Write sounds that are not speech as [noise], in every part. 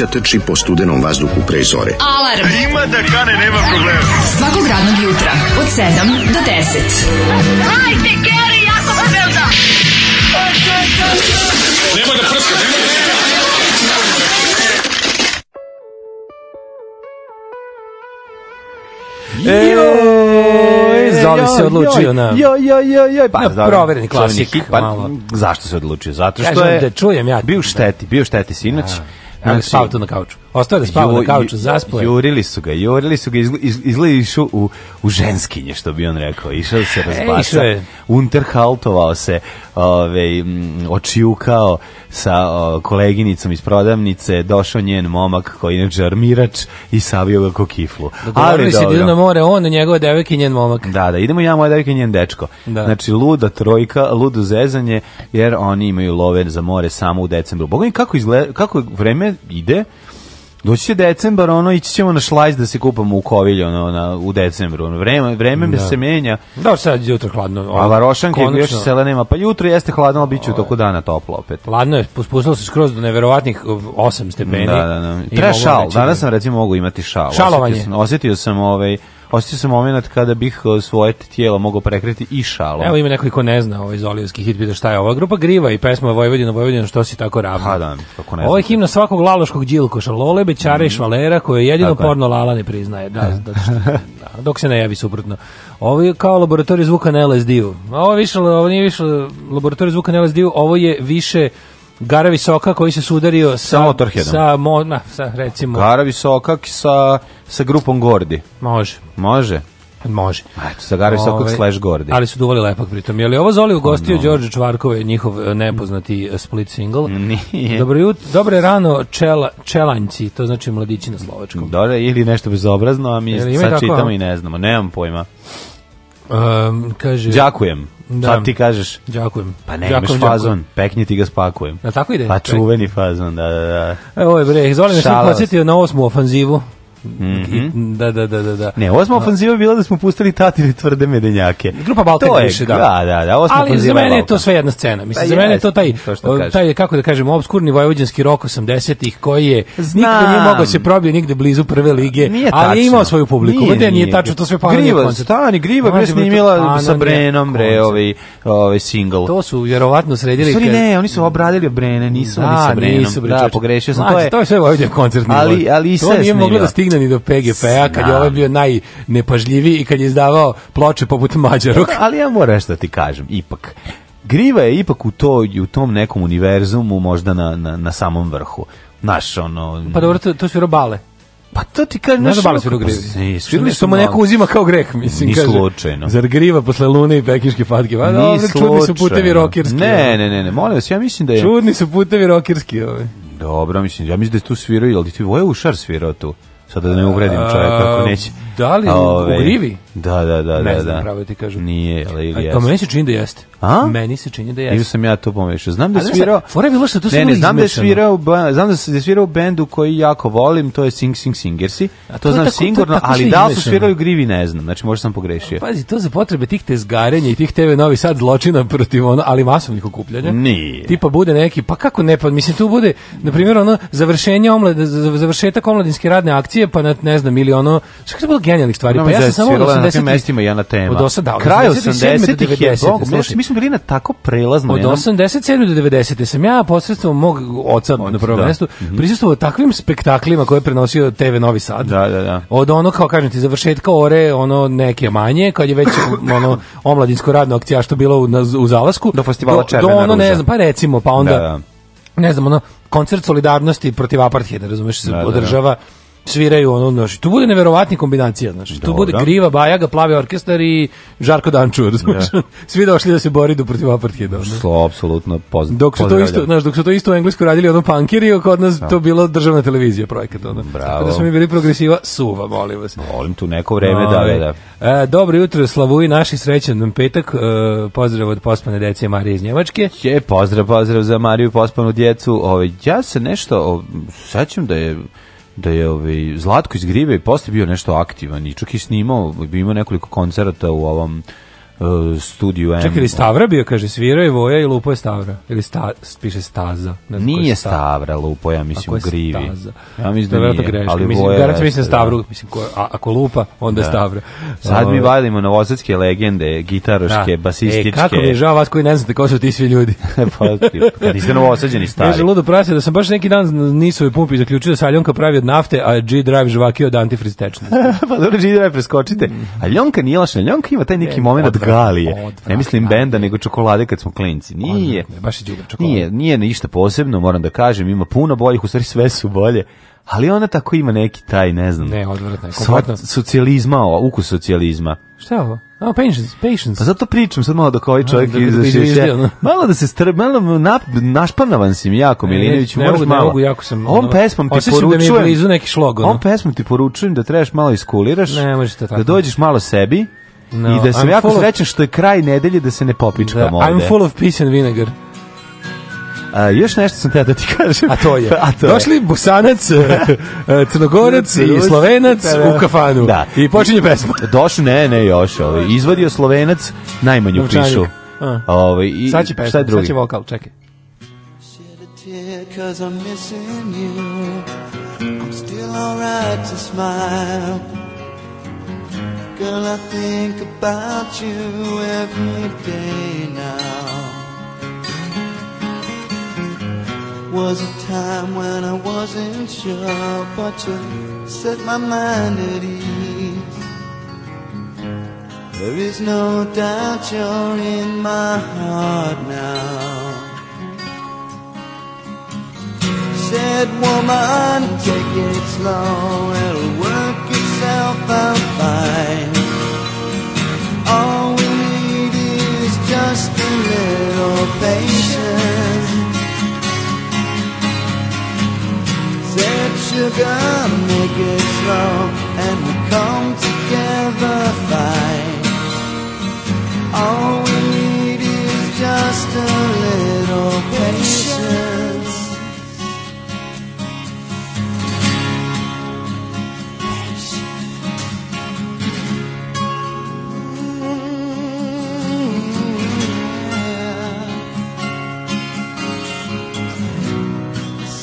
mladića trči po studenom vazduhu pre zore. Alarm! A ima da kane, nema problema. Svakog radnog jutra, od 7 do 10. Hajde, Keri, jako da velda! Nema da prska, nema da prska! Joj, Zoli se odlučio na... Jo jo jo jo, pa, na pa, provereni klasik. Pa, zašto se odlučio? Zato što je... Kažem da čujem ja. Bio šteti, bio šteti sinoć. Da. Alex Palto na couch. Ostao da spava ju, na kauču, zaspoje. Jurili su ga, jurili su ga, izgleda iz, izgled išu u, u ženskinje, što bi on rekao. Išao se razbasa, e, unterhaltovao se, ove, ovaj, očijukao sa o, koleginicom iz prodavnice, došao njen momak koji je inače i savio ga ko kiflu. Dogovorili se da idu na more on, njegova devojka i njen momak. Da, da, idemo ja, moja devojka i njen dečko. Da. Znači, luda trojka, ludo zezanje, jer oni imaju love za more samo u decembru. Boga mi kako, izgleda, kako vreme ide, Doći će decembar, ono, ići ćemo na šlajz da se kupamo u kovilju, ono, na, u decembru. Ono, vreme, vreme da. se menja. Da, sad je jutro hladno. Ono, a Varošanke konačno. još sela nema. Pa jutro jeste hladno, ali bit će u toku dana toplo opet. Hladno je, spustilo se skroz do neverovatnih 8 uh, stepeni. Da, da, da. Treba šal. Danas da sam, recimo, mogu imati šal. Šalovanje. Osjetio sam, osjetio sam ovaj, osjećao sam moment kada bih e, svoje tijelo mogao prekriti i šalom. Evo ima neko ko ne zna ovaj iz hit, pita šta je ova grupa Griva i pesma Vojvodina, Vojvodina, što si tako ravno. Ha, pa da, kako ne znam. Ovo je himna svakog laloškog džilkoša, Lole, Bećara mm. i mhm. Švalera, koje jedino tako porno je. Lala ne priznaje. Da, e. da, da, da, da, dok se ne javi suprotno. Ovo je kao laboratorij zvuka na LSD-u. Ovo, više, ovo nije više laboratorij zvuka na LSD-u, ovo je više Garavi Soka koji se sudario sa, sa Motorheadom. Sa, mo, na, sa, recimo. Gara Visoka sa, sa grupom Gordi. Može. Može. Može. Eto, sa Garavi Soka slash Gordi. Ali su duvali lepak pritom. Je li ovo Zoli ugostio no. Đorđe Čvarkove, njihov e, nepoznati e, split single? [laughs] Nije. Dobro, jut, dobre rano čela, čelanjci, to znači mladići na slovačkom. Dobro, ili nešto bezobrazno, a mi sad čitamo i ne znamo. Nemam pojma. Um, kaže... Đakujem. Da. Sad ti kažeš, Đakujem. pa ne, imaš fazon, pekni ti ga spakujem. Na tako ide? Pa čuveni fazon, da, da, da. Evo je bre, Zoli me sam podsjetio na osmu ofanzivu Mhm. da, da, da, da, da. Ne, osma ofanziva bila da smo pustili tatine tvrde medenjake. Grupa Balkan više, da. Da, da, da, osma Ali za mene je to sve jedna scena. Mislim, pa za mene je to taj, taj, kako da kažem, obskurni vojvođanski rok 80-ih koji je nikdo nije mogao da se probio nigde blizu prve lige, ali je imao svoju publiku. Nije, nije, tačno, to sve paralelno Griva, stani, Griva bre snimila sa Brenom, bre, ovaj, ovaj single. To su vjerovatno sredili. Sorry, ne, oni su obradili Brene, nisu da, oni sa Brenom. Da, pogrešio sam. To je, to je sve vojvođan koncert. Ali, ali i sve To nije moglo da stigne mlađani do PGP-a, kad je ovaj bio najnepažljiviji i kad je izdavao ploče poput Mađarog. [laughs] Ali ja moram nešto da ti kažem, ipak. Griva je ipak u, to, u tom nekom univerzumu možda na, na, na samom vrhu. Naš, ono... Pa dobro, to, to su robale. Pa to ti kaže nešto. Naš... Da ne sviru grivi. Pa svirali su mu neko uzima kao greh, mislim. kaže, slučajno. Zar griva posle lune i pekiške fatke? Pa, dobro, su putevi rokirski. Ne, ne, ne, ne, molim vas, ja mislim da je... Čudni su putevi rokirski. Ovaj. Dobro, mislim, ja mislim da je tu svirao, ali ti Voja Ušar svirao tu sada da ne uvredim čovjeka ako neće. Da li ove, u Grivi? Da, da, da. Ne da, znam, da. pravo ti kažem. Nije, ali ili jeste. Pa meni se čini da jeste. A? Meni se čini da jeste. Ili sam ja to pomešao. Znam da je svirao... Fora je bilo što to ne, ne, znam da je svirao, znam da, da je svirao bendu koji jako volim, to je Sing Sing Singersi. A to, to znam sigurno, ali da li su svirao u Grivi ne znam. Znači možda sam pogrešio. Pazi, to za potrebe tih tezgarenja i tih TV Novi Sad zločina protiv ono, ali masovnih okupljanja. Nije. Tipa bude neki, pa kako ne, pa mislim tu bude, na primjer, ono, završenje omlade, završetak omladinske radne akcije produkcije, pa na, ne znam, ili ono, što je bilo genijalnih stvari, pa ja sam samo od 80... Na mestima ja na tema. Od Kraj 80-ih 90 je, bog, mi smo bili na tako prelazno. Od 87 do 90 sam ja posredstvom mog oca na prvom da. mestu mhm. prisustvovao takvim spektaklima koje je prenosio TV Novi Sad. Da, da, da. Od ono, kao kažem ti, završetka ore, ono, neke manje, kad je već [laughs] ono, omladinsko radno akcija što bilo u, u zalasku. Do festivala do, ono, ne znam, pa recimo, pa onda, da, da. ne znam, ono, koncert solidarnosti protiv apartheida, razumeš, se da, održava da, da sviraju ono, znaš, tu bude neverovatnih kombinacija, znaš, tu bude Griva, Bajaga, Plavi orkestar i Žarko Dančur, [laughs] da. znaš, yeah. svi došli da se bori do da protiv apartheida. Što, apsolutno poz, Dok su to isto, znaš, dok su to isto u Englesku radili ono punkiri, kod nas da. to bilo državna televizija projekat, ono. Bravo. Tako smo mi bili progresiva suva, molim vas. Molim tu neko vreme no, ovaj, da, da. E, dobro jutro, slavuji naši srećan nam petak, e, pozdrav od pospane dece Marije iz Njemačke. Je, pozdrav, pozdrav za Mariju pospanu djecu. Ove, ovaj, ja se nešto, sećam da je da je ovaj Zlatko iz Grive i posle bio nešto aktivan i čak i snimao, imao nekoliko koncerata u ovom uh, studiju M. Čekaj, ili Stavra bio, kaže, svirao je Voja i lupo je Stavra. Ili sta, piše Staza. Ne nije sta... Stavra lupo, ja mislim, u Grivi. Staza? Ja mislim da, da nije, greška. ali mislim, Voja je... mislim da Stavru, mislim, ko, a, ako lupa, onda da. je Stavra. Sad mi valimo ovaj. na novosadske legende, gitaroške, da. E, basističke. E, kako mi je žao vas koji ne znate ko su ti svi ljudi. [laughs] pa, kad niste novosađeni stari. Kaže, ludo prase, da sam baš neki dan nisu u pumpi zaključio da se Aljonka pravi od nafte, a G-Drive žvaki od antifriz tečnosti. [laughs] pa dobro, G-Drive preskočite. Mm. Aljonka nije laša, Aljonka ima taj neki moment galije. Ne mislim benda, nego čokolade kad smo klinci. Nije. Odvratne, baš je Nije, nije ništa posebno, moram da kažem, ima puno boljih, u stvari sve su bolje. Ali ona tako ima neki taj, ne znam. Ne, odvratno je. Kompletno. Socijalizma, ukus socijalizma. Šta je ovo? No, patience, patience. Pa zato pričam sad malo dok ovaj čovjek no, izašao. No. Malo da se str, malo nap, našpanavan si mi jako e, Milinović, moraš mogu, malo. Ne mogu, jako sam. On pesmom ti poručujem. da mi je blizu neki šlog. Ono. On pesmom ti poručujem da trebaš malo iskuliraš. Ne, možete da tako. Da dođeš malo sebi. No, I da sam I'm jako srećan što je kraj nedelje da se ne popičkamo da, ovde. I'm full of peace and vinegar. A, još nešto sam te da ti [laughs] kažem. A to je. A to Došli je. Bosanac, [laughs] e, Crnogorac i Slovenac u kafanu. Da. I počinje pesma. [laughs] Došli, ne, ne, još. Ovaj. Izvadio Slovenac najmanju pišu. Ovaj, i, sad će pesma, sad, će vokal, čekaj. Cause I'm missing you I'm still alright to smile Girl, I think about you every day now. Was a time when I wasn't sure, but you set my mind at ease. There is no doubt you're in my heart now. Said woman, take it slow, it'll work yourself out fine. All we need is just a little patience. Said sugar, make it slow, and we come together fine. All we need is just a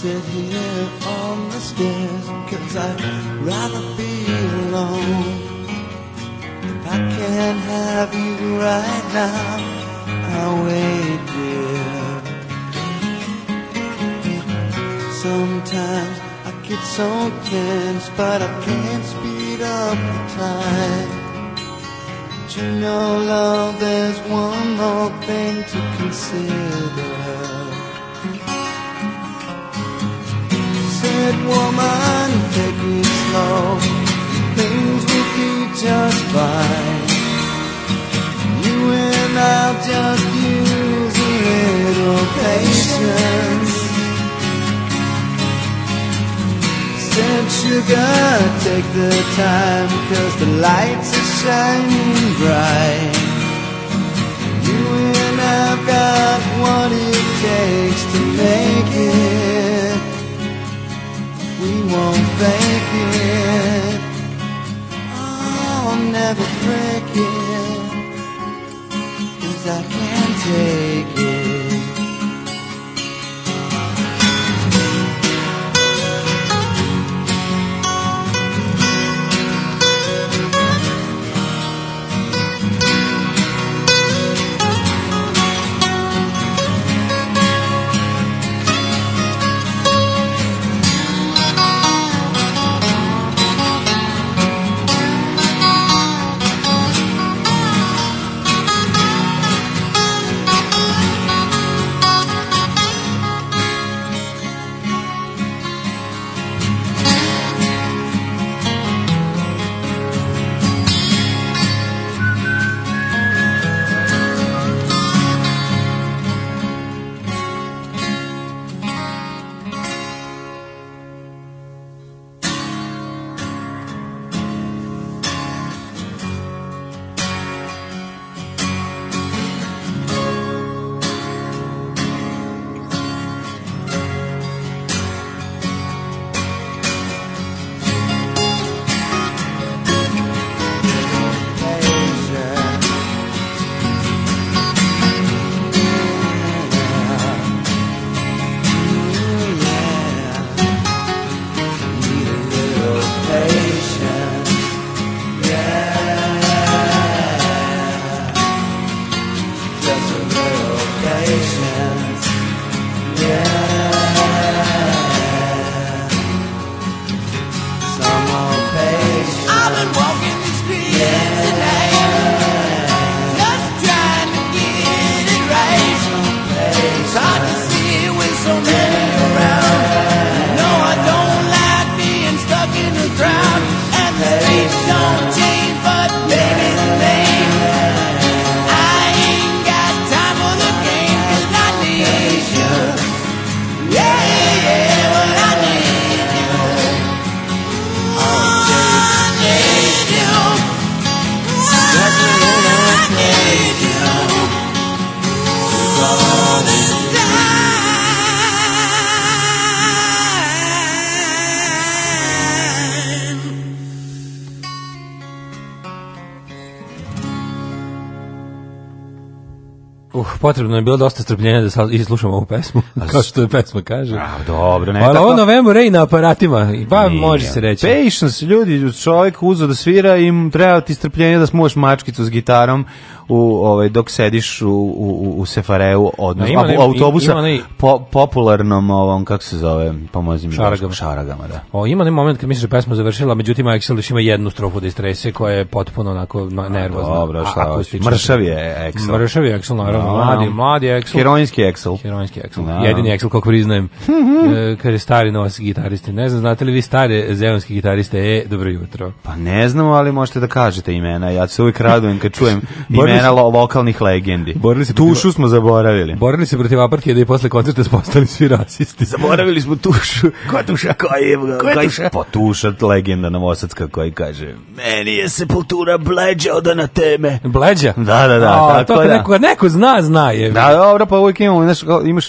sit here on the stairs Cause I'd rather be alone If I can't have you right now I'll wait, here. Sometimes I get so tense But I can't speed up the time but you know, love, there's one more thing to consider woman, take it slow. Things will be just fine. You and I'll just use a little patience. Said sugar, take the time, cause the lights are shining bright. You and I've got what it takes to make it we won't fake it. Oh, I'll never break it, cause I can't take it. potrebno je bilo dosta strpljenja da sad slušamo ovu pesmu, [laughs] kao što je pesma kaže. A, dobro, ne Ali tako. ovo November na aparatima, pa može se reći. Patience, ljudi, čovjek uzo da svira i treba ti strpljenje da smoš mačkicu s gitarom u ovaj dok sediš u u u Sefareu odnosno ne, ima, autobusa ima, ne, po, popularnom ovom kako se zove pomozi mi šaragama. šaragama da. O ima neki moment kad misliš da pesma završila, međutim Axel još ima jednu strofu da istrese koja je potpuno onako nervozna. a, Dobro, šta? Mršav je Axel. Mršav je Axel, naravno, no, mladi, mladi Axel. Heroinski Axel. Heroinski Axel. No. Jedini Axel kako priznajem. [laughs] e, je stari novaski gitaristi. Ne znam, znate li vi stare zeonske gitariste? E, dobro jutro. Pa ne znam, ali možete da kažete imena. Ja se uvijek radujem kad čujem [laughs] imena imena lo, lokalnih legendi. Borili se tušu smo zaboravili. Borili se protiv apartheida i posle koncerta smo postali svi rasisti. Zaboravili smo tušu. [laughs] Ko tuša? Ko je? Ko tuša? Pa tuša legenda Novosadska koji kaže meni je sepultura bleđa od na teme. Bleđa? Da, da, da. A, tako to da. Neko, neko zna, zna je. Da, dobro, pa uvijek imamo, znaš, imaš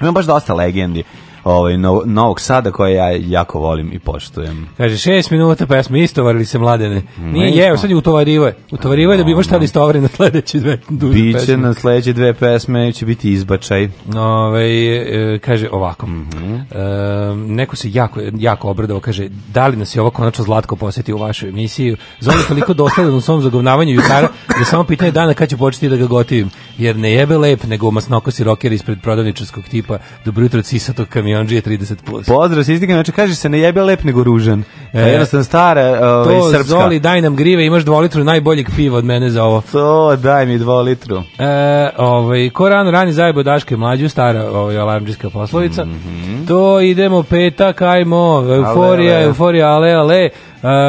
Imam baš dosta legendi ovaj, no, Novog Sada koje ja jako volim i poštujem. Kaže, 6 minuta pa smo istovarili se mladene. Mm, Nije Nismo. jeo, sad je utovarivo je. Utovarivo je da bi baš tada mm, istovari na sledeće dve duže Biće pesme. na sledeće dve pesme, će biti izbačaj. Ovaj e, kaže ovako, mm -hmm. e, neko se jako, jako obradovao kaže, da li nas je ovo konačno Zlatko posjeti u vašoj emisiji? Zoli toliko dosladan u svom zagovnavanju jutara, da samo pitanje dana kad će početi da ga gotivim, jer ne jebe lep, nego masnokosi roker ispred prodavničarskog tipa, dobro jutro cisatog kamiona kamionđije 30 plus. Pozdrav, si znači kaže se ne jebe lep nego ružan. E, e. sam stara ovaj, to srpska. Zoli, daj nam grive, imaš 2 dvolitru najboljeg piva od mene za ovo. To, daj mi 2 dvolitru. E, ovaj, ko rano rani zajebo Daške mlađu, stara ovaj, alarmđijska poslovica. Mm -hmm. To idemo petak, ajmo, euforija, ale, euforija, ale, ale.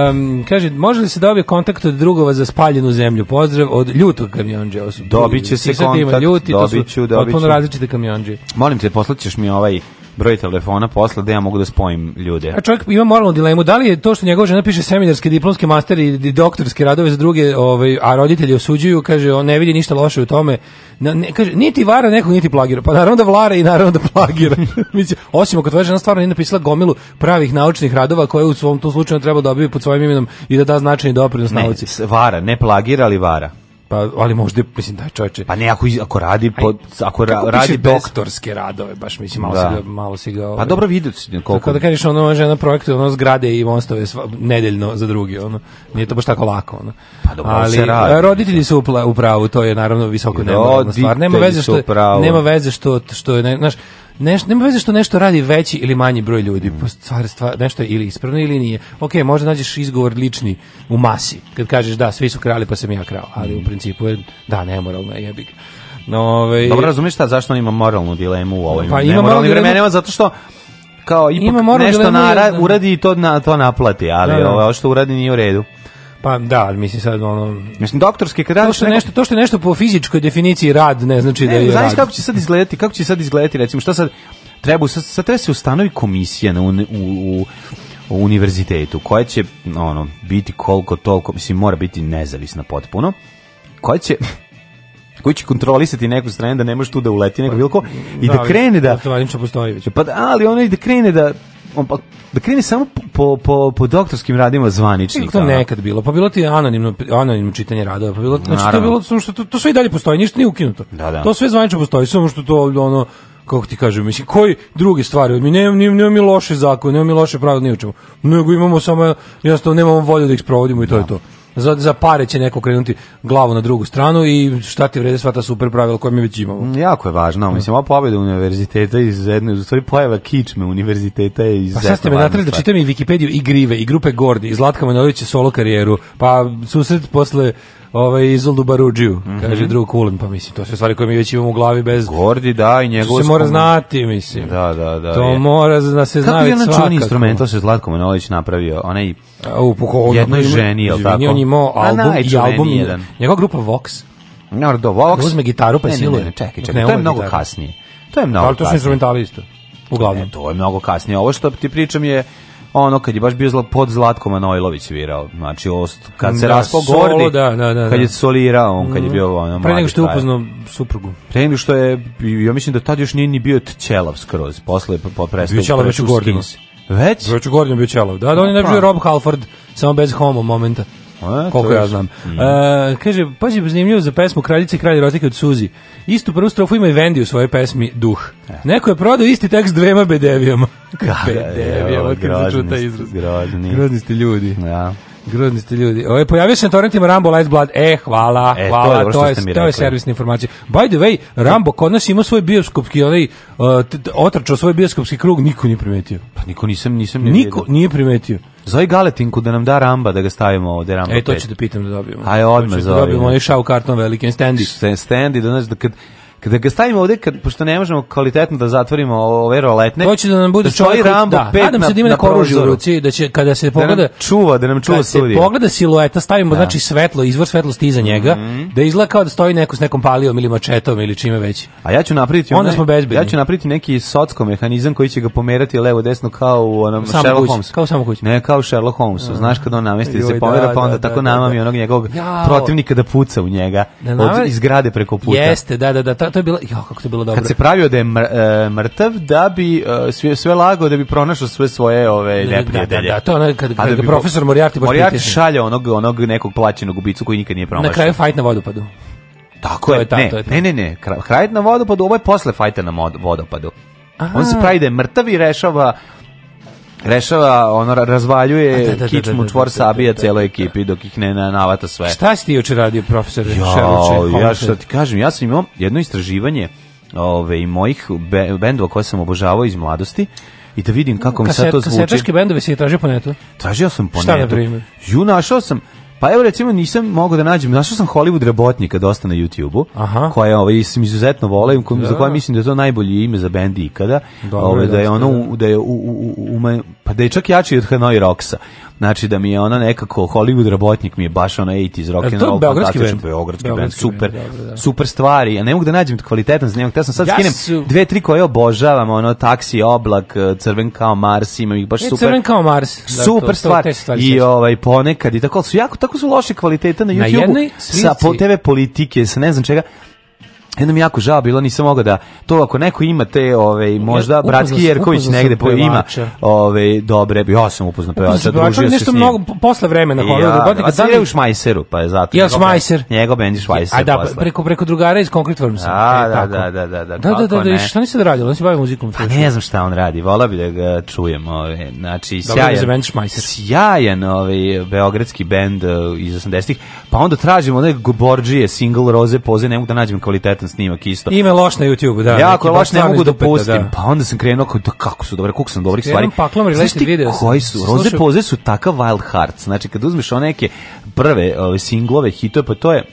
Um, kaže, može li se dobije kontakt od drugova za spaljenu zemlju? Pozdrav od ljutog kamionđe. Dobiće se kontakt, ljuti, dobiću, dobiću. Potpuno različite kamionđe. Molim te, poslaćeš mi ovaj broj telefona posla da ja mogu da spojim ljude. A čovjek ima moralnu dilemu, da li je to što njegova žena piše seminarske, diplomske, master i doktorske radove za druge, ovaj, a roditelji osuđuju, kaže, on ne vidi ništa loše u tome, na, ne, kaže, niti vara nekog, niti plagira. Pa naravno da vlara i naravno da plagira. [laughs] Osim ako tvoja žena stvarno nije napisala gomilu pravih naučnih radova koje u svom tu slučaju treba da dobiti pod svojim imenom i da da značajni doprinos nauci. vara, ne plagira, ali vara. Pa, ali možda, mislim, da čoveče. Pa ne, ako, ako radi, pod, ako ra, radi bez... doktorske radove, baš, mislim, malo, da. si, ga, malo se ga... Pa ovaj, pa dobro vidio koliko... Tako da kažeš, ono, je na projektu ono zgrade i mostove sva, nedeljno za drugi, ono, nije to baš tako lako, ono. Pa dobro, ali, se radi. roditelji su u pravu, to je naravno visoko nemoralna stvar. Nema veze što, nema veze što, što je, ne, znaš, Neš, nema veze što nešto radi veći ili manji broj ljudi. Stvar, mm. stvar, nešto je ili ispravno ili nije. Ok, možda nađeš izgovor lični u masi. Kad kažeš da, svi su krali pa sam ja krao. Ali u mm. principu je, da, nemoralno je jebiga. Nove, ovaj, Dobro razumiješ šta, zašto on ima moralnu dilemu u pa ovim pa, nemoralnim vremenima? Zato što kao ipak ima nešto nara, da. uradi i to, na, to naplati, ali ne, da, ne. Da. ovo što uradi nije u redu. Pa da, mislim sad ono... Mislim, doktorski kada... To što, neko... nešto, to što je nešto po fizičkoj definiciji rad, ne znači ne, da je znaš rad. kako će sad izgledati, kako će sad izgledati, recimo, šta sad... Treba, sad, sad treba se ustanovi komisija na, u, u, u univerzitetu, koja će ono, biti koliko toliko, mislim, mora biti nezavisna potpuno, koja će koji će kontrolisati neku stranu da ne može tu da uleti neko bilo ko i da, da krene da, Pa ali ono i da krene da pa da krene samo po, po, po doktorskim radima zvaničnika. To nekad bilo, pa bilo ti anonimno, anonimno čitanje radova, pa bilo, znači to je bilo, samo što to, to sve i dalje postoji, ništa nije ukinuto. Da, da. To sve zvanično postoji, samo što to ono, kako ti kažem, mislim, koji drugi stvari, mi nemamo ne, ne, mi loše zakone, nemamo mi loše pravila ni u čemu, nego imamo samo, jednostavno nemamo volje da ih sprovodimo i to da. je to za, za pare će neko krenuti glavu na drugu stranu i šta ti vrede sva ta super pravila koje mi već imamo. Mm, jako je važno, mislim, ova pobjeda univerziteta iz jedne, u stvari pojava kičme univerziteta je iz Pa sad ste me natrali da čitam i Wikipediju i Grive, i Grupe Gordi, i Zlatka Manolića solo karijeru, pa susret posle ovaj Izoldu Barudžiju, mm -hmm. kaže drug Kulen, pa mislim, to su stvari koje mi već imamo u glavi bez... Gordi, da, i njegov... To se mora znati, mislim. Da, da, da. To je. mora da se zna već svakako. Kako je onaj instrumental se Zlatko Manolić napravio? Onaj... U, puko, jednoj ženi, je li tako? On imao album, i album, jedan. njegova grupa Vox. No, do Vox... Da uzme gitaru pa siluje. Ne, ne, čekaj, čekaj, to je mnogo kasnije. To je mnogo kasnije. Ali to su instrumentali isto. Uglavnom. E, to je mnogo kasnije. Ovo što ti pričam je ono kad je baš bio zla, pod Zlatko Manojlović svirao, znači ost, kad se da, raspao gordi, da, da, da, kad da. je solirao, on kad je mhm. bio ono, Pre nego što je upoznao suprugu. Pre nego što je, ja mislim da tad još nije ni bio Ćelav skroz, posle po prestao. Bio Ćelav već u Gordinu. Već? Već u Gordinu bio Ćelav, da, da, on je pa. ne bio Rob Halford, samo bez homo momenta. A, koliko ja znam. Mm. A, kaže, pazi, zanimljivo za pesmu Kraljice i kralje rotike od Suzi. Istu prvu strofu ima i Vendi u svojoj pesmi Duh. E. Neko je prodao isti tekst dvema bedevijama. bedevijama, od se čuta izraz. Grozni ste ljudi. Ja. Grudni ste ljudi. Ovo je pojavio se na torrentima Rambo Lights Blood. E, hvala, e, hvala, to je, to je, to je servisna informacija. By the way, Rambo kod nas ima svoj bioskopski, onaj, uh, e, otračao svoj bioskopski krug, niko nije primetio. Pa niko nisam, nisam nije Niko vidio. nije primetio. Zove Galetinku da nam da Ramba, da ga stavimo ovde Ramba E, to ću da pitam da dobijemo. Aj, odmah zove. Da dobijemo onaj šau karton veliki, standi. Standi, da znaš, da kad Kada ga stavimo ovde, kad, pošto ne možemo kvalitetno da zatvorimo ove roletne, to će da nam bude da čovjek Rambo da, 5 nadam se da ima neko oružje u ruci, da će, kada se pogleda... Da nam čuva, da nam čuva studije. pogleda silueta, stavimo da. znači svetlo, izvor svetlosti iza njega, mm -hmm. da izgleda kao da stoji neko s nekom palijom ili mačetom ili čime već. A ja ću napraviti... Onda smo bezbedni. Ja ću napraviti neki socko mehanizam koji će ga pomerati levo desno kao u onom samo Sherlock Holmes. Kao samo kući. Ne, kao Sherlock Holmes. Mm. Znaš kad on namesti da se pomera, da, pa onda da, tako da, i onog njegovog protivnika da puca u njega od izgrade preko puta. Jeste, da, da, da to je bilo, jo, kako to je bilo dobro. Kad se pravio da je mr, e, mrtav, da bi e, sve, sve lago, da bi pronašao sve svoje ove neprijedelje. Da, da, da, da to ono, kad, da kad da bi profesor Moriarty baš Moriarty šalje onog, onog nekog plaćenog ubicu koji nikad nije promašao. Na kraju fajt na vodopadu. Tako je, ta, ne, to je ta. ne, ne, ne, kraj na vodopadu, ovo je posle fajta na vodopadu. Aha. On se pravi da je mrtav i rešava rešava, ono razvaljuje da da, da, da, kičmu da, čvor sabija celoj ekipi dok ih ne navata sve. Šta si ti juče radio profesor Šeruče? Ja što ti kažem, ja sam imao jedno istraživanje ove i mojih bendova koje sam obožavao iz mladosti i da vidim kako mi Kaset, sad to zvuči. Kasetaške bendove si je tražio po netu? Tražio sam po netu. Šta na primjer? Ju, našao sam Pa evo recimo nisam mogao da nađem, našao sam Hollywood Rebotnika dosta na YouTube-u, koja ovaj, sam izuzetno volim, kojim, da. za koja mislim da je to najbolje ime za bend ikada, Dobre, ovaj, da je ono, da. da je, u, u, u, u pa da je čak jači od Hanoi Rocksa. Znači da mi je ona nekako Hollywood Robotnik mi je baš ona 80s rock and roll. Beogradski bend, Beogradski bend, super. dobro, da. Super stvari. A ne mogu da nađem kvalitetan snimak. Ja sam sad ja skinem su... dve tri koje obožavam, ono taksi oblak, eh, crven kao Mars, imam ih baš ne, super. Crven kao Mars. Super da, to, stvar. To, to, I ovaj ponekad i tako su jako tako su loše kvalitete na, na YouTube sa po TV politike, sa ne znam čega. Jedno mi jako žao bilo, nisam mogao da to ako neko ima te ovaj možda upozno, bratski Jerković negde po ima ovaj dobre ja sam upoznao pevača družio se nešto mnogo posle vremena Hollywoodu ja, da, pa da je u Šmajseru pa je zato ja Šmajser njegov bend je Šmajser a da posle. preko preko drugara iz Concrete Wormsa a, e, da, da, da, da, da, da, da, da, da, da, šta nisi da radilo on se bavi muzikom pa ne znam šta on radi volao bih da ga čujem ovaj znači sjajan da sjajan ovaj beogradski bend eh, iz 80-ih pa onda tražimo onaj Goborđije single Roze poze ne mogu da nađem kvalitet odvratan snimak isto. Ime loš na YouTube, da. Jako loš, ne mogu da pustim. Da. Pa onda sam krenuo kao da kako su dobre, kako sam dobrih stvari. Paklom, Znaš video koji su? Slušaj. Roze poze su takav Wild Hearts. Znači, kad uzmeš one neke prve ove, singlove, hitove, pa to je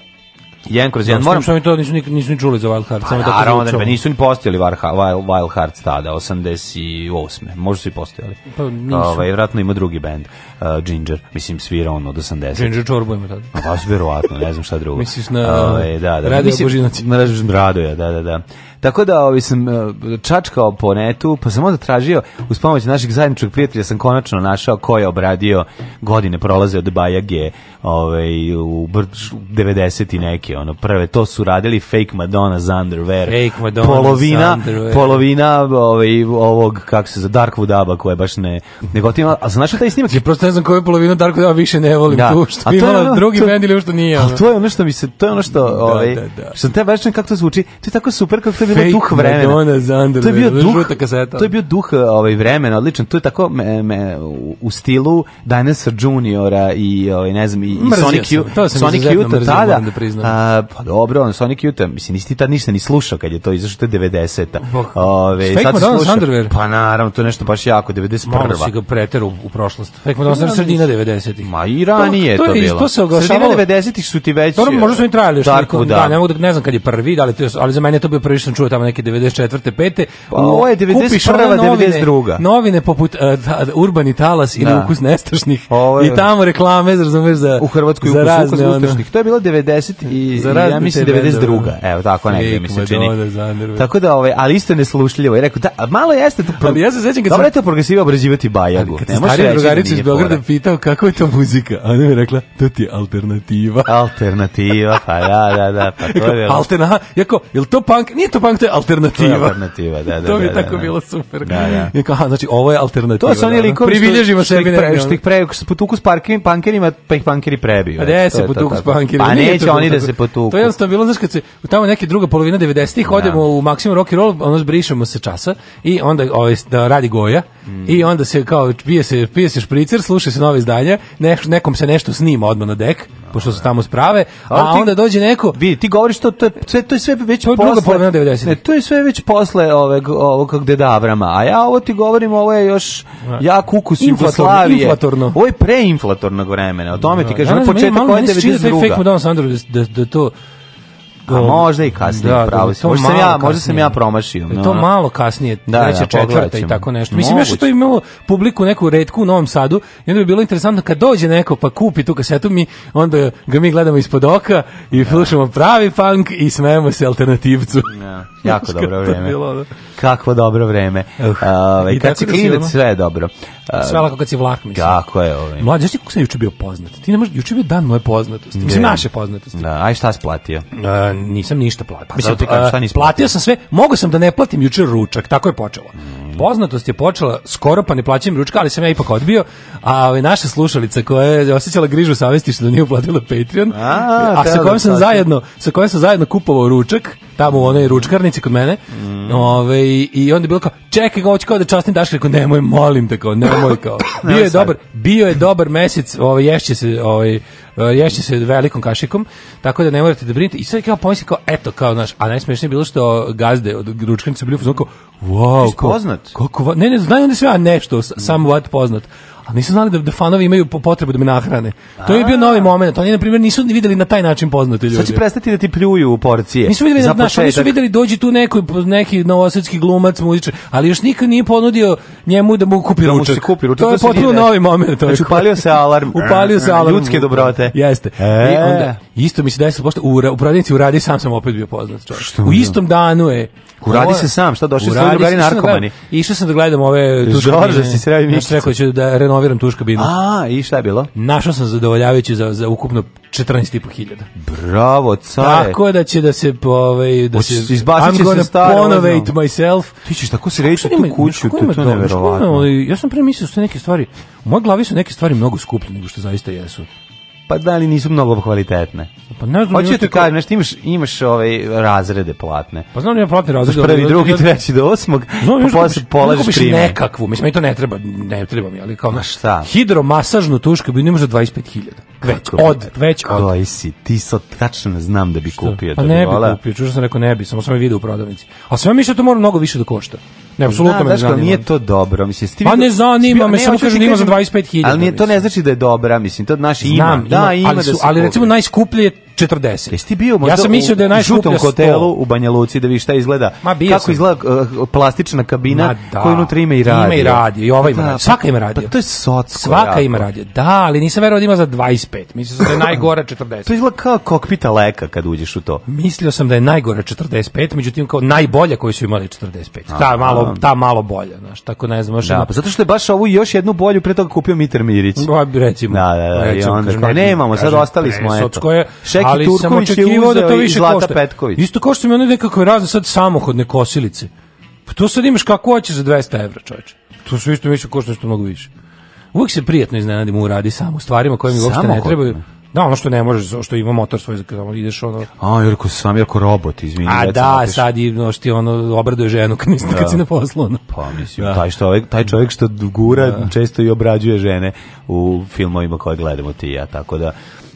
Jedan kroz jedan. Moram što mi to nisu nisu ni čuli za Wild Hearts, pa samo tako da da pa zvuči. Pa nisu ni postojali Wild, Wild Hearts tada 88. Možda su i postojali. Pa nisu. Ovaj vjerojatno ima drugi bend, uh, Ginger, mislim svira on od 80. Ginger Čorbo ima tada. Pa verovatno, ne znam šta drugo. Misliš na Ovaj da, da. Radio mislim, Božinac. Na Radio Radoja, da, da, da. Tako da ovi sam e, čačkao po netu, pa sam onda tražio, uz pomoć naših zajedničkog prijatelja sam konačno našao ko je obradio godine prolaze od Bajage ovaj, u 90 i neke, ono, prve, to su radili fake Madonna za Underwear. Fake Madonna polovina, Zanderwear. Polovina ovaj, ovog, kako se za Darkwood Abba koje baš ne, ne gotivim, a znaš taj snimak? Ja prosto ne znam koju polovinu Darkwood Abba više ne volim da. tu, što a imala drugi to, bend ili što nije. Ali to je ono što mi se, to je ono što, da, ovaj, da, da, da. što te baš kako to zvuči, to je tako super kako je bio duh vremena. Under, to je bio duh, to je bio duh ovaj, vremena, odličan. To je tako me, me, u stilu Dinosaur Juniora i ovaj, ne znam, i, i Sonic Youth. Sonic Youth tada. Da a, pa dobro, on Sonic Youth, mislim, isti tad ništa ni slušao kad je to izašlo, to je 90-a. Ovaj sad Madonna's Pa naravno, to je nešto baš jako, 91-a. si ga preteru u, prošlost. Fake Madonna's Underwear, sredina 90-ih. Ma i ranije to, to, to je bilo. To se oglašavalo. Sredina 90-ih su ti već... Dobro, možda su im trajali još neko, da. da ne, mogu da, ne znam kad je prvi, da li to, ali za mene to bio prvi što sam čuo tamo neke 94. 5. Pa, ovo je 91. 92. Novine poput uh, ta, Urbani talas ili da. Ukus nestašnih je, i tamo reklame, razumeš, za U Hrvatskoj ukus, razne, ukus nestašnih. To je bilo 90 i za ja mislim 92. Evo, tako nekako mi se čini. Tako da, ovaj, ali isto neslušljivo. I rekao, da, malo jeste to... Pro... Ali ja se sećam kad Dobro sam... je to progresivo obrađivati bajagu. Kad sam stariju da drugaricu iz Beograda pitao kako je to muzika, a ona mi rekla, to ti je alternativa. Alternativa, pa da, da, da. Pa to je... Alternativa, jako, je li to punk? Nije to punk to je alternativa. To je alternativa, da, da. to bi da, da, tako da, bilo super. Da, da. I kao, znači, ovo je alternativa. To su oni da, da. likovi pribilježimo sebi ne. Pre, ih pre, potuku s parkim, pankerima, pa ih pankeri prebiju. A gde se potuku s pankerima? Pa neće oni da se potuku. To je jednostavno bilo, znaš, kad se tamo neka druga polovina 90-ih, odemo u maksimum Rock and Roll, ono zbrišemo se časa i onda ovaj, da radi goja mm. i onda se kao pije se, pije se špricer, sluša se nove izdanja, nekom se nešto snima odmah na dek, pošto se tamo sprave, a, a ti, onda dođe neko. Vidi, ti govoriš to to je sve to je sve već to je posle. Druga 90. Ne, to je sve već posle ovog ovog kog deda Avrama. A ja ovo ti govorim, ovo je još da. ja kukus Jugoslavije. Inflatorno. Ovo je preinflatornog vremena. O tome ti da. kažem, ja, početak godine 92. Ja ne znam, da fake Madonna Sandro da, da, da to A možda i kasnije, da, da pravo da, si. Možda sam, ja, možda sam ja promašio. Da, no. To malo kasnije, da, treća, da, četvrta i tako nešto. Mislim, Moguće. još to imalo publiku neku redku u Novom Sadu i onda bi bilo interesantno kad dođe neko pa kupi tu kasetu, mi, onda ga mi gledamo ispod oka i da. slušamo pravi punk i smejemo se alternativcu. Da. Jako dobro vreme. Bilo, da. Kako dobro vreme. Uh, ovaj, I kad si klinec, sve je dobro. Uh, sve lako kad si vlak, mislim. Kako je ovaj. Mlađe, znaš ti kako sam juče bio poznat? Ti ne možeš, juče bio dan moje poznatosti. Mislim, naše poznatosti. Da, aj šta si platio? Uh, nisam ništa platio. Pa Mislim, da, ti kažem, šta nisi platio? sam sve, mogao sam da ne platim jučer ručak, tako je počelo. Mm, Poznatost je počela skoro pa ne plaćam ručka, ali sam ja ipak odbio, a naše slušalice koja je osećala grižu savesti što nije uplatila Patreon, a, a sa kojom da sam zajedno, sa kojom sam zajedno kupovao ručak, tamo u onoj ručkarnici kod mene. Mm. Ove, i onda je bilo kao čekaj, hoće kao da častim daš rekao nemoj, molim te kao, nemoj kao. [laughs] Bio je dobar, bio je dobar mesec, ovaj ješće se, ovaj ješće se velikom kašikom, tako da ne morate da brinete. I sad kao pomislim kao eto kao znaš, a najsmešnije bilo što gazde od ručkarnice bili kao Wow, ko, poznat? Kako, ne, ne, znaju da sam ja nešto, samo what poznat. A nisu znali da, da fanovi imaju potrebu da me nahrane. To je bio novi momenat. Oni, na primjer, nisu vidjeli na taj način poznate ljude. Sad će prestati da ti pljuju u porcije. Nisu vidjeli, da naš, nisu vidjeli dođi tu neko, neki novosadski glumac, muzičar, ali još niko nije ponudio njemu da mu kupi da ručak. kupi ručak. To je potpuno da. novi momenat. To znači, upalio se alarm. [laughs] upalio se e. alarm. Ljudske dobrote. Jeste. E. I onda, isto mi se desilo, pošto u, u prodavnici u Radi sam sam opet bio poznat čovjek. U istom danu je Uradi se sam, šta došli su drugari da. narkomani. Išao sam da gledam ove Žorže si srebi mi. Rekao ću da renoviram tuš kabinu. A, i šta je bilo? Našao sam zadovoljavajuću za za ukupno 14.500. Bravo, care. Tako da će da se ovaj da Oči, se izbaciti se staro. Ponovate myself. Ti ćeš tako se reći tu kuću, tu to, to neverovatno. Ja sam pre mislio da su neke stvari. U mojoj glavi su neke stvari mnogo skuplje nego što zaista jesu. Pa da, ali nisu mnogo kvalitetne. Pa ne znam. Hoću da ti ko... kažem, nešto imaš, imaš ovaj razrede platne. Pa znam, ja da platne razrede. Prvi, drugi, treći do osmog, znam, pa posle polažeš krime. nekakvu, mislim, i to ne treba, ne treba mi, ali kao... Ma šta? Hidromasažnu tušku bi ne može 25.000. Već, od, već od. Koji si, ti sad tačno znam da bi šta? kupio. Pa ne bi kupio, čužno sam rekao da ne bi, samo sam video u prodavnici. A sve mi se to mora mnogo više da košta. Ne, apsolutno da, me ne zanima. nije to dobro. Mislim, ti Pa ne zanima me, samo kažu da, da ima za 25.000. Ali nije to ne znači da je dobra, mislim, to naš ima. Znam, da, ima, da ali, su, ali recimo najskuplje 40. Jesi ti bio možda ja sam mislio da je najskuplja hotelu u Banja Luci da vi šta izgleda. Ma, kako sam. izgleda uh, plastična kabina da, koju unutra ima i radio. Ima i radio, i ova ima pa da, Svaka pa ima radio. Pa, to je socsko. Svaka jako. ima radio. Da, ali nisam verovao da ima za 25. Mislio sam da je najgore 40. [laughs] to izgleda kao kokpita leka kad uđeš u to. Mislio sam da je najgore 45, međutim kao najbolje koji su imali 45. A, ta malo, ta malo bolje, znaš, tako ne znam. Da, pa zato što je baš ovu još jednu bolju pre toga kupio Mitar Mirić. Ba, recimo. Da, da, da, recimo, onda, kažem, ne, nemamo, sad ostali smo, eto. Socko je, Zeki ali Turković sam je uzeo da to više Zlata košta. Petković. Isto kao što mi ono nekako je razne sad samohodne kosilice. Pa to sad imaš kako hoćeš za 200 evra, čoveče. To su isto više košta što mnogo više. Uvijek se prijatno iznenadim u radi samo, stvarima koje mi uopšte ne trebaju. Da, ono što ne možeš, što ima motor svoj, samo da ideš ono... A, jer ko sam, jer ko robot, izvini. A da, otiš... sad i no, što ono, obraduje ženu kad, niste, da. kad si na poslu. Ono. Pa, mislim, da. taj, što, ovaj- taj čovjek što gura da. često i obrađuje žene u filmovima koje gledamo ti ja, tako da...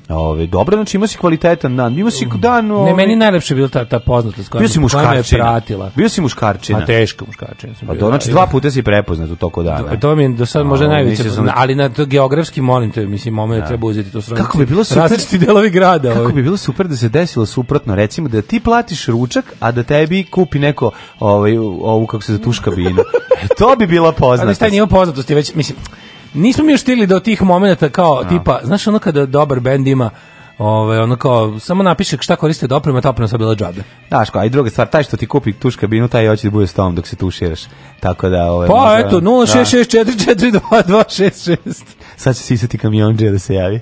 Ove, dobro, znači ima si kvalitetan dan. Imao si dan... Ove... Ne, meni najlepše bila ta, ta poznatost koja, bio si koja me pratila. Bio si muškarčina. A teška muškarčina. Sam pa to, da, znači da. dva puta si prepoznat u toku dana. To, da, to mi je do sad možda najveće. Ali na to geografski molim te, mislim, moment ja. treba uzeti to sranje. Kako bi bilo super... Različiti delovi grada. Kako ovaj. bi bilo super da se desilo suprotno, recimo, da ti platiš ručak, a da tebi kupi neko ovaj, ovu, kako se zatuška vino. [laughs] E, to bi bila poznatost. Ali šta nije poznatost, već, mislim, nismo mi još stigli do tih momenata kao no. Da. tipa, znaš ono kada dobar bend ima Ove, ovaj, ono kao, samo napiše šta koriste da oprema, ta oprema sad bila džabe. Daš, a i druga stvar, taj što ti kupi tuš kabinu, taj hoće da bude s tom dok se tuširaš. Tako da, ove, ovaj, pa eto, 066442266. Da. Sad će sisati kamion dže da se javi.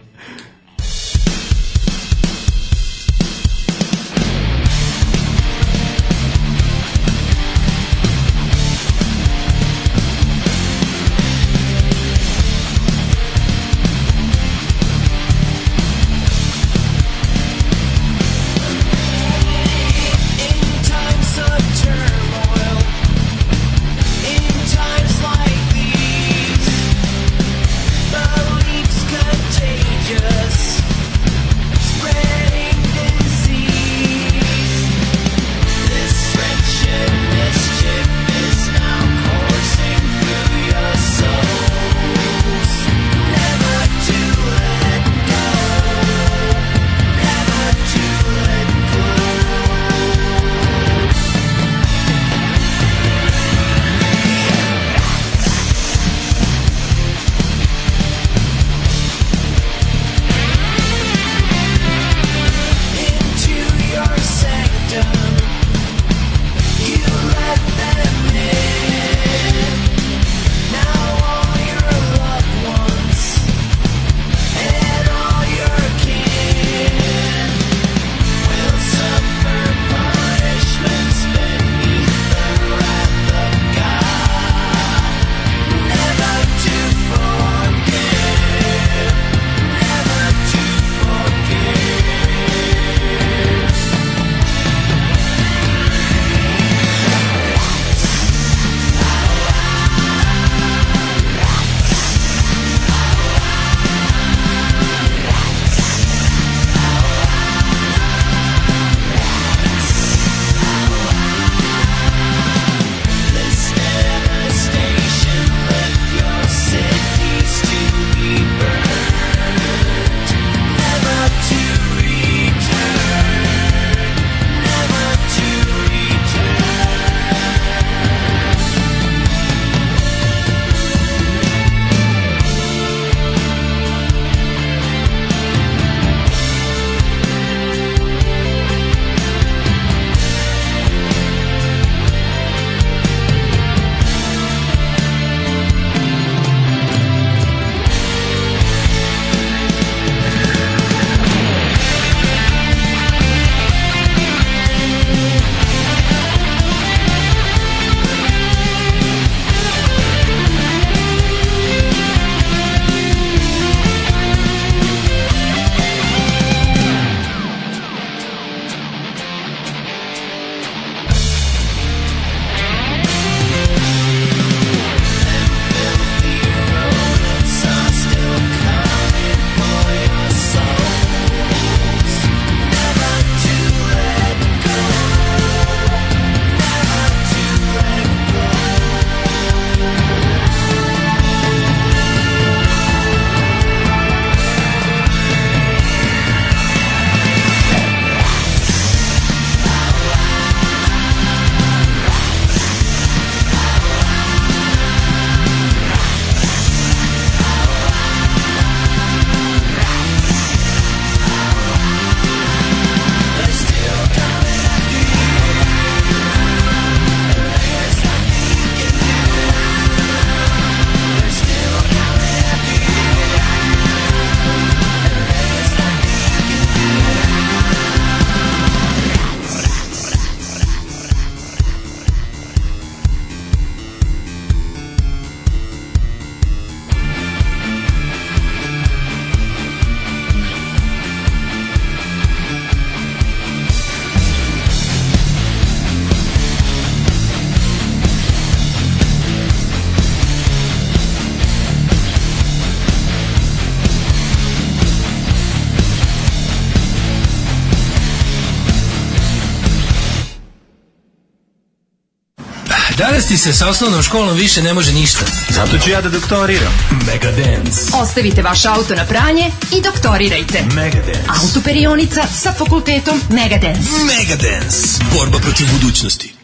Mati se sa osnovnom školom više ne može ništa. Zato ću ja da doktoriram. Megadance. Ostavite vaš auto na pranje i doktorirajte. Mega Autoperionica sa fakultetom Megadance. Megadance. Borba protiv budućnosti.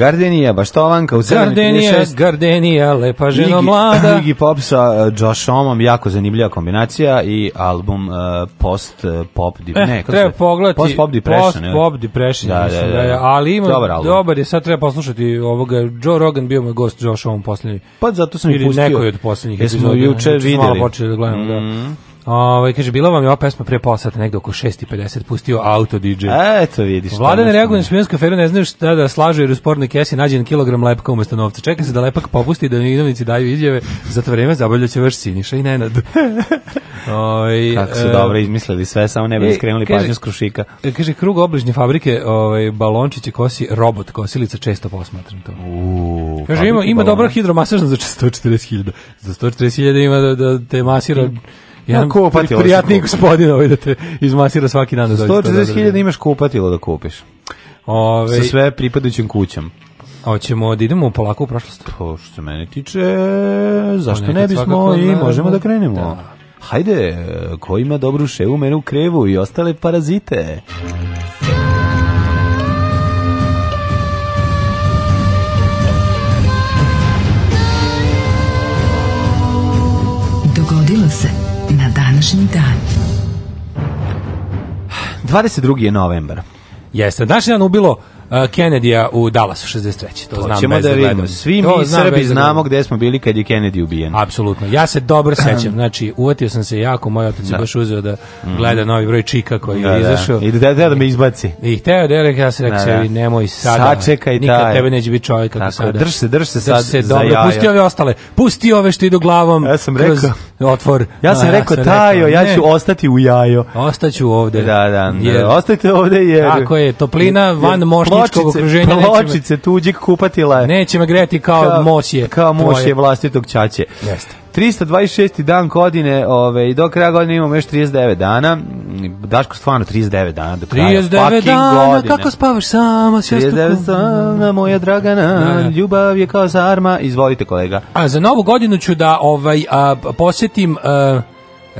Gardenija, Baštovanka u crveni Gardenija, Gardenija, lepa žena Ligi, mlada. Ligi Pop sa uh, Joshomom, jako zanimljiva kombinacija i album uh, Post e, Pop Deep. Eh, ne, treba se, pogledati. Post Pop Depression. Post ne? Pop Depression, da, mislim, da, da, da, da. ali ima, dobar, dobar je, sad treba poslušati ovoga. Joe Rogan bio moj gost Joshom posljednji. Pa zato sam i pustio. Ili nekoj od posljednjih. Jesmo juče znači, videli. Malo počeli da gledamo, da. mm. da. Ovaj kaže bila vam je ova pesma pre pola sata negde oko 6:50 pustio auto DJ. Eto vidiš. Vlada ne reaguje na smensku aferu, ne znaju šta da slažu jer u spornoj kesi nađen kilogram lepka umesto novca. Čeka se da lepak popusti da inovnici daju izjave, za to vreme zabavljaće vaš Siniša i Nenad. [laughs] Oj, ovaj, Kako su e, dobro izmislili sve, samo ne bi e, skrenuli pažnju s krušika. E, kaže krug obližnje fabrike, ovaj balončiće kosi robot, kosilica često posmatram to. U, kaže ima ima dobra hidromasažna za 140.000. Za 140.000 ima da, da te masira mm Jedan ja, kupatilo. Prijatni gospodin ovaj da te izmasira svaki dan. Da 140.000 imaš kupatilo da kupiš. Ove, sa sve pripadajućim kućom. Hoćemo da idemo polako u prošlost. To pa, što se mene tiče, zašto ne bismo i da- možemo da, da. krenemo. Da. Hajde, ko ima dobru ševu, mene u krevu i ostale parazite. današnji dan. 22. novembar. Jeste, današnji dan ubilo uh, Kennedyja u Dallasu 63. To, to znam ćemo da, da vidimo. Svi to mi znam Srbi da znamo gde smo bili kad je Kennedy ubijen. Apsolutno. Ja se dobro sećam. Znači, uvatio sam se jako, moj otac je da. baš uzeo da mhm. gleda novi broj Čika koji da, je izašao. Da. I da, da me izbaci. I hteo da je ja sam rekao da, sebi, nemoj sada. Sačekaj taj. Nikad tebe neće biti čovjek kako sada. Drž se, drž se sad drž se, dobro, jaja. Pusti ove ostale. Pusti ove što idu glavom. Ja sam rekao. Kroz otvor. Ja sam a, rekao, ja tajo, ja ću ne. ostati u jajo. Ostaću ovde. Da, da, da, jer, ostajte ovde jer... Tako je, toplina van mošničkog okruženja. Pločice, tuđih kupatila. Neće me grejati kao, kao mosje. Kao mosje vlastitog čače. Jeste. 326. dan godine, ove, i do kraja godine imamo još 39 dana. Daško, stvarno 39 dana do kraja. 39 dana, godine. kako spavaš sama, sjastu. 39 dana, moja dragana, ne. Da, da, da. ljubav je kao zarma. Izvolite, kolega. A za novu godinu ću da ovaj, a, posjetim... A,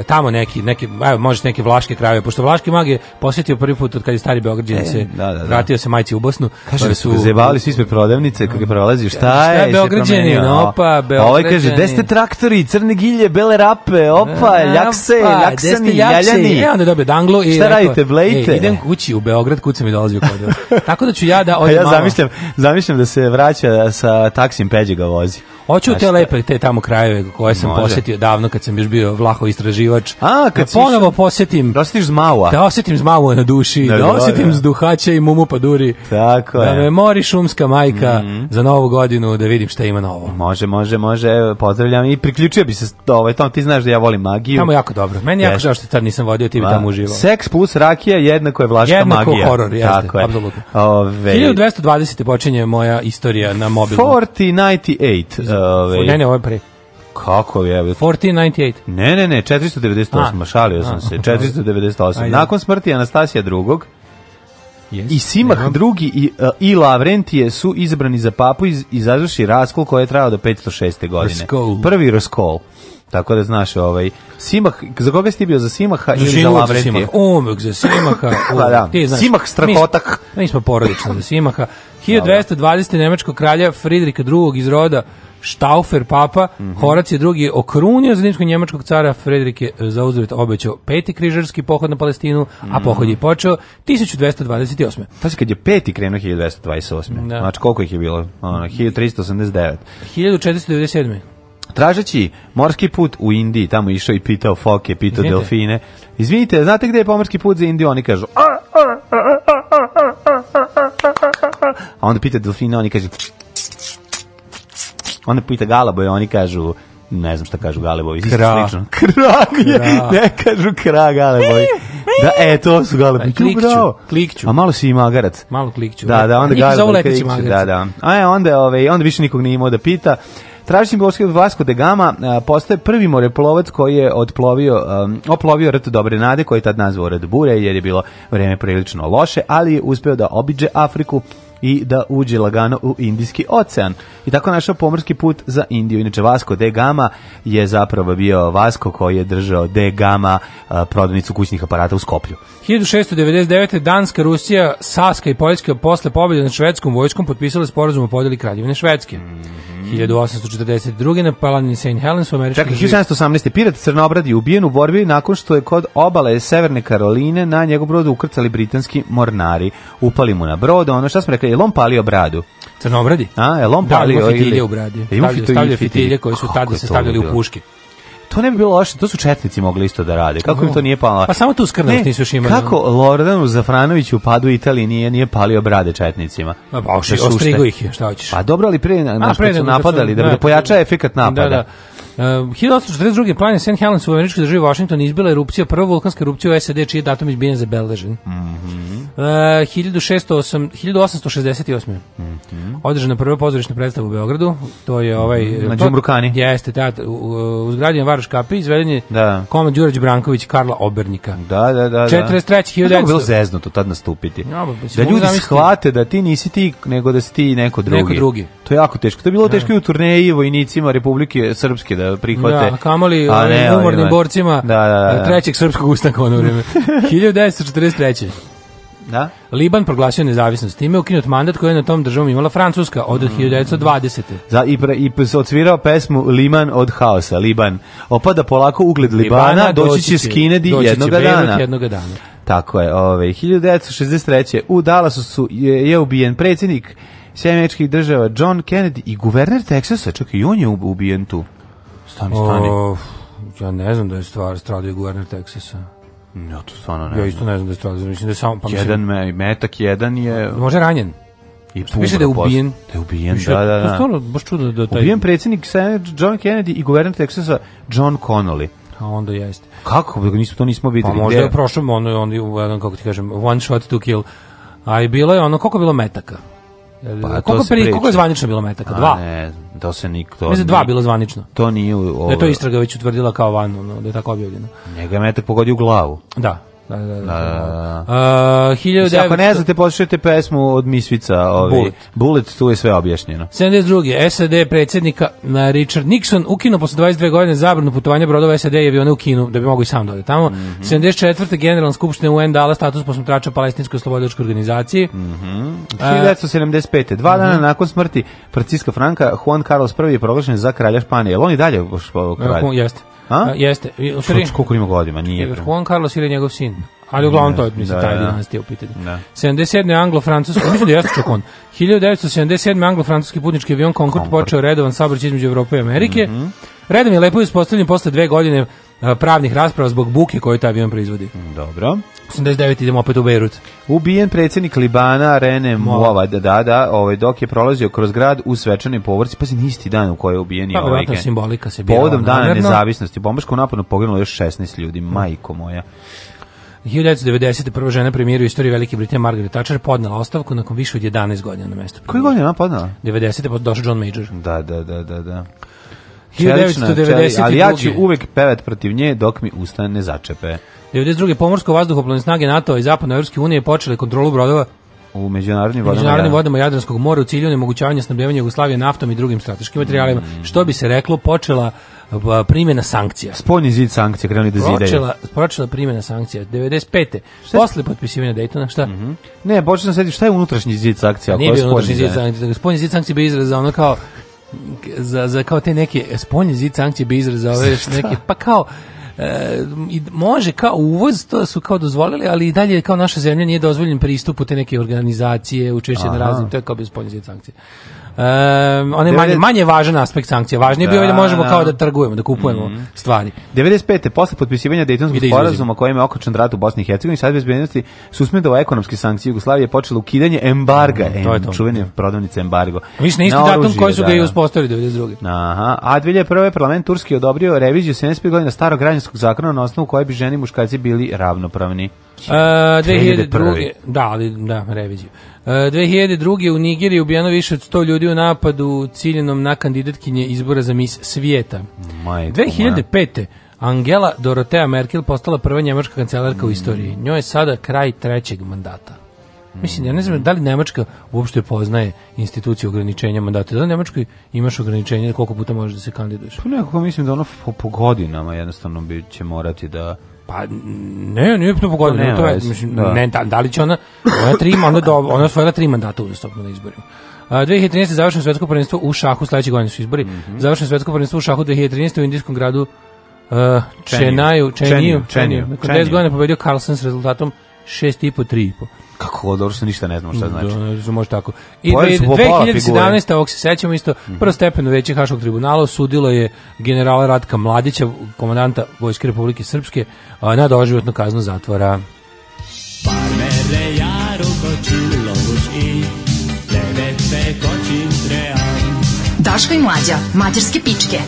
E, tamo neki, neki, evo, možete neke vlaške krajeve, pošto vlaški mag je posjetio prvi put od kad je stari Beograđan e, se da, da, da. vratio se majci u Bosnu. Kaže, pa su, zebali su ispred prodavnice kako je prolazi, šta je? Šta Beograđani, opa, Beograđani. Ovaj kaže, gde ste traktori, crne gilje, bele rape, opa, e, A, ljakse, ljaksani, ljaljani. Ja onda dobio danglo i šta radite, blejte? idem kući u Beograd, kuca mi dolazio kod Tako da ću ja da... [laughs] Ja zamišljam, zamišljam da se vraća sa taksim peđe vozi. Hoću te lepe te tamo krajeve koje sam posetio davno kad sam još bio vlaho istraživač. A, kad da ponovo posetim. Da osjetiš zmaua. Da osetim zmaua na duši, da, da, da, da. osjetim zduhaća i mumu paduri. Tako da je. Da me mori šumska majka mm -hmm. za novu godinu da vidim šta ima novo. Može, može, može. Pozdravljam i priključio bi se ovaj tom ti znaš da ja volim magiju. Tamo jako dobro. Meni jako žao što tad nisam vodio ti bi tamo uživao. Seks plus rakija jednako je vlaška jednako magija. Jednako horor, jeste, Tako apsolutno. Je. Ove... 1220 počinje moja istorija na mobilu. 4098. Ove, ne, ne, ovo je pre. Kako je? 1498. Ne, ne, ne, 498, šalio sam se. 498. Ajde. Nakon smrti Anastasija drugog, Yes, I Simah nemam. drugi i, e, i Lavrentije su izabrani za papu i iz, izazvrši raskol koji je trajao do 506. godine. Raskol. Prvi raskol. Tako da znaš, ovaj, Simah, za koga si bio? Za Simaha za ili za Lavrentije? Simah. za Simaha. [laughs] pa da, ti, znaš, Simah strahotak. Mi, mi smo porodični za Simaha. 1220. nemačkog kralja Fridrika II. iz roda Štaufer papa, mm -hmm. Horacije drugi okrunio za njemačkog cara Frederike za zauzvrat obećao peti križarski pohod na Palestinu, mm -hmm. a pohod je počeo 1228. To se kad je peti krenuo 1228. Da. Znači koliko ih je bilo? 1389. 1497. Tražeći morski put u Indiji, tamo išao i pitao foke, pitao Izvinite. delfine. Izvinite, znate gde je pomorski put za Indiju? Oni kažu... A, a, a, a a, onda pita delfina, oni kaže Onda pita Galabo i oni kažu ne znam šta kažu Galebovi, isto Kra. slično. Krag je, Kra. ne kažu krag Galebovi. Da, e, to su Galebovi. Klikću, bravo. klikću. A malo si i magarac. Malo klikću. Da, da, da onda Galebovi klikću. Da, da. A e, onda, ove, onda više nikog nije imao da pita. Tražim od Vasco de da Gama postaje prvi moreplovac koji je odplovio, um, oplovio rt Dobre Nade, koji je tad nazvao rt Bure, jer je bilo vreme prilično loše, ali je uspeo da obiđe Afriku i da uđe lagano u Indijski ocean i tako našao pomorski put za Indiju. Inače, Vasco de da Gama je zapravo bio Vasco koji je držao de da Gama prodavnicu kućnih aparata u Skoplju. 1699. Danska, Rusija, Saska i Poljska posle pobjede nad švedskom vojskom potpisale sporazum o podeli kraljevine Švedske. Mm -hmm. 1842. Napalan Palanini St. Helens u američkom... Čekaj, 1718. Pirat Crnobrad je ubijen u borbi nakon što je kod obale Severne Karoline na njegov brodu ukrcali britanski mornari. Upali mu na brod, ono što smo rekli, je on palio bradu? Crnobradi? A, je on da, palio da, fitilje u bradi. Stavljaju, stavljaju fitilje koje su tada se stavljali u puške. To ne bi bilo loše, to su četnici mogli isto da rade. Kako im to nije palo? Pa samo tu skrnaš nisu još imali. Kako Lordanu Zafranoviću u padu Italije nije nije palio brade četnicima? Pa ostrigo ih je, šta hoćeš? Pa dobro, ali pre, na, A, pre su napadali, da, da, da pojača da. efekat napada. Da, da. Uh, 1842. planje St. Helens u američkoj državi Washington izbila erupcija, prva vulkanska erupcija u SAD, čiji datum izbijen zabeležen. Mm -hmm. uh, 1608, 1868. Mm -hmm. Održana prva pozorišna predstava u Beogradu, to je ovaj... Mhm. Na Đumrukani. Jeste, teatr, u, u zgradi na Varoš Kapi, izveden je da. Koma Đurađ Branković, Karla Obernika. Da, da, da. 43. Da. Da, je bilo zezno to tad nastupiti. Ja, ba, pa da ljudi zamisliti. shvate da ti nisi ti, nego da si ti neko drugi. Neko drugi. To je jako teško. To je bilo da. teško i u turneji vojnicima Republike Srpske da Da prihvate. Da, kamoli a ne, umornim ima. borcima da, da, da, da, trećeg srpskog ustanka ono vreme. 1943. [laughs] Da? Liban proglasio nezavisnost. Time je ukinut mandat koji je na tom državom imala Francuska od 1920. Mm. Za, I pre, i odsvirao pesmu Liman od haosa. Liban. Opada polako ugled Libana, Libana doći, doći će Skinedi jednog dana. jednoga dana. Tako je. Ove, 1963. u Dallasu su, je, je ubijen predsjednik Sjemeničkih država John Kennedy i guverner Teksasa. Čekaj, i on je ubijen tu. Stani, stani. O, ja ne znam da je stvar stradio guverner Teksasa. Ja to stvarno ne Ja isto ne znam da je stradio. Mislim da je samo... Pa mislim, jedan me, metak jedan je... Može ranjen. I Mislim da je ubijen. Da je ubijen, da, da, da. To pa je stvarno baš čudno da taj... Ubijen predsjednik Senate John Kennedy i guverner Teksasa John Connolly. A onda jeste. Kako? Da Nismo, to nismo videli. Pa možda Gde? je prošlo, ono, ono, ono, kako ti kažem, one shot to kill. A i bilo je ono, koliko je bilo metaka? Pa, koliko, pri, koliko je zvanično bilo metaka? Pa, dva? A ne, to se nikto... to ne da dva bilo zvanično. To nije... Ovo... Da je to istraga već utvrdila kao van, ono, da je tako objavljeno. Njega je metak pogodio u glavu. Da, Da da da, da, da, da. da, da. A, 1900... Ako ne znate, poslušajte pesmu od Misvica, ovi, Bullet. Bullet, tu je sve objašnjeno. 72. SAD predsjednika na Richard Nixon ukinuo posle 22 godine zabranu putovanja brodova SAD je aviona u Kinu, da bi mogu i sam dole tamo. Mm -hmm. 74. Generalna skupština UN dala status posmatrača Palestinskoj slobodiločkoj organizaciji. Mm -hmm. 1975. Dva dana mm -hmm. nakon smrti Franciska Franka, Juan Carlos I je proglašen za kralja Španije. Je on i dalje kralj? Jeste. A? jeste. Šuč, koliko ima godina, nije. Juan Carlos ili njegov sin ali uglavnom to je mislim, da, taj da, u pitanju. Da. 77. anglo-francuski, mislim da jeste čokon, 1977. anglo-francuski putnički avion Concorde počeo redovan saobraćaj između Evrope i Amerike. Mm -hmm. Redom je lepo uspostavljen posle dve godine Eh, pravnih rasprava zbog buke koju taj avion proizvodi. Dobro. 89 idemo opet u Beirut. Ubijen predsjednik Libana Rene Muava, da, da, da, ovaj, dok je prolazio kroz grad u svečanoj povorci, pa isti dan u kojoj je ubijen i pa, ovaj simbolika se bila. Povodom dana nevjerno. nezavisnosti, bombaškom napadno poginulo još 16 ljudi, majko moja. 1990. prva žena premijeru istoriji Velike Britanije Margaret Thatcher podnala ostavku nakon više od 11 godina na mesto. Koje godine ona podnala? 90. Pa došao John Major. Da, da, da, da, da. Čelična, čeli, ali ja ću uvek pevet protiv nje dok mi usta ne začepe. 92. pomorsko vazduhoplovne snage NATO i Zapadne Evropske unije počele kontrolu brodova u međunarodnim vodama, međunarodnim vodama Jadranskog mora u cilju onemogućavanja snabdevanja Jugoslavije naftom i drugim strateškim materijalima. Mm. Što bi se reklo, počela primjena sankcija. Spoljni zid sankcija krenuli da zidaju. Počela, počela primjena sankcija 95. Šta Posle potpisivanja Daytona, šta? Mm -hmm. Ne, počeo sam da sedi šta je unutrašnji zid sankcija, pa nije bio unutrašnji zid sankcija, spoljni zid sankcija bi izraz za ono kao za, za kao te neke spoljni zid sankcije bi izraz ove neke, pa kao e, može kao uvoz, to su kao dozvolili, ali i dalje kao naša zemlja nije dozvoljen pristup u te neke organizacije, učešće na raznim, to je kao bez spoljni zid sankcije. Um, on je manje, manje važan aspekt sankcije. Važnije da, bio da možemo da. da kao da. da trgujemo, da kupujemo mm. stvari. 95. posle potpisivanja Dejtonskog da sporazuma kojim je okočan rat u Bosni i Hercegovini, sad bezbednosti suspendovao ekonomske sankcije Jugoslavije počelo ukidanje embarga, mm, to je to. prodavnice embargo. Mislim, na isti na datum koji su ga da, i uspostavili 92. Aha, a 2001. parlament Turski odobrio reviziju 75 godina starog građanskog zakona na osnovu koje bi ženi i muškarci bili ravnopravni. Uh, e, 2002. Da, ali da, reviziju. E, uh, 2002. u Nigeriji ubijeno više od 100 ljudi u napadu ciljenom na kandidatkinje izbora za mis svijeta. Majko, 2005. Angela Dorotea Merkel postala prva njemačka kancelarka mm. u istoriji. Njoj je sada kraj trećeg mandata. Mislim, ja ne znam da li Nemačka uopšte poznaje instituciju ograničenja mandata. Da li Nemačkoj imaš ograničenje da koliko puta možeš da se kandiduješ? Pa nekako mislim da ono po, po godinama jednostavno bi će morati da Pa ne, nije to pogodilo. To, to je, mislim, da. ne, da, da li će ona, ona, tri, onda do, ona osvojila tri mandata uzastopno na izborima. Uh, 2013. završeno svetsko prvenstvo u šahu, sledeće godine su izbori. Mm -hmm. Završeno svetsko prvenstvo u šahu 2013. u indijskom gradu uh, Čenaju, Čeniju, Čeniju. Nakon 10 godina pobedio Carlsen s rezultatom 6,5-3,5. Kako dobro što ništa ne znamo šta da, znači. Da, ne znam, može tako. I dve, su 2017. ovog se sećamo isto, mhm. prvostepeno veće Haškog tribunala osudilo je generala Ratka Mladića, komandanta Vojske Republike Srpske, na doživotnu kaznu zatvora. Parmere i Daško i mlađa, mađarske pičke.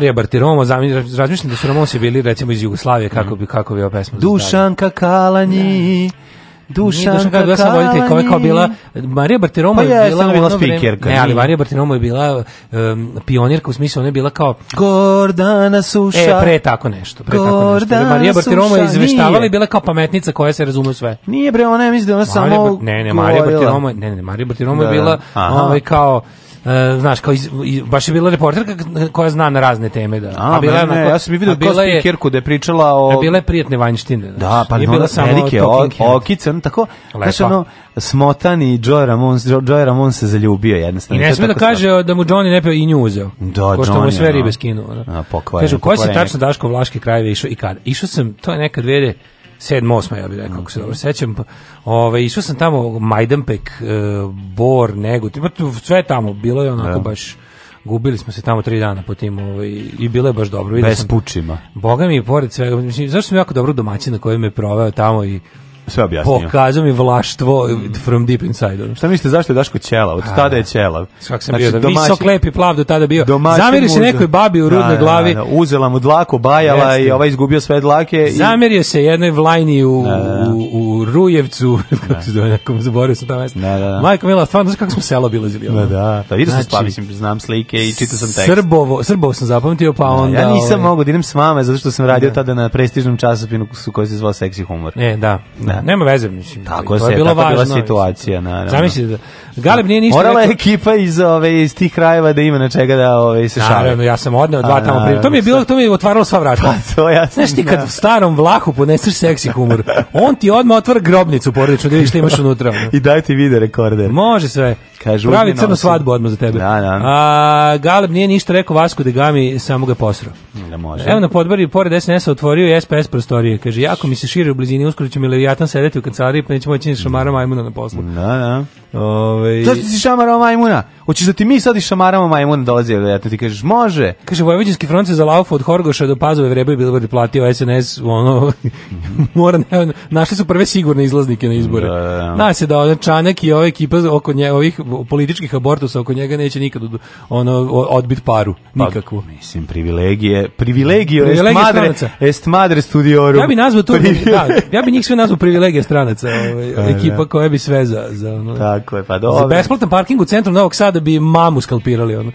Marija Bartiromo, razmišljam da su Ramonsi bili recimo iz Jugoslavije, kako bi, kako bi ova pesma Dušanka Kalanji, da. Dušanka, Dušanka Kalanji. Ja sam voditelj koja kao bila, Marija Bartiromo pa je, je bila... Je bila speakerka. Ne, ali Marija Bartiromo je bila um, pionirka, u smislu ona je bila kao... Gordana Suša. E, pre tako nešto. Pre Gordana tako nešto. Marija Bartiromo je izveštavala i bila kao pametnica koja se razume sve. Nije bre, ona da je mislila, ona samo... Ne, ne, Marija Bartiromo, ne, ne, Marija Bartiromo je da. bila ovaj kao uh, znaš, kao iz, iz, baš je bila reporterka koja zna na razne teme. Da. A, a bila ne, onako, ja sam vidio kao spikerku da je pričala o... Bila je prijatne vanjštine. Da, znaš, da, pa bila samo Erike, Okican, tako, Lepa. znaš, ono, Smotan Joe Ramon, Joe Ramon se zaljubio jednostavno. I ne sme da kaže stav... da mu Johnny ne peo i nju uzeo. Da, ko što mu sve da. ribe skinuo. Da. Kažu, koji si tačno Daško Vlaški krajeve išao i kad Išao sam, to je nekad vede, 7. 8. ja bih rekao, ako se dobro sećam. Ovaj išao sam tamo Majdanpek, e, Bor, Negotin, pa sve tamo, bilo je onako da. baš gubili smo se tamo 3 dana po tim ovaj, i bilo je baš dobro. Bez pučima. Boga mi, pored svega, mislim, zašto sam jako dobro domaćin na koji me proveo tamo i sve objasnio. Pokazao mi vlaštvo from deep inside. Šta mislite zašto je Daško ćelav? Od pa, tada je ćelav. Svak sam znači, bio, da domaći, visok lepi plav do tada bio. Zamerio se nekoj babi u rudnoj da, da, glavi. Da, da, uzela mu dlaku, bajala Jeste. i ovaj izgubio sve dlake. I... Zamerio se jednoj vlajni u, da, da u, u Rujevcu, [laughs] kako se zove, nekom zaboravio sam tamo mesto. Da, da, da. Majko Mila, stvarno, znaš kako smo selo bilazili? Da, da, da, vidio sam znači, mislim, znam slike i čitao sam tekst. Srbovo, Srbovo sam zapamtio, pa onda... Ja nisam ovaj... mogu da idem s vama, zato što sam radio tada na prestižnom časopinu koji se zvao Sexy Humor. E, da. da Nema veze, mislim. Tako se, je bilo tako važno, bila situacija, naravno. Zamislite da Galeb nije ništa Morala rekao... ekipa iz ove iz tih krajeva da ima na čega da ove se šale. Naravno, ja sam odneo dva A, tamo prije. To mi je bilo, to mi je otvaralo sva vrata. Pa, to ja sam. Znaš ti kad da. u starom vlahu poneseš seksi humor, on ti odmah otvara grobnicu porodičnu da vidiš šta imaš unutra. I daj ti vide rekorder. Može sve. Kaže, Pravi crnu svadbu odmah za tebe. Da, da. A, Galeb nije ništa rekao Vasku de da Gami, samo ga posro. Da može. Evo na podbari, pored SNS-a otvorio je SPS prostorije. Kaže, jako mi se šire u blizini, uskoro ću mi leviatan sedeti u kancelariji, pa neću moći šamara majmuna na poslu. Da, da. Ove... Ovaj, Zašto si šamarao majmuna? Hoćeš da ti mi sad i šamaramo majmuna dolazi, da vjerojatno ti kažeš, može. Kaže, Vojvođanski front se za laufu od Horgoša do Pazove vreba i bilo platio SNS, ono, [laughs] mora, ne, našli su prve sigurne izlaznike na izbore. Da, da, da. Nas je da Čanak i ova ekipa oko nje, ovih političkih abortusa oko njega neće nikad ono, odbit paru, pa, nikakvu. Pa, mislim, privilegije, privilegio est madre, est madre studiorum. Ja bi nazvao to, [laughs] da, ja bi njih sve nazvao privilegije stranaca, ovaj, pa, ekipa da. koja bi sve za, za ono, da, Tako je, pa dobro. Za besplatan parking u centru Novog Sada bi mamu skalpirali, ono.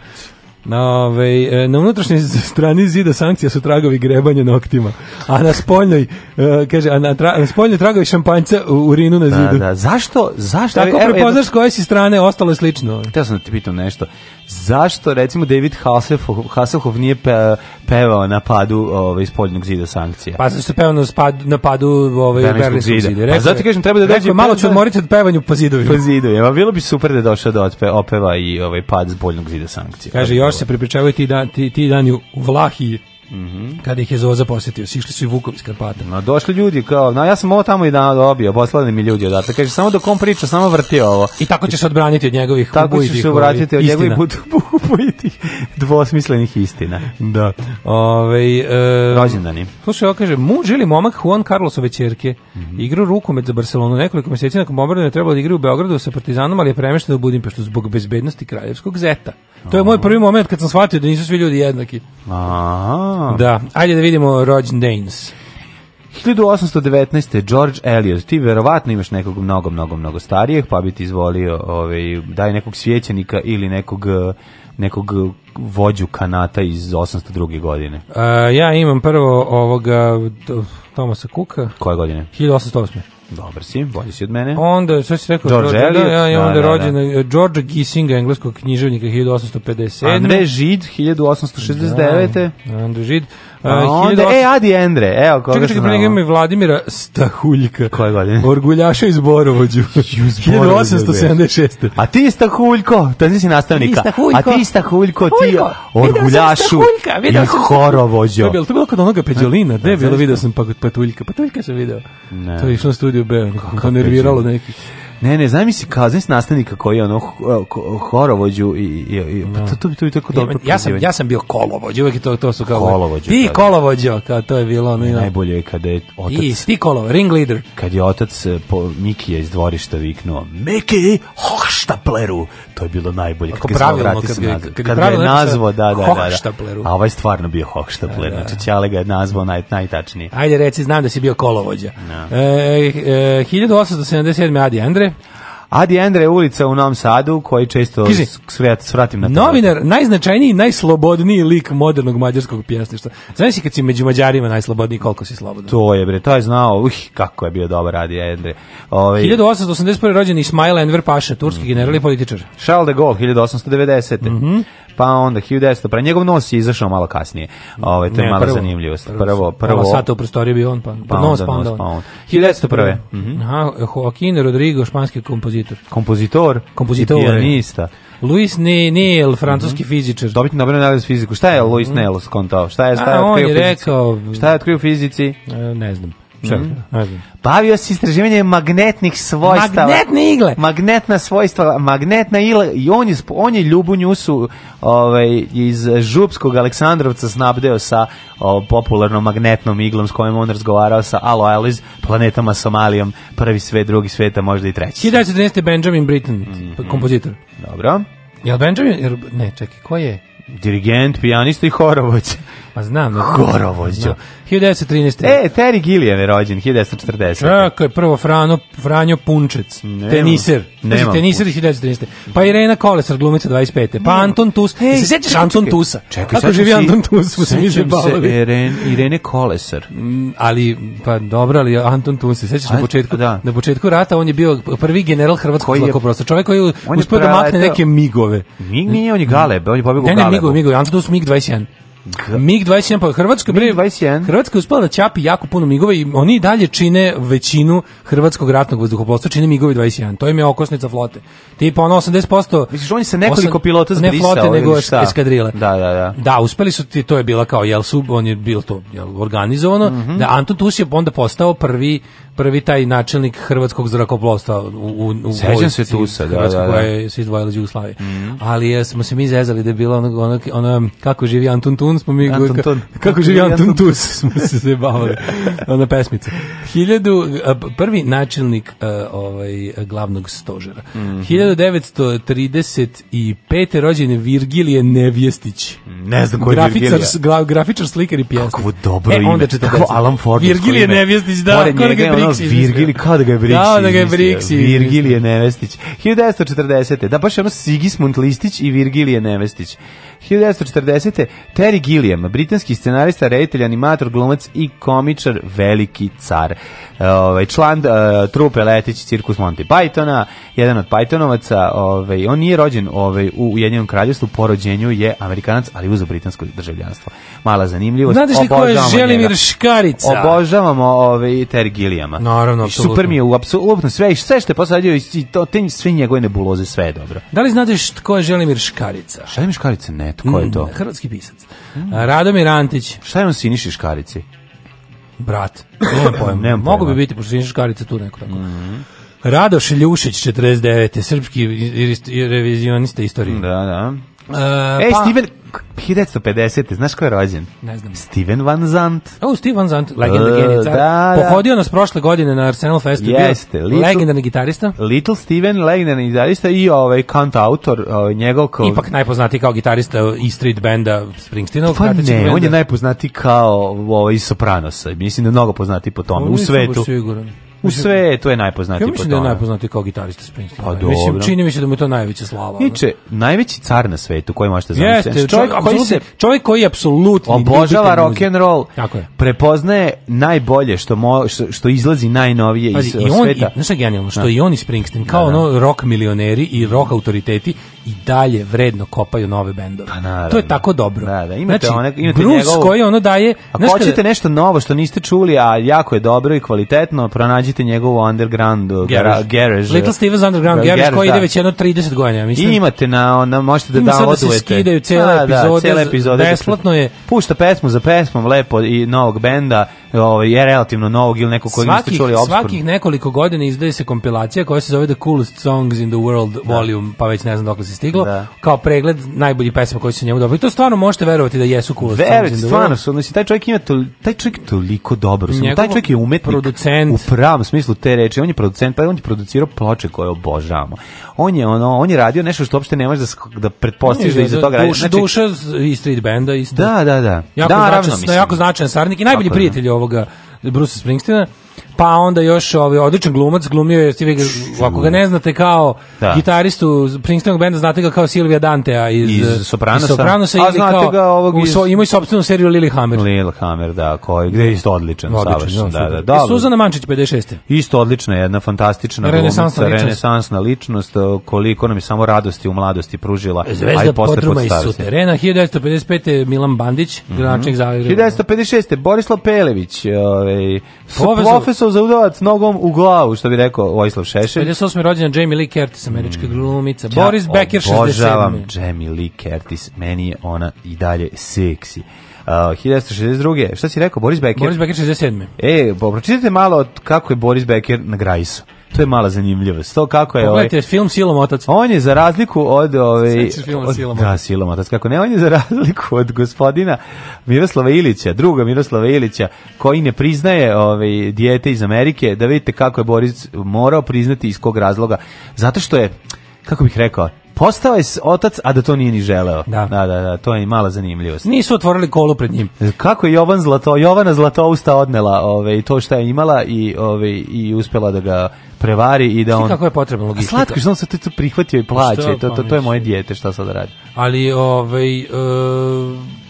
Na, ove, ovaj, na unutrašnjoj strani zida sankcija su tragovi grebanja noktima, a na spoljnoj e, kaže, a na, tra, na spoljnoj tragovi šampanjca u urinu na da, zidu. Da, da. Zašto? Zašto? Tako prepoznaš koje si strane, ostalo je slično. Teo sam da ti pitam nešto zašto recimo David Hasselhoff, Hasselhoff nije pe, pevao na padu ovaj spoljnog zida sankcija. Pa zašto pevao na padu na padu ovaj Berlinskog zida. zida. Rekao, pa zato kažem treba da dođe malo ćemo odmoriti od pevanju po zidovima. Po zidovima. bilo bi super da je došao da otpe, opeva i ovaj pad iz poljnog zida sankcija. Kaže još se pripričavaju ti dan ti, ti dani u Vlahiji Mhm. Kada ih je Zoza posetio, sišli su i Vukom iz Karpata. No, došli ljudi kao, no ja sam ovo tamo i dan dobio, poslali mi ljudi odatle. Kaže samo dok on priča, samo vrti ovo. I tako će se odbraniti od njegovih Tako će se obraniti od ovaj, njegovih [laughs] ubojitih dvosmislenih istina. Da. Ovaj e, rođendani. Slušaj, on kaže, muž ili momak Juan Carlosove ćerke mm -hmm. igrao rukomet za Barcelonu nekoliko mjeseci nakon bombardovanja trebalo da igra u Beogradu sa Partizanom, ali je premešteno u Budimpeštu zbog bezbednosti kraljevskog zeta. To je moj prvi moment kad sam shvatio da nisu svi ljudi jednaki. -a. Da, ajde da vidimo Rođen Danes. 1819. George Eliot, ti verovatno imaš nekog mnogo, mnogo, mnogo starijeg, pa bi ti izvolio ovaj, daj nekog svjećenika ili nekog nekog vođu kanata iz 802. godine. A, ja imam prvo ovoga Tomasa Kuka. Koje godine? 1808. Dobar si, bolji si od mene. Onda, sve si rekao, George da, Eliot, ja, da, ja, onda da, da rođen da. George Gissing, engleskog književnika 1857. Andre Žid, 1869. Da, Andre Žid onda, e, Adi Endre, evo koga čekaj, čekaj, znamo. Vladimira Stahuljka. Koje godine? Orguljaša iz Borovođu. 1876. A ti Stahuljko, to nisi znači nastavnika. A ti Stahuljko, ti Orguljašu i Horovođo. To je bilo, to je bilo kod onoga Peđolina, da, gde je bilo, vidio sam pa, Patuljka. Patuljka sam video. To je išlo na studiju B, to nerviralo nekih. Ne, ne, zamisli si kao, znaš nastavnika koji je ono e, horovođu i, i, i pa da. to, to, to, to tako dobro. Ja, sam, ja sam bio kolovođ, uvek to, to su kao... Kolovođu. Ti da, da. kolovođo, kao to je bilo. Ono, najbolje je kada je otac... I, ti kolovo, leader. Kad je otac e, po, Mikija iz dvorišta viknuo, Miki, hoštapleru, to je bilo najbolje. Kako pravilno, kad, ga, kad, je znači, nazvao, da, da, da, da. A ovaj stvarno bio Hochštapler, da, da. znači Ćale ga je nazvao naj, najtačnije. Ajde reci, znam da si bio kolovođa. Da. E, e, 1877. E, Adi Andre, Adi Andre ulica u Novom Sadu, koji često svratim na to. Novinar, najznačajniji, najslobodniji lik modernog mađarskog pjesništva. Znaš si kad si među Mađarima najslobodniji, koliko si slobodan? To je, bre, to je znao, uh, kako je bio dobar Adi Andre. Ove... 1881. rođen Ismail Enver Paša, turski mm -hmm. general i političar. Charles de Gaulle, 1890. Mm -hmm pa onda 1900, pre njegov nos je izašao malo kasnije. Ovaj to je mala zanimljivost. Prvo, prvo. Ovo sata u prostoriji bio on, pa, pa, pa nos, pa onda. Nos, pa on. 1901. Mhm. Aha, Joaquin Rodrigo, španski kompozitor. Kompozitor, kompozitor, pijanista. Luis Neil, mhm. francuski mm -hmm. fizičar. Dobiti Nobelov nagradu za fiziku. Šta je mhm. Luis Neil skontao? Šta je šta je otkrio? On rekao, šta je otkrio u fizici? E, ne znam. Čekaj, mhm. Bavio se istraživanjem magnetnih svojstava. Magnetne igle. Magnetna svojstva, magnetna igla I on je, on je Ljubu Njusu ovaj, iz Župskog Aleksandrovca snabdeo sa o, popularnom magnetnom iglom s kojom on razgovarao sa Alo Alice, planetama Somalijom, prvi sve, drugi sveta, možda i treći. 1913. Benjamin Britten, mm -hmm. kompozitor. Dobro. Jel Benjamin, ne, čekaj, ko je? Dirigent, pijanista i horovođa. Ma pa znam, no, da- Gorovođo. 1913. Da. E, Terry Gilliam je rođen, 1940. Tako je, prvo Frano, Franjo Punčec, nema, teniser. Ne, Teniser 1913. Pa Irena Kolesar, glumica 25. Pa Anton Tus. Ej, se sećaš Anton Tusa? Čekaj, Kako živi si, Anton Tus? Sećam se Irene, Irene Kolesar. Mm, ali, pa dobro, ali Anton Tus, se sećaš na početku, da. na početku rata, on je bio prvi general hrvatskog tlakoprosta. Čovjek koji je uspio da makne neke migove. Mig nije, on je Galeb, on je pobegao Galeb. Ne, ne, Migove, Migove, Anton Tus Mig 21. MiG-21, pa Hrvatska, MiG-21. Hrvatska je uspela da ćapi jako puno migove i oni dalje čine većinu hrvatskog ratnog vazduhoplovstva, čine migovi 21. To im je okosnica flote. Tipa ono 80%... Misliš, oni se nekoliko pilota zbrisao? Ne flote, nego šta? eskadrile. Da, da, da. Da, uspeli su ti, to je bila kao, jel su, on je bilo to jel, organizovano, mm -hmm. da Anton Tus je onda postao prvi prvi taj načelnik hrvatskog zrakoplovstva u u, u Sećam se Tusa, da, da, da, da. se izdvojila iz Jugoslavije. Mm. Ali ja, e, smo se mi zezali da je bilo ono, ono, ono kako živi Antun Tun, smo mi Antun, ka, kako živi Antun Tus, [laughs] smo se sve na ona 1000 prvi načelnik ovaj, glavnog stožera. Mm -hmm. 1935. rođen je Virgilije Nevjestić. Ne znam ko je grafičar, Virgilija. Gra, grafičar, slikar i pjesnik. Kako dobro e, ime. Onda Kako Alan Ford. Virgilije Nevjestić, da. Pored njega Brix izmislio. Virgili, kao da, da ga je Brix Kao da ga je Brix izmislio. Virgilije Nevestić. 1940. Da, baš je ono Sigismund Listić i Virgilije Nevestić. 1940. Terry Gilliam, britanski scenarista, reditelj, animator, glumac i komičar, veliki car. E, ovaj član uh, trupe Letić cirkus Monty Pythona, jedan od Pythonovaca, ovaj on nije rođen ovaj u Ujedinjenom kraljevstvu, po rođenju je Amerikanac, ali uzeo britansko državljanstvo. Mala zanimljivost. Znate li ko je Želimir Škarica? Obožavamo ovaj Terry Gilliama. Naravno, apsolutno. Super mi je u apsolutno sve, sve što je posadio i to te sve njegove nebuloze, sve je dobro. Da li znate ko je Želimir Škarica? Želimir Škarica ne Eto, ko je mm, to? Hrvatski pisac. Radomir Antić. Šta je on Siniši Škarici? Brat. Nemam pojma. Nemam pojma. Mogu bi biti, pošto Siniši Škarica tu neko tako. Mm Radoš Ljušić 49. srpski revizionista istorije. Da, da. Uh, e, pa, Steven, 1950. Znaš ko je rođen? Ne znam. Steven Van Zandt. Oh, Steven Zandt, e, legendarni uh, da, da. Pohodio nas prošle godine na Arsenal Festu. Jeste. Bio legendarni gitarista. Little Steven, legendarni gitarista i ovaj kantautor, ovaj, njegov kao... Ipak najpoznatiji kao gitarista i street benda Springsteenov. Pa ne, benda. on je najpoznatiji kao ovaj, Sopranosa. Mislim da je mnogo poznatiji po tome. U pa svetu. Sigurno. U sve, to je najpoznatiji ja po tome. da je najpoznatiji kao gitarista Springsteen. Pa dobro. Mislim, čini mi se da mu je to najveća slava. Niče, najveći car na svetu koji možete zamisliti. Jeste, znači, čovjek, koji se čovjek koji je apsolutno obožava rock and roll. Tako je. Prepoznaje najbolje što mo, što, što izlazi najnovije Pazi, iz i on, sveta. I, znaš je genijalno što da. i on i Springsteen da, kao da, da. ono rock milioneri i rock autoriteti i dalje vredno kopaju nove bendove. Pa, to je tako dobro. Da, da, imate znači, one, imate Bruce njegovu... koji ono daje... Ako hoćete nešto novo što niste čuli, a jako je dobro i kvalitetno, pronađite tražite njegovu underground garage. Uh, garage Little uh, Steven's underground garage, garage koji ide da. već jedno 30 godina, mislim. I imate na na možete da downloadujete. Da se skidaju cele A, da, epizode, da, cele epizode. Besplatno je. Pušta pesmu za pesmom lepo i novog benda, ovaj je relativno novog ili nekog koji niste čuli obskurno. Svakih nekoliko godina izdaje se kompilacija koja se zove The Coolest Songs in the World da. Volume, pa već ne znam dokle se stiglo, da. kao pregled najboljih pesama koji su njemu dobili. To stvarno možete verovati da jesu Coolest Verujte, Songs in the stvarno, World. Verujte, stvarno, taj čovjek ima tol, taj čovjek toliko dobro, taj čovjek je umetnik. Producent. U pravom smislu te reči. On je producent, pa on je producirao ploče koje obožavamo. On je ono, on je radio nešto što uopšte nemaš da da pretpostaviš da iz da, toga radi. Duš, znači, duša i street benda isto. Da, da, da. Jako da, značan, ravno, jako značajan sarnik i najbolji da. prijatelj ovoga Bruce Springsteena pa onda još ovaj odličan glumac, glumio je, vi ga, ako ga ne znate kao da. gitaristu Princetonovog benda, znate ga kao Silvia Dantea iz, iz Sopranosa, Sopranosa a znate kao, ga ovog iz... So, ima i sobstvenu seriju Hammer Lilyhammer. Hammer da, koji, gde je isto odličan, odličan savršen. Da, da, da, da, da. E, Suzana Mančić, 56. Isto odlična, jedna fantastična renesansna glumica, ličnost. renesansna ličnost, koliko nam je samo radosti u mladosti pružila, Zvezda a i posle podruma iz suterena, 1955. Milan Bandić, mm -hmm. gračnik Zagreba. 1956. Borislav Pelević, ovaj, profesor Ustao za nogom u glavu, što bi rekao Vojislav Šešelj. 58. rođena Jamie Lee Curtis, američka mm. glumica. Boris ja, Becker, 67. Obožavam Jamie Lee Curtis, meni je ona i dalje seksi. Uh, 1962. Šta si rekao, Boris Becker? Boris Becker 67. E, pročitajte malo kako je Boris Becker na Grajsu. To je mala zanimljivost. To kako je ovaj- Pogledajte, ovaj film Silom otac. On je za razliku od ove filma Silom da, otac. Da, Silom otac. Kako ne, on je za razliku od gospodina Miroslava Ilića, druga Miroslava Ilića, koji ne priznaje ovaj dijete iz Amerike, da vidite kako je Boris morao priznati iz kog razloga. Zato što je kako bih rekao, Postao je otac, a da to nije ni želeo. Da. da, da, da to je mala zanimljivost. Nisu otvorili kolu pred njim. Kako je Jovan Zlato, Jovana Zlatousta odnela ove, to što je imala i, ove, i uspela da ga prevari i da on... kako je potrebno logistika. Slatko, što on se to prihvatio i plaće, to, to, to, je moje dijete, šta sad radi. Ali, ovaj... Uh,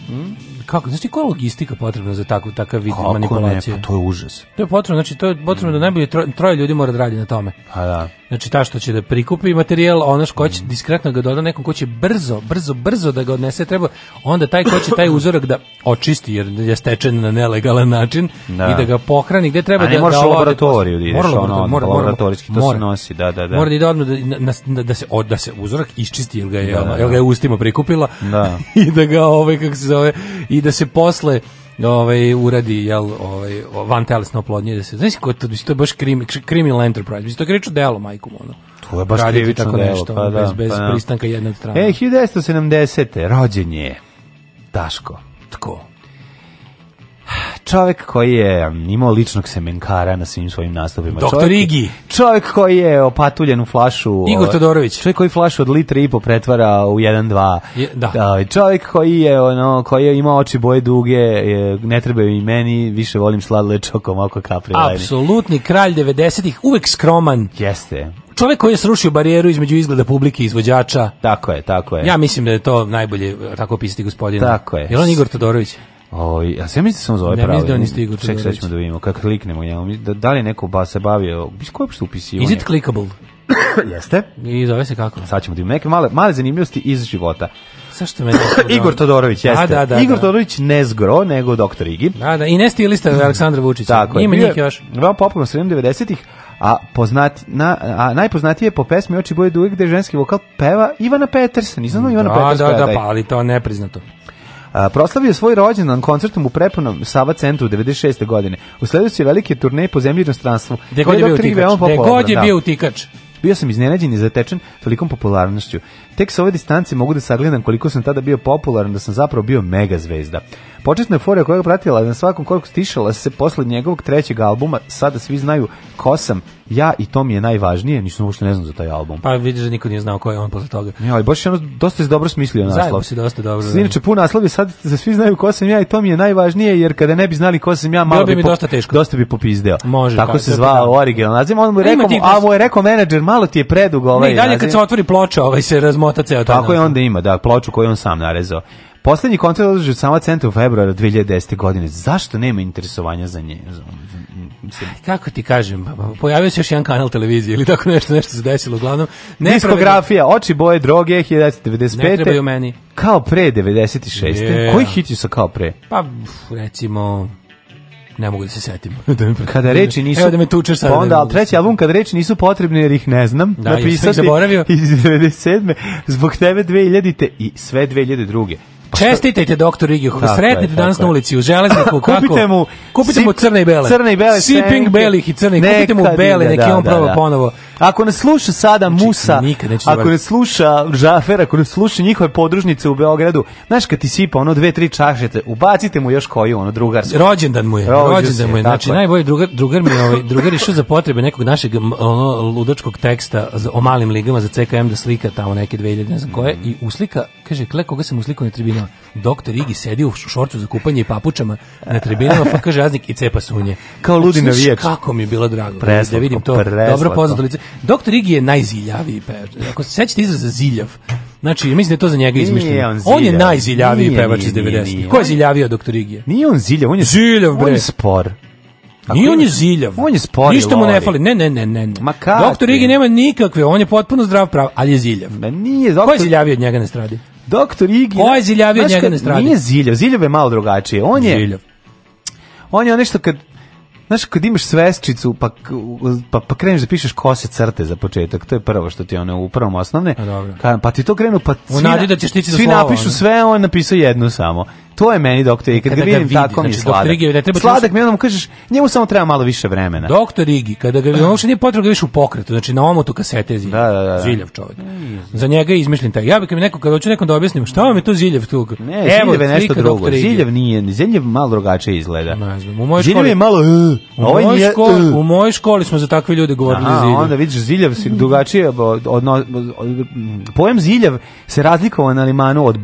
hmm? kako, znači koja logistika potrebna za takvu takav vid kako manipulacije? Ne, pa to je užas. To je potrebno, znači to je potrebno da mm. da najbolje troje, troje ljudi mora da radi na tome. A pa da. Znači ta što će da prikupi materijal, ona što će mm. diskretno ga doda nekom ko će brzo, brzo, brzo da ga odnese, treba onda taj ko će taj uzorak da očisti jer je stečen na nelegalan način da. i da ga pohrani gde treba A ne da da u laboratoriju da mora, ono, mora, laboratorijski to mora, se nosi, da, da, da. Mora da ide odmah da, da, da, se, da se uzorak iščisti jer ga je, da, da, da. ga je da. ustima prikupila da. [laughs] i da ga ove, ovaj, kako se zove, i da se posle ovaj uradi jel ovaj van telesno oplodnje da se znači ko to, to je baš krim, criminal enterprise mislim to je delo majku ono to je baš krivično tako delo, nešto pa, da, bez, bez pa, da. pristanka jedne strane e 1970 rođenje je Daško tko čovjek koji je imao ličnog semenkara na svim svojim nastupima. Doktor Igi. Čovjek koji je opatuljen u flašu. Igor Todorović. Čovjek koji flašu od litre i po pretvara u 1-2. Da. da čovjek koji je, ono, koji je imao oči boje duge, ne trebaju i meni, više volim sladle čokom oko kapri. Apsolutni kralj 90-ih, uvek skroman. Jeste čovjek koji je srušio barijeru između izgleda publike i izvođača. Tako je, tako je. Ja mislim da je to najbolje tako opisati gospodin. Tako je. Je on Igor Todorović? Oj, ovaj, a sve mislim samo za ove ovaj prave. Ne mislim da oni stigu. Ček, sad ćemo da vidimo kako kliknemo. Ja, da, da li neko ba se bavio, bis ko je što Is it clickable? [coughs] Jeste. I zove se kako? Sad ćemo da neke male, male zanimljivosti iz života. Zašto me [coughs] Igor Todorović da, jeste. Da, da, da, Igor Todorović ne zgro, nego doktor Igi. Da, da, i ne stilista [coughs] Aleksandra Vučića. Tako Ima njih još. Veoma popularno sredinom 90-ih, a, poznati, na, a najpoznatije po pesmi Oči boje duve gde ženski vokal peva Ivana Petersen. Nisam znao Ivana da, Petersen. Da, da, da, pa ali to nepriznato proslavio svoj rođendan koncertom u prepunom Sava centru 96. godine. Usledio se velike turneje po zemlji i inostranstvu. Gde god je bio utikač. Gde god je da. bio utikač bio sam iznenađen i zatečen tolikom popularnošću. Tek sa ove distance mogu da sagledam koliko sam tada bio popularan, da sam zapravo bio mega zvezda. Početna euforija koja je pratila na svakom koraku stišala se posle njegovog trećeg albuma, sada svi znaju ko sam ja i to mi je najvažnije, nisam uopšte ne znam za taj album. Pa vidiš da niko nije znao ko je on posle toga. Ja, ali baš je ono, dosta je dobro smislio naslov. Zajedno si dosta dobro. Da. Inače, pun naslov je sad za da svi znaju ko sam ja i to mi je najvažnije, jer kada ne bi znali ko sam ja, malo Bilo bi, mi pop, dosta teško. Dosta bi popizdeo. Može. Tako pa, se zvao original naziv, on mu je rekao, a mu je rekao menadžer, malo ti je predugo ovaj. Ne, dalje kad se otvori ploča, ovaj se razmo smota ceo taj. Tako je onda ima, da, ploču koju on sam narezao. Poslednji koncert održao sama centra u februara 2010. godine. Zašto nema interesovanja za nje? Kako ti kažem, pojavio se još jedan kanal televizije ili tako nešto, nešto se desilo. Uglavnom, ne Diskografija, oči boje droge, 1995. Ne trebaju meni. Kao pre, 96. Yeah. Koji je sa kao pre? Pa, recimo... Ne mogu da se setim. [laughs] da kada reči nisu Evo da me tučeš sad. Pa onda da al treći album kada reči nisu potrebne jer ih ne znam. Da, napisati zaboravio. Iz 97. [laughs] zbog tebe 2000 i sve 2002. Pa Čestitajte doktor Rigiju, da, sretnite danas na ulici u Železniku, kako? Kupite mu, kupite mu crne i bele. Crne i bele. Sipping belih i crne, kupite mu bele, neki da, on da, proba da. ponovo. Ako ne sluša sada znači, Musa, ako ne sluša Žafer, ako ne sluša njihove podružnice u Beogradu, znaš kad ti sipa ono dve, tri čašete, ubacite mu još koju, ono drugar. Rođendan mu je, rođendan, rođendan mu je. Znači najbolji drugar, drugar mi je, ovaj, drugar išao za potrebe nekog našeg ono, ludačkog teksta o malim ligama za CKM da slika tamo neke 2000, ne znam koje, i uslika Kaže, kle koga sam uslikao na tribinama? Doktor Igi sedi u šorcu za kupanje i papučama na tribinama, pa kaže raznik i cepa sunje. Kao ludi na viječ. Kako mi je bilo drago. Preslatko, da vidim to. Preslatko. Dobro poznato lice. Doktor Igi je najziljaviji pevač. Ako se sećate izraza ziljav, Znači, mislim da je to za njega izmišljeno. On, on, je najziljaviji nije, pevač iz 90. Ko je ziljavio doktor Igija? Nije on ziljav, on je, ziljav, bre. On je spor. Nije on je ziljav. On je spori. Ništa mu ne fali. Ne, ne, ne, ne. Ma kako? Doktor Igi nema nikakve, on je potpuno zdrav prav, ali je ziljav. Ma nije, doktor... Ko je ziljavio od njega na stradi? Doktor Igi... Ko je ziljavio znaš, njega ne stradi? Nije ziljav, ziljav je malo drugačije. On je... Ziljav. On je ono što kad Znaš, kad imaš svesčicu, pa, pa, pa kreneš da pišeš kose crte za početak, to je prvo što ti je ono u prvom osnovne. A, pa dobro. Ka, pa ti to krenu, pa svi, da ćeš svi napišu sve, on napisao jednu samo. To je meni doktor Igi. Kad, kada ga vidim, vidi, tako mi znači, sladak. Igi, da treba sladak mi onom kažeš, njemu samo treba malo više vremena. Doktor Igi, kada ga vidim, uopšte nije potrebno da ga više u pokretu, znači na omotu kasete ziljev. Da, da, da. Ziljev čovjek. Za njega je izmišljen taj. Ja bih mi neko, kada hoću nekom da objasnim, šta vam je to ziljev tu? Ne, Evo, ziljev je nešto drugo. Ziljev nije, ziljev malo drugačije izgleda. Ne znam, u mojoj školi... Ziljev je malo... Uh, u, ovaj mojoj nije, školi, uh. u mojoj školi smo za takve ljude govorili Aha, ziljev. onda vidiš, ziljev se drugačije, odno, pojem ziljev se razlikovao na limanu od,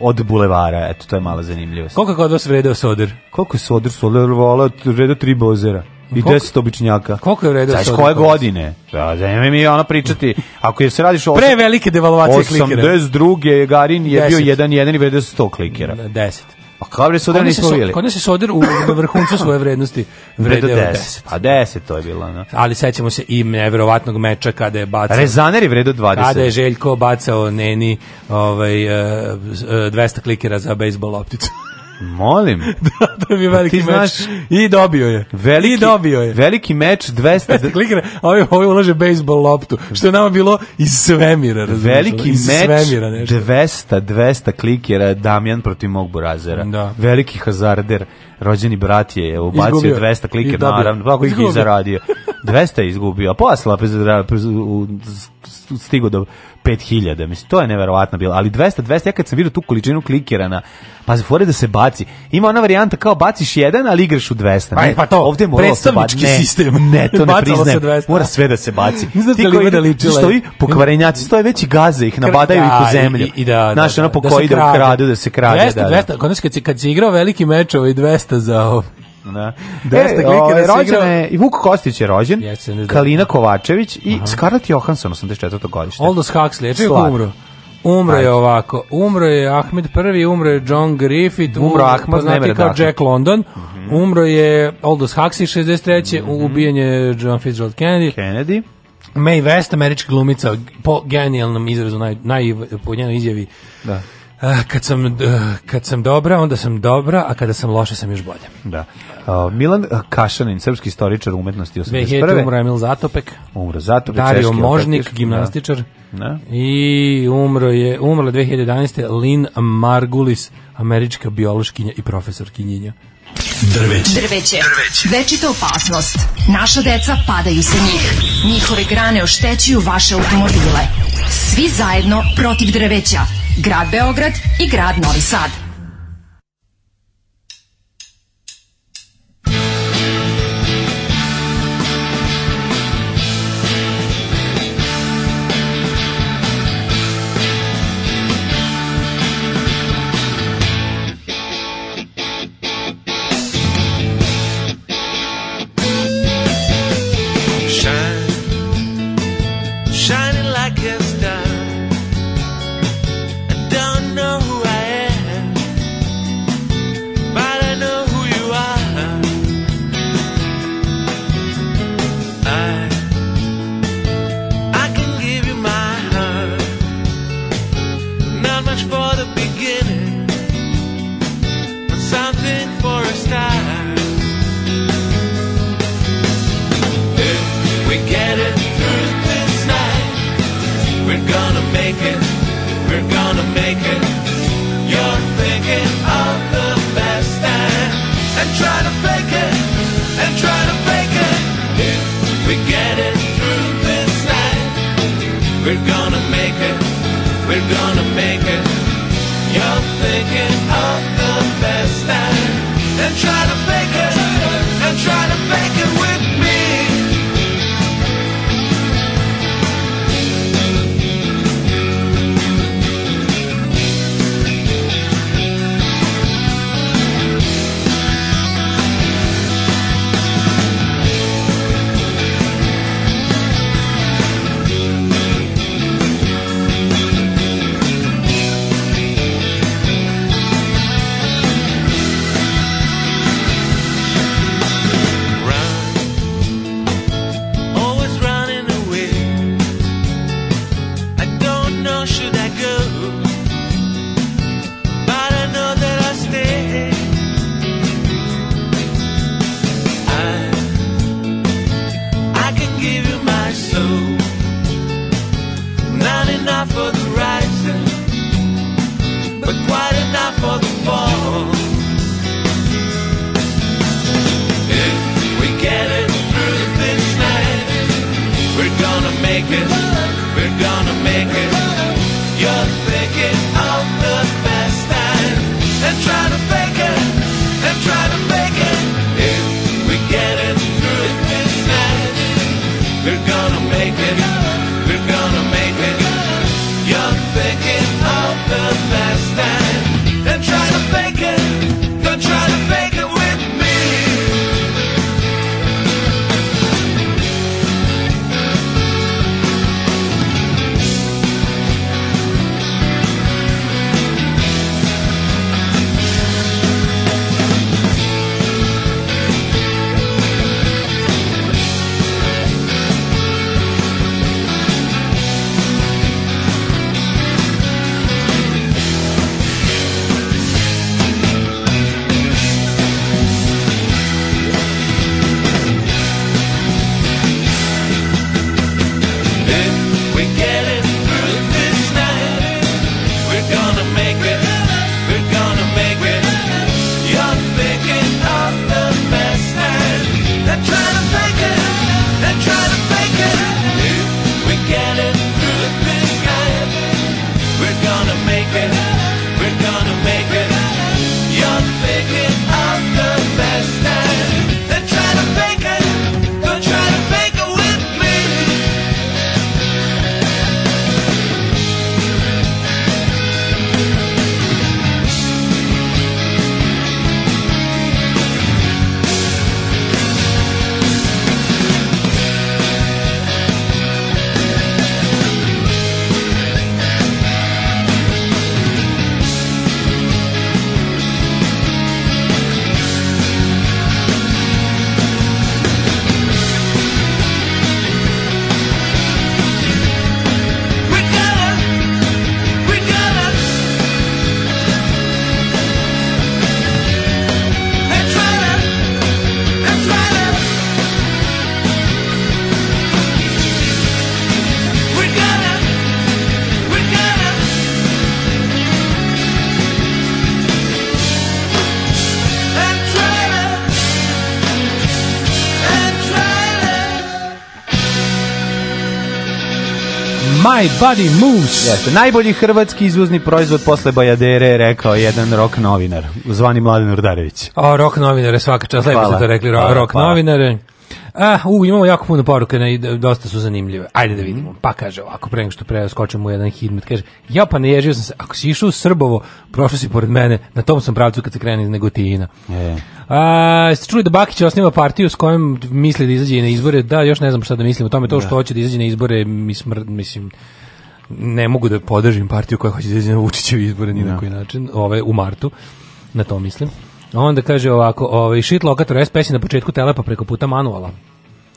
od bulevara, eto, to je malo zanimljivost. Koliko kod vas vredeo soder? Koliko je soder? Soder volao vredeo tri bozera. I koliko, 10 običnjaka. Koliko je vredeo soder? Znaš koje godine? Da, pa, zanima mi ona pričati. Ako je se radiš... Osam, Pre velike devalvacije klikera. 82. Garin je 10. bio 1-1 i vredeo 100 klikera. 10. A kod soder nismo bili. Kod nas je soder u vrhuncu svoje vrednosti [laughs] vredeo 10. Pa 10 to je bilo. No. Ali sećamo se i neverovatnog meča kada je bacao... Rezaner je vredeo 20. Kada je Željko bacao Neni ovaj, 200 eh, eh, klikera za bejsbol lopticu. Molim. [laughs] da, to mi je pa veliki meč. Znaš, I dobio je. Veliki, I dobio je. Veliki meč 200... [laughs] Klikne, a ovaj, ovaj ulaže bejsbol loptu, što je nama bilo iz svemira. Razumiješ, veliki iz meč svemira, nešto. 200, 200 klikera Damjan protiv mog Burazera. Da. Veliki hazarder, rođeni brat je ubacio izgubio. 200 klikera, naravno, kako ih je zaradio. 200 je izgubio, a posla stigo do 5000, mislim, to je neverovatno bilo, ali 200, 200, ja kad sam vidio tu količinu klikirana, pa se fore da se baci, ima ona varijanta kao baciš jedan, ali igraš u 200, ne, pa to, ovde mora da se baci, ne, sistem. ne, to ne priznajem, mora sve da se baci, ne [laughs] znam ti koji da ličila. što i pokvarenjaci stoje već i gaze ih, nabadaju da, ih u da, zemlju, i, i da, da znaš, da, da, po da koji da ukradu, da se krađe, 200, da, da. 200, kad se, kad se igrao veliki meč, ovo i 200 za ovo, ovaj, Da. Desta e, ovaj, rođena je, i Vuk Kostić je rođen, yes, Kalina Kovačević i Aha. Scarlett Johansson, 84. godište. Aldous Huxley, čovjek umro. Umro je ovako, umro je Ahmed prvi, umro je John Griffith, umro, umro Ahmed, poznati kao Jack London, mhm. umro je Aldous Huxley 63. Mm -hmm. ubijen je John Fitzgerald Kennedy. Kennedy. Mae West, američka glumica, po genijalnom izrazu, naj, naj, po njenoj izjavi. Da Eh, kad sam, eh, kad sam dobra, onda sam dobra, a kada sam loša sam još bolja. Da. Eh, Milan Kašanin, srpski istoričar umetnosti 81. Već je umro Emil Zatopek. Umro Zatopek, Dario Možnik, opratiš. Da. gimnastičar. Da. I umro je, umrla 2011. Lin Margulis, američka biološkinja i profesor kinjenja. Drveće. Drveće. Drveće. Večita opasnost. Naša deca padaju sa njih. Njihove grane oštećuju vaše automobile. Svi zajedno protiv drveća grad Beograd i grad Novi Sad. My Body Moves. Jeste, najbolji hrvatski izvozni proizvod posle Bajadere, rekao jedan rok novinar, zvani Mladen Urdarević. O, rok novinare, svaka čast, lepo ste to rekli, rok, hvala, hvala. novinare. Ah, u, imamo jako puno poruka, ne, dosta su zanimljive. Ajde da mhm. vidimo. Pa kaže ovako, pre nego što preskočem u jedan hidmet, kaže, ja pa ne ježio sam se, ako si išao u Srbovo, prošao si pored mene, na tom sam pravcu kad se krene iz Negotina. Je. A, ste čuli da Bakić osniva partiju s kojom misli da izađe na izbore? Da, još ne znam šta da mislim o tome, to da. što hoće da izađe na izbore, mi smr, mislim, ne mogu da podržim partiju koja hoće da izađe na Vučićevi izbore ni na da. koji način, ove, u martu, na to mislim. Onda kaže ovako, ovaj shit lokator SPS je na početku telepa preko puta manuala.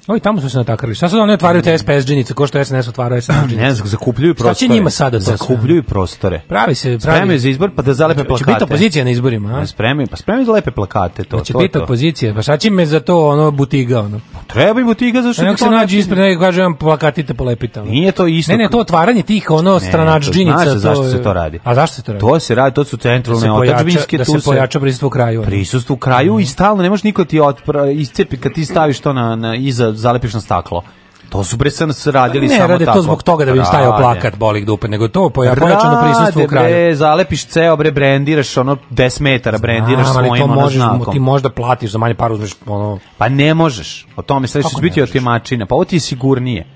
Oj, tamo su se natakrili. Šta sad oni otvaraju te SPS džinice, ko što SNS otvaraju SNS džinice? Ne znam, zakupljuju prostore. Šta će njima sada to? Da zakupljuju prostore. Pravi se, pravi. Spremaju za izbor pa da zalepe plakate. Će biti opozicija na izborima, a? Spremaju, pa spremaju za lepe plakate, to, Će znači, biti opozicija, pa šta će me za to ono butiga, ono? Pa treba i butiga, zašto pa ne, se nađe ispred nego kaže vam plakatite polepite. Ono. Nije to isto. Ne, ne, to otvaranje tih ono stranač džinica. Znaš zašto se to radi? A zašto se to radi? To se radi, to su centralne otadžbinske tu se. Da se pojača da prisustvo kraju. Prisustvo kraju i stalno, ne može niko da ti iscepi kad ti staviš to na, na iza da zalepiš na staklo. To su bre sam radili ne, samo tako. Ne, rade to zbog toga da bi stajao plakat bolih dupe, nego to pojačano prisustvo u kraju. Bre, zalepiš ceo bre brendiraš ono 10 metara brendiraš Znam, svojim to možeš, znakom. Ti možda platiš za manje par uzmeš ono. Pa ne možeš. O tome sve što biti otimačina. Pa ovo ti je sigurnije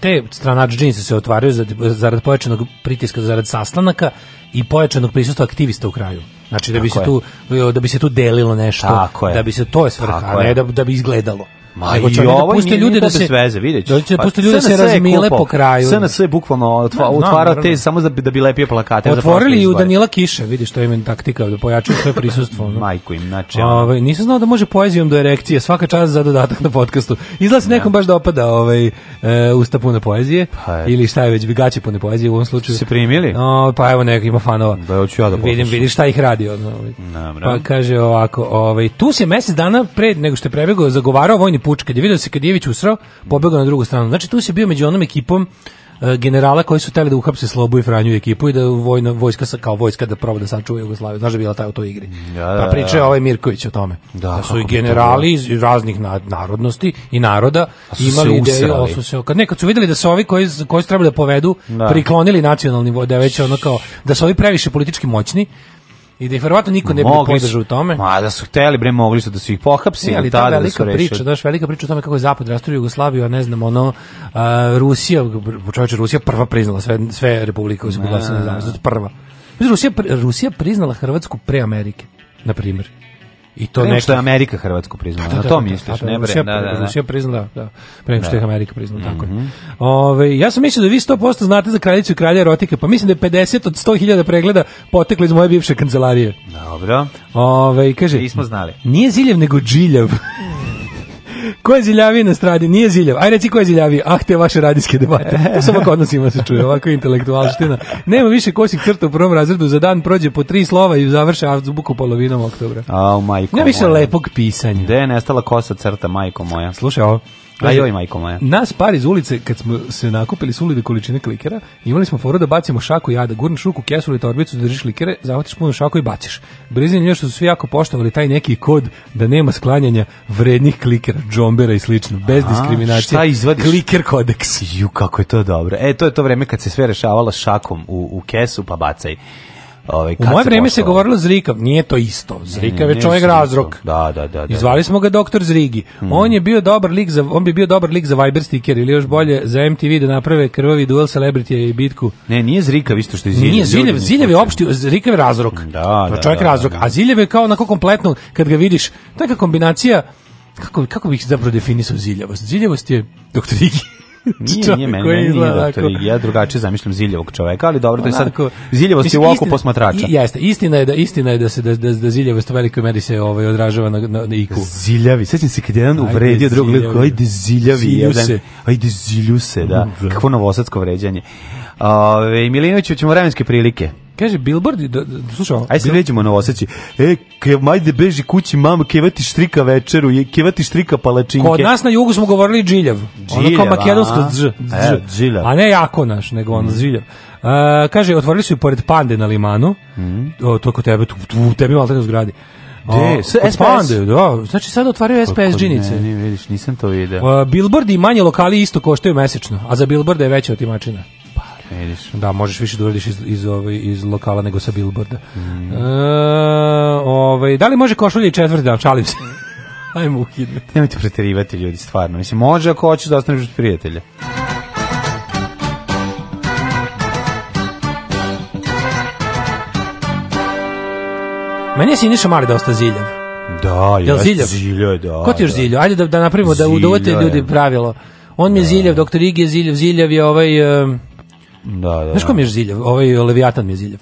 te stranač džinse se otvaraju zarad pojačanog pritiska, zarad sastanaka i pojačanog prisustva aktivista u kraju. Znači da bi se tu da bi se tu delilo nešto, Tako da bi se to je svrha, ne da, da bi izgledalo. Ma i da ovo ovaj puste ljude da se sveze, videć. Da će pa, puste ljude da se razmile po kraju. SNS je bukvalno da, otvara te samo da bi da bi lepio plakate. Otvorili u Danila Kiše, vidi što im taktika da pojačaju svoje prisustvo. [laughs] Majku im, znači. Ovaj nisam znao da može poezijom do erekcije, svaka čast za dodatak na podkastu. Izlazi ja. nekom baš da opada ovaj e, usta puna poezije pa ili šta je već bigaće pune poezije u ovom slučaju. Se primili? No, pa evo neko ima fanova. Da hoću ja da Vidim, vidi šta ih radi odno. Ovaj. Pa kaže ovako, ovaj tu se mesec dana pre nego što je prebegao zagovarao vojni puč. Kad je vidio se kad Jević usrao, pobegao na drugu stranu. Znači tu se bio među onom ekipom e, generala koji su hteli da uhapse Slobu i Franju i ekipu i da vojna, vojska sa kao vojska da proba da sačuva Jugoslaviju. Znaš da bila taj u toj igri. Ja, da, pa da, priča je da. ovaj Mirković o tome. Da, da su i generali iz raznih narodnosti i naroda su imali ideju. Su se, kad nekad su videli da su ovi koji, koji su trebali da povedu da. priklonili nacionalni vode, već ono kao da su ovi previše politički moćni I da ih verovatno niko ne bi podržao u tome. Ma da su hteli bre mogli su da su ih pohapsi. pohapsili, ali tada da velika da su rešili. priča, daš velika priča o tome kako je zapad rasturio Jugoslaviju, a ne znam ono uh, Rusija, čovječe Rusija prva priznala sve sve republike koje su proglasile nezavisnost, prva. Mislim, Rusija Rusija priznala Hrvatsku pre Amerike, na primjer. I to nego je Amerika Hrvatsku priznala. Da, da, na to da, misliš, da, pa da, ne Rusija, da, da, da, Rusija priznala, da. Pre nego što je da. Amerika priznala, tako mm -hmm. Ove, ja sam mislio da vi 100% znate za kraljicu i kralja erotike, pa mislim da je 50 od 100.000 pregleda poteklo iz moje bivše kancelarije. Dobro. Ove, kaže, nismo znali. Nije ziljev, nego džiljev. [laughs] Ko je ziljavi na stradi? Nije ziljav. Aj reci ko je ziljavi? Ah, te vaše radijske debate. To samo kod nas ima se čuje, ovako intelektualština. Nema više kosih crta u prvom razredu, za dan prođe po tri slova i završe azbuku polovinom oktobra. oh, majko Nema više moja. lepog pisanja. Gde je nestala kosa crta, majko moja? Slušaj ovo. A joj, majko moja. Nas par iz ulice, kad smo se nakupili s ulice količine klikera, imali smo foru da bacimo šaku jada, gurneš ruku, kesu ili torbicu, držiš klikere, zahvatiš puno šaku i baciš. Brizim je što su svi jako poštovali taj neki kod da nema sklanjanja vrednih klikera, džombera i slično, bez diskriminacije. Šta izvadiš? Kliker kodeks. Ju, kako je to dobro. E, to je to vreme kad se sve rešavalo šakom u, u kesu, pa bacaj. Ovaj, u moje vreme se govorilo Zrikav, nije to isto. Zrikav je čovjek razrok. Da, da, da, da. Izvali smo ga doktor Zrigi. Mm. On je bio dobar lik za on bi bio dobar lik za Viber sticker ili još bolje za MTV da naprave krvavi duel celebrity i bitku. Ne, nije Zrikav isto što je Ziljev. Nije Ziljev, Ziljev je opšti, Zrikav je razrok. Da, to da, je pa da, čovjek da, razrok, a Ziljev je kao onako kompletno kad ga vidiš, taka kombinacija kako, kako bih zapravo definisao ziljevost? Ziljevost je doktor Igi nije, nije meni, meni nije doktor Igi. Ja drugačije zamišljam Ziljevog čoveka, ali dobro, to je sad Ziljavost je u oku posmatrača. Jeste, istina je da istina je da se da da, da Ziljavost u velikoj meri se ovaj odražava na na, na IQ. Ziljavi, sećam se kad jedan uvredio drugog lika, ajde Ziljavi, ajde Zilju se, da. da. Kakvo novosadsko vređanje. Ove, Milinoviću ćemo vremenske prilike. Kaže Billboard, da-, da, da, slušaj, aj se ređemo na Oseći. E, ke majde beži kući, mama, kevati štrika večeru, je kevati štrika palačinke. Kod nas na jugu smo govorili džiljev. Džiljav, ono kao makedonsko dž, dž, e, džiljav. A ne jako naš, nego ono mm. džiljav. Uh, e, kaže, otvorili su i pored pande na limanu, mm. o, to kod tebe, tu, tu, tebi malo u zgradi. De, s, Pande, da. Znači sad otvaraju pa SPS džinice. Ne, ne, vidiš, nisam to video. Uh, billboardi i manje lokali isto koštaju mesečno, a za billboarde je veća otimačina. Vidiš. Da, možeš više da uradiš iz, iz, ovaj, iz lokala nego sa billboarda. Mm. E, ovaj, da li može košulje i četvrti dan? Šalim se. [laughs] Ajmo uhidnuti. Nemojte preterivati ljudi, stvarno. Mislim, može ako hoćeš da ostaneš uz prijatelja. Meni je Siniša Mali dosta ziljav. Da, Jel jes ziljav? ziljo, da. Ko ti još da. ziljo? Ajde da, da napravimo, da udovoljite ljudi pravilo. On mi je da. ziljav, doktor Ig je ziljav, ziljav je ovaj... Um, Da, da. Znaš ko da. mi je Žiljev? Ovaj eh, Leviatan mi je Žiljev.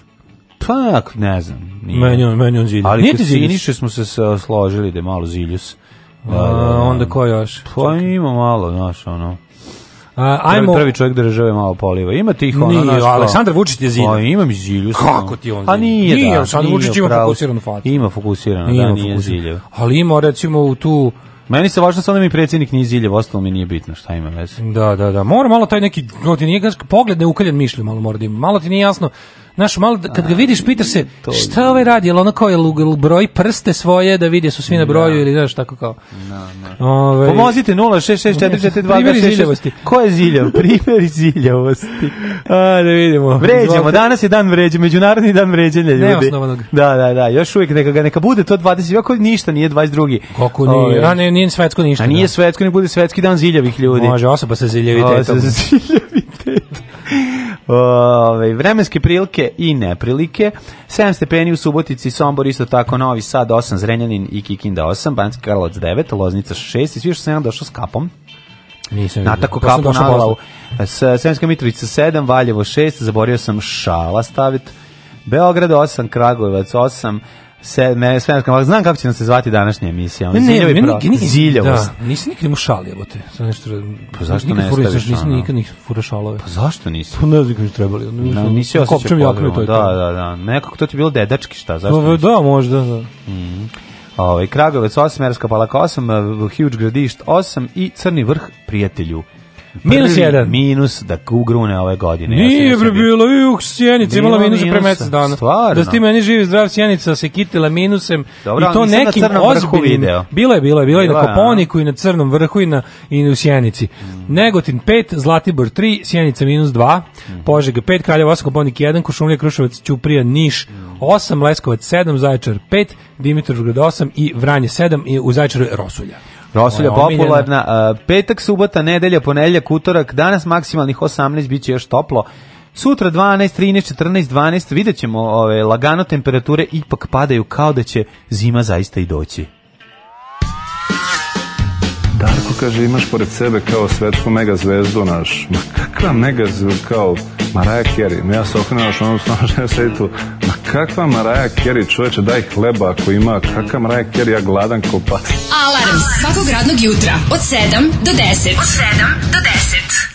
Pa, ne znam. Nije. Meni on, meni on Žiljev. Ali Kesiniše smo se složili da je malo Ziljus. Da, da, da. onda ko još? Pa ima malo, znaš, ono. Uh, ajmo... Prvi čovjek države malo poliva. Ima tih ono nije, naš... Aleksandar Vučić je zilja. Pa, imam mi zilju. Kako ti on zilja? Pa A nije, nije da. Aleksandar Vučić ima fokusiranu facu. Ima fokusiranu, da, nije fokusiranu. Ali ima recimo u tu Meni se važno samo da mi predsjednik nije ziljev, ostalo mi nije bitno šta ima veze. Da, da, da. Mora malo taj neki, kao ti nije, pogled neukaljen da mišlju malo mora da ima. Malo ti nije jasno Naš malo, da- kad ga vidiš, pitaš se, šta ovaj radi, jel ona kao je broj prste svoje da vidi su svi na broju da. ili znaš, tako kao. No, no. Ove, Pomozite 0664422. Ko je ziljav? [laughs] Primjer ziljevosti. A, da vidimo. Vređamo, danas je dan vređe, međunarodni dan vređenja ljudi. Neosnovanog. Da, da, da, još uvijek neka, ga, neka bude to 20, ako ništa nije 22. Kako nije, ovaj. a nije svetsko ništa. A nije da. svetsko, ne bude svetski dan ziljavih ljudi. Može, osoba sa ziljavitetom. Osoba sa ziljavitetom. Ove, vremenske prilike i neprilike. 7 stepeni u Subotici, Sombor isto tako, Novi Sad 8, Zrenjanin i Kikinda 8, Banski Karlovac 9, Loznica 6 i svi što sam ja došao s kapom. Nisam tako pa kapu na glavu. Sremska Mitrovica 7, Valjevo 6, zaborio sam šala staviti. Beograd 8, Kragujevac 8, se ne svemirska znam kako će nam se zvati današnja emisija on ziljevi ne, meni, ziljavost da, nisi nikad imao šalije bote sa nešto pa zašto nikad ne staviš nisi nikad nikad fura šalove pa zašto nisi pa ne znam kako trebali no, nisi ja kopčem jaknu da, to da da da nekako to ti bilo dedački šta zašto da, da možda da mhm Ovaj Kragovec 8, Merska palaka 8, eh, Huge Gradišt 8 i Crni vrh Prijatelju Minus jedan. Minus da ugrune ove godine. Nije ja bilo i u Sjenici imala minus pre mesec dana. Stvarno. Da s tim meni živi zdrav Sjenica se kitila minusem Dobro, i to nekim ozbiljnim. Bilo je, bilo je, bilo je na Koponiku i na Crnom vrhu i, na, i u Sjenici. Mm. Negotin 5, Zlatibor 3, Sjenica minus 2, mm. Požega 5, Kraljevo 8, Koponik 1, Košumlija, Kruševac, Ćuprija, Niš 8, mm. Leskovac 7, Zaječar 5, Dimitrovgrad 8 i Vranje 7 i u Zaječaru Rosulja. Rosulja popularna. A, petak, subota, nedelja, ponedeljak, utorak, danas maksimalnih 18, biće još toplo. Sutra 12, 13, 14, 12, videćemo ove, lagano temperature ipak padaju kao da će zima zaista i doći. Darko kaže, imaš pored sebe kao svetsku mega zvezdu naš. Ma kakva mega zvezdu, kao Maraja Kerry. No ja se okrenem naš onom snažem sedi tu. Ma kakva Maraja Kerry, čoveče, daj hleba ako ima. Kakva Maraja Kerry, ja gladan ko pas. Alarm svakog radnog jutra od 7 do 10. Od 7 do 10.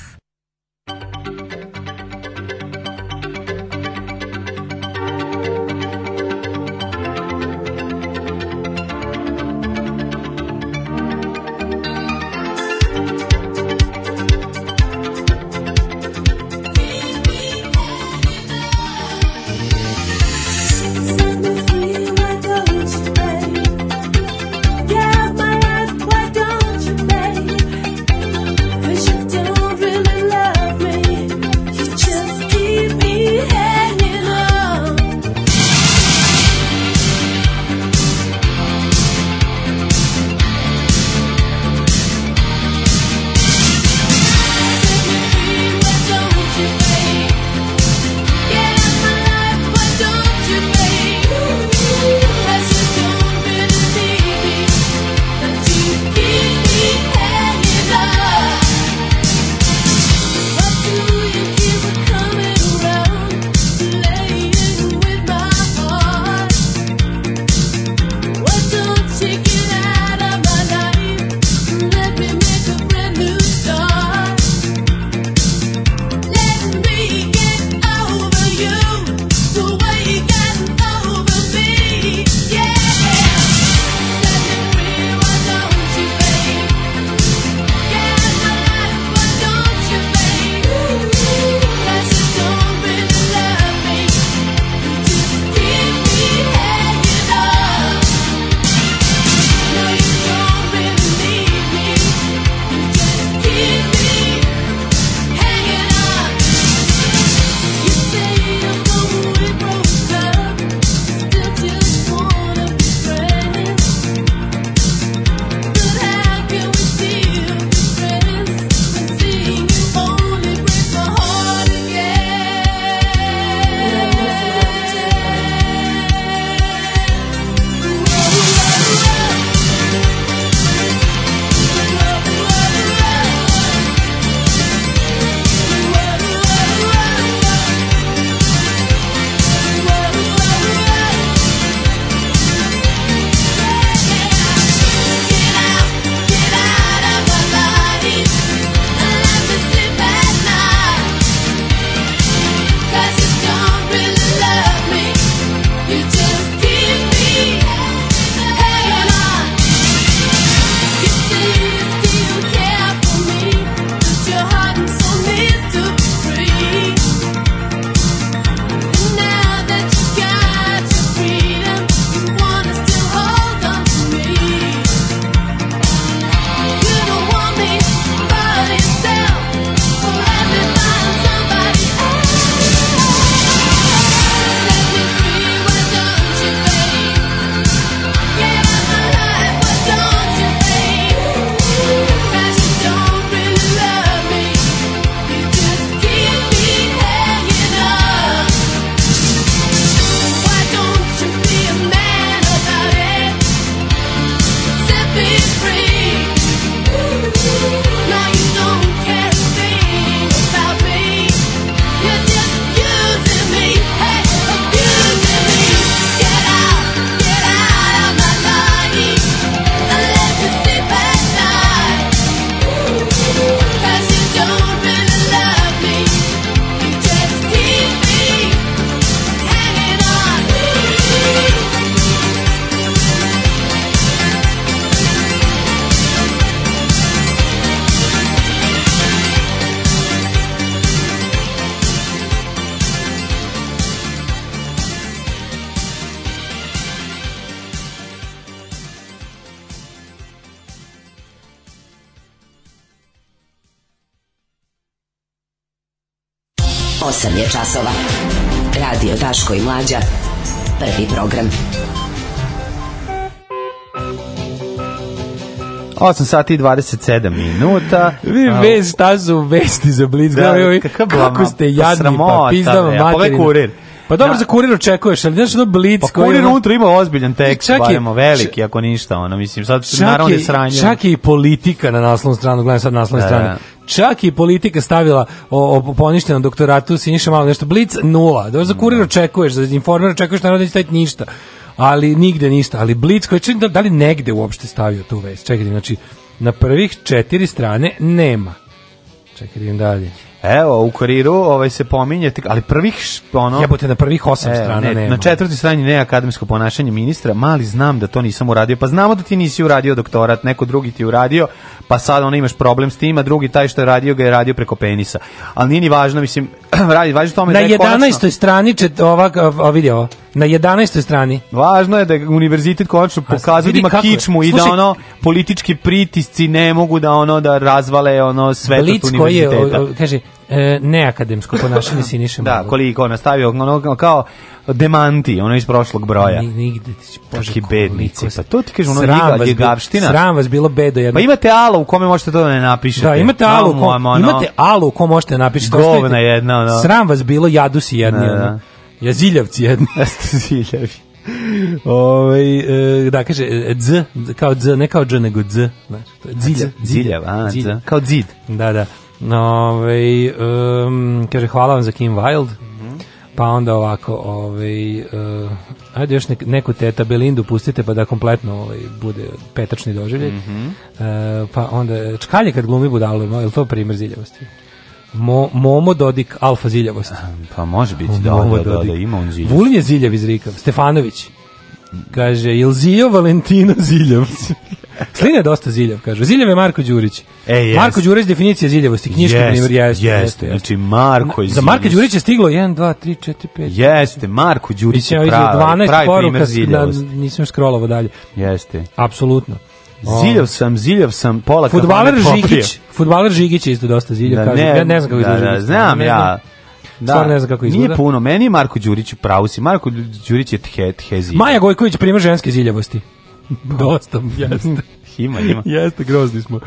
Daško i Mlađa. Prvi program. 8 sati i 27 minuta. Vi bez šta su vesti za Blitz. Da, Gledaj, kako blama, ste pa jadni, pa sramota, pa pizda vam materina. Pogledaj kurir. Pa dobro, da. za kurir očekuješ, ali znaš da Blitz pa, koji... Pa kurir unutra ima ozbiljan tekst, čak baremo veliki, ako ništa, ono, mislim, sad čak naravno da je sranje. Čak je i politika na naslovnu stranu, gledam sad naslovnu da, stranu. Da čak i politika stavila o, o poništenom doktoratu Siniša malo nešto blic nula. Da za kurir da. očekuješ, za informer očekuješ naravno da neće ništa. Ali nigde ništa, ali blic koji da, da li negde uopšte stavio tu vest, Čekajte, znači na prvih četiri strane nema. Čekaj, da idem dalje. Evo, u kuriru ovaj, se pominje, ali prvih, ono... Jebote, na prvih osam evo, strana ne, nema. Na četvrti strani ne akademsko ponašanje ministra, mali znam da to nisam uradio, pa znamo da ti nisi uradio doktorat, neko drugi ti uradio, pa sad ono imaš problem s tim, a drugi taj što je radio ga je radio preko penisa. Ali nije ni važno, mislim, [clears throat] radi, važno tome na da je Na 11. Konačno... strani, čet, ovak, o, vidio, na 11. strani. Važno je da univerzitet konačno pokazuje da ima kičmu i da ono politički pritisci ne mogu da ono da razvale ono sve univerziteta. Koji je, kaže, E, neakademsko ponašanje [laughs] Siniše Da, Malog. koliko on nastavio, ono kao demanti, ono iz prošlog broja. Ni, nigde, bože, Kaki bednici, pa to ti kaže, ono sram ljegavština. Sram vas bilo bedo jedno. Pa imate alo u kome možete to da ne napišete. Da, imate alo, u kom, ono, imate alo u kome možete da napišete. Govna jedna, ono. Sram vas bilo jadusi jedni, da, da. ono. Jaziljavci jedni. [laughs] Jaziljavci. Ove, ovaj, e, da, kaže, dz, e, kao dz, ne kao dž, nego dz. Znači, to je dziljava, a, dz, kao dzid. Da, da. Ove, ovaj, um, kaže, hvala vam za Kim Wild. Mhm. Pa onda ovako, ovaj, uh, ajde još neku teta Belindu pustite pa da kompletno ovaj, bude petačni doživljaj. Mm -hmm. uh, pa onda, čkalje kad glumi budalo, je li to primjer ziljavosti? Mo, Momo Dodik alfa ziljavost. Pa može biti, da, da, da, da, ima on ziljav. Vulin je ziljav iz Rika. Stefanović. Kaže, Ilzio Valentino ziljav. [laughs] Slina je dosta ziljev, kažu. Ziljev je Marko Đurić. E, jest. Marko Đurić definicija ziljevosti, knjiška yes, primjer, jeste, jeste, Znači, Marko je Za Marko Đurić je stiglo 1, 2, 3, 4, 5. Jeste, Marko Đurić je pravi, 12 pravi poruka, ziljevosti. Da, nisam scrollovao dalje. Jeste. Apsolutno. Ziljev sam, ziljev sam, pola Fudbaler Žigić, fudbaler Žigić je isto dosta ziljev, da, kaže. Ne, ja ne znam kako da, izgleda. Da, da, znam ja. Da. ne znam kako izgleda. Nije puno, meni je Marko Đurić u pravu si. Marko Đurić je thet, hezi. Maja Gojković prima ženske ziljevosti. [laughs] Dosta, jeste. [laughs] ima, ima. Jeste, grozni smo.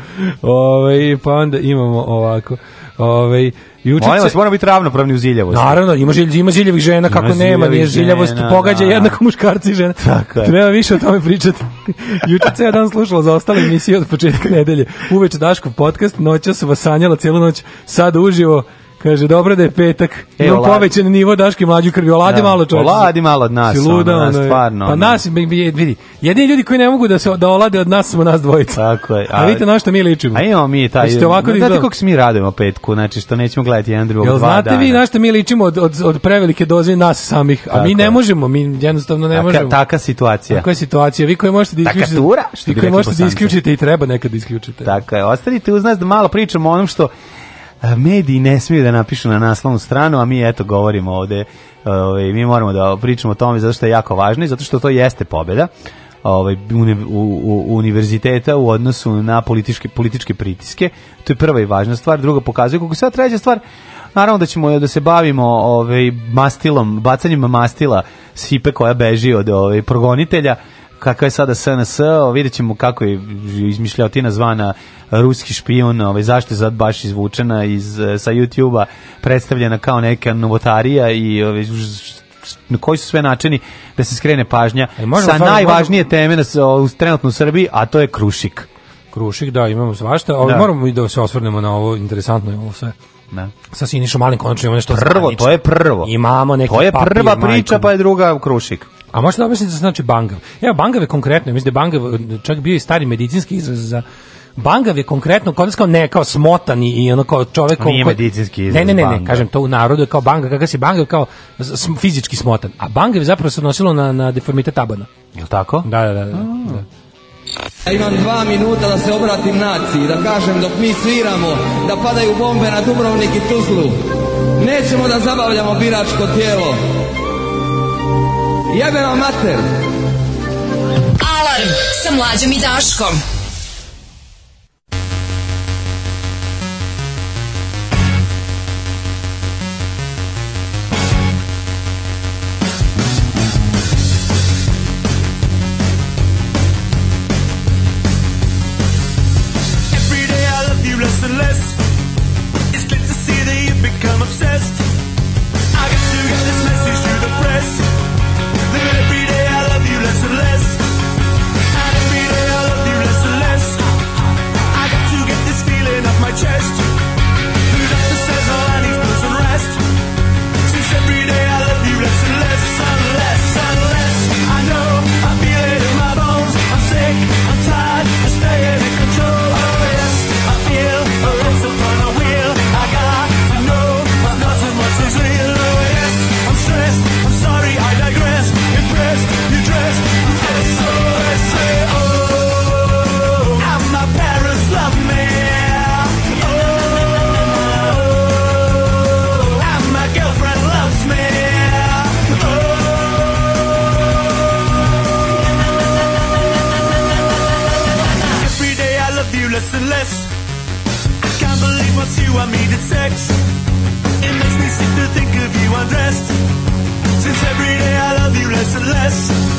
Ove, ovaj, pa onda imamo ovako. Ove, ovaj, Jučić Molim vas, moramo biti ravnopravni u ziljavosti. Naravno, ima, žilj, ima ziljevih žena, ima kako nema, nije ziljavost, žena, pogađa da. jednako muškarci i žena. [laughs] Tako je. Treba više o tome pričati. Jučić se ja dan slušala za ostale emisije od početka nedelje. Uveče Daškov podcast, noća se vas sanjala cijelu noć, sad uživo, Kaže, dobro da je petak. E, Imam povećan nivo daške mlađu krvi. Oladi da. malo čovječe. Oladi malo od nas. Si luda, ono, ono, stvarno. Pa ono. nas, vidi, jedini ljudi koji ne mogu da se da olade od nas smo nas dvojica. Tako je. A, a vidite na što mi ličimo. A imamo mi taj... Jeste ovako da kako se mi radimo petku, znači što nećemo gledati jedan drugog dva znate dana. vi na što mi ličimo od, od, od prevelike doze nas samih, a Tako mi ne je. možemo, mi jednostavno ne taka, možemo. Taka situacija. Taka je situacija. Vi koji možete da isključite, tura, što vi koji možete da isključite i treba nekad da isključite. Tako je. Ostanite uz nas da malo pričamo o onom što Eh, mediji ne smiju da napišu na naslovnu stranu, a mi eto govorimo ovde, eh, ovaj, mi moramo da pričamo o tome zato što je jako važno i zato što to jeste pobeda ovaj, u, univerziteta u odnosu na političke, političke pritiske. To je prva i važna stvar. Druga pokazuje kako sva treća stvar, naravno da ćemo eh, da se bavimo ovaj, mastilom, bacanjem mastila sipe koja beži od ovaj, progonitelja kakav je sada SNS, vidjet ćemo kako je izmišljotina zvana ruski špijun, ovaj, zašto je sad baš izvučena iz, e, sa YouTube-a, predstavljena kao neka novotarija i ovaj, na koji su sve načini da se skrene pažnja e, sa najvažnije možemo... teme na, o, trenutno u Srbiji, a to je Krušik. Krušik, da, imamo svašta, ali da. moramo i da se osvrnemo na ovo, interesantno je ovo sve. Ne. Da. Sa Sinišom Malim konačno imamo nešto Prvo, to je prvo. Imamo neki To je prva priča, pa je druga Krušik. A možete da objasnite da znači bangav? Evo, bangav je konkretno, mislim da bangav čak bio i stari medicinski izraz za Bangav je konkretno kod kao ne kao smotan i ono kao čovjek koji medicinski izraz. Ne, ne, ne, ne, kažem to u narodu je kao banga, kako se bangav kao fizički smotan. A bangav je zapravo se odnosilo na na deformitet tabana. Jel tako? Da, da, da. da. Ja imam dva minuta da se obratim naciji, da kažem dok mi sviramo, da padaju bombe na Dubrovnik i Tuzlu. Nećemo da zabavljamo biračko tijelo, Jebe vam mater. Alarm sa mlađom i Daškom. Every day I love you less and less. It's to see that you've become obsessed. I needed sex. It makes me sick to think of you undressed. Since every day I love you less and less.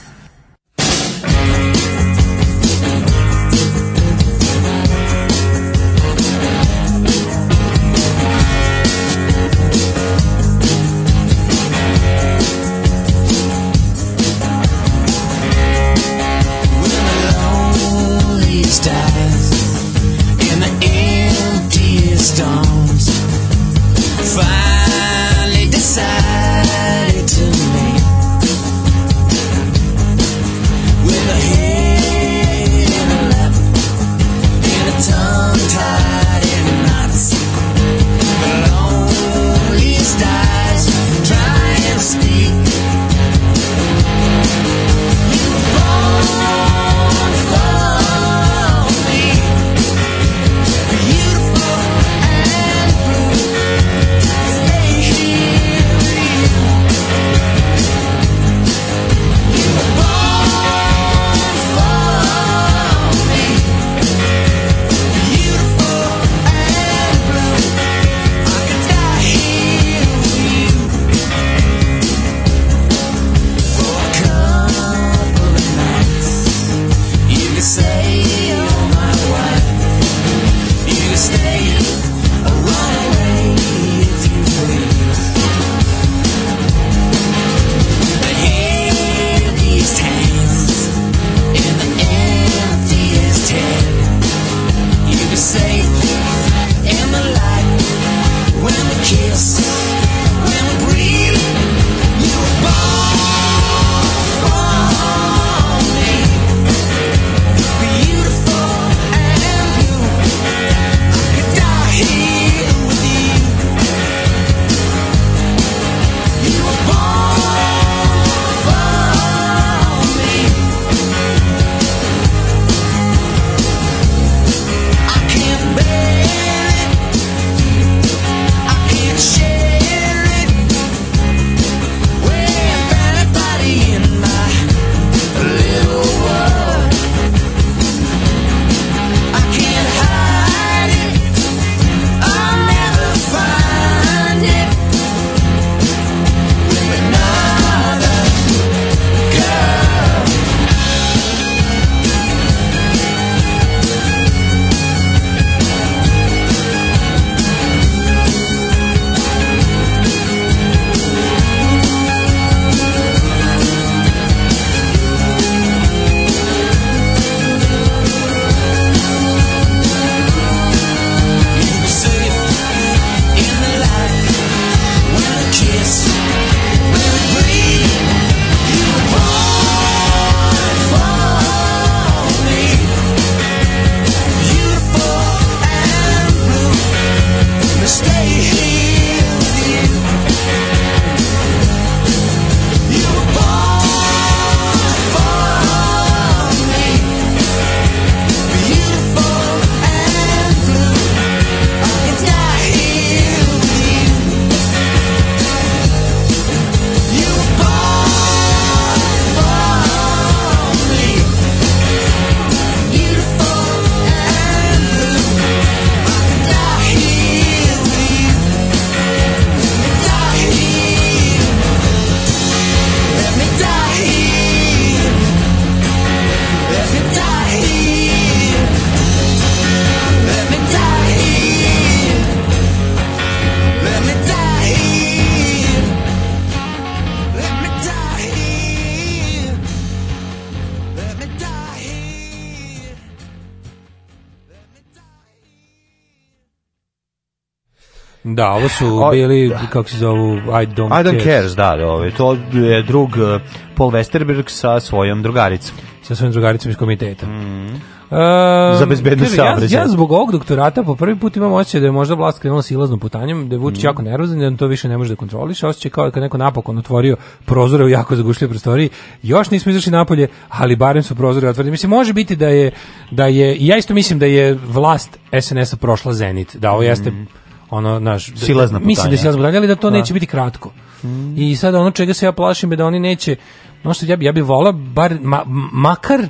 ovo su bili, da. kako se zovu, I don't, I don't cares. cares da, da, ovaj, to je drug eh, Paul Westerberg sa svojom drugaricom. Sa svojom drugaricom iz komiteta. Mm. Um, za bezbednost saobraćaja. Ja, ja zbog ovog doktorata po prvi put imam osjećaj da je možda vlast krenula silaznom putanjom, da je Vučić mm. jako nervozan, da on to više ne može da kontroliše, osjećaj kao da kad neko napokon otvorio prozore u jako zagušljivoj prostoriji. Još nismo izašli napolje, ali barem su prozore otvoreni. Mislim može biti da je da je ja isto mislim da je vlast SNS-a prošla zenit, da ovo jeste mm ono naš da- silazna putanja. Mislim da se razgovarali, ali da to da. neće biti kratko. Mm. I sad ono čega se ja plašim je da oni neće no što ja bi ja bih volao bar ma, makar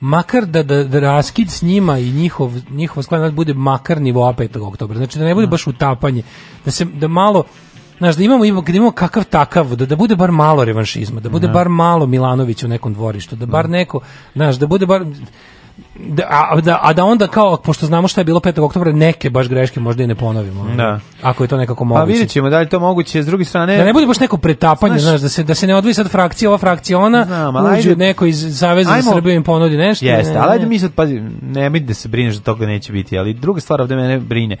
makar da, da, da, raskid s njima i njihov, njihov sklenac bude makar nivoa 5. oktobra. Znači da ne bude da. baš utapanje. Da se da malo Znaš, da imamo, imamo, da imamo kakav takav, da, da bude bar malo revanšizma, da bude ne. Da. bar malo Milanović u nekom dvorištu, da bar neko, znaš, da bude bar da, a, da, a da onda kao, pošto znamo šta je bilo 5. oktobra, neke baš greške možda i ne ponovimo. Da. Ako je to nekako pa moguće. Pa vidjet ćemo da li to moguće, s druge strane... Da ne bude baš neko pretapanje, znaš, znaš da, se, da se ne odvoji sad frakcija, ova frakcija, ona, Znam, uđe ajde, neko iz Saveza ajmo, za Srbiju im ponudi nešto. Jeste, ne, ali ajde mi sad, pazi, nemoj da se brineš da toga neće biti, ali druga stvar ovde mene brine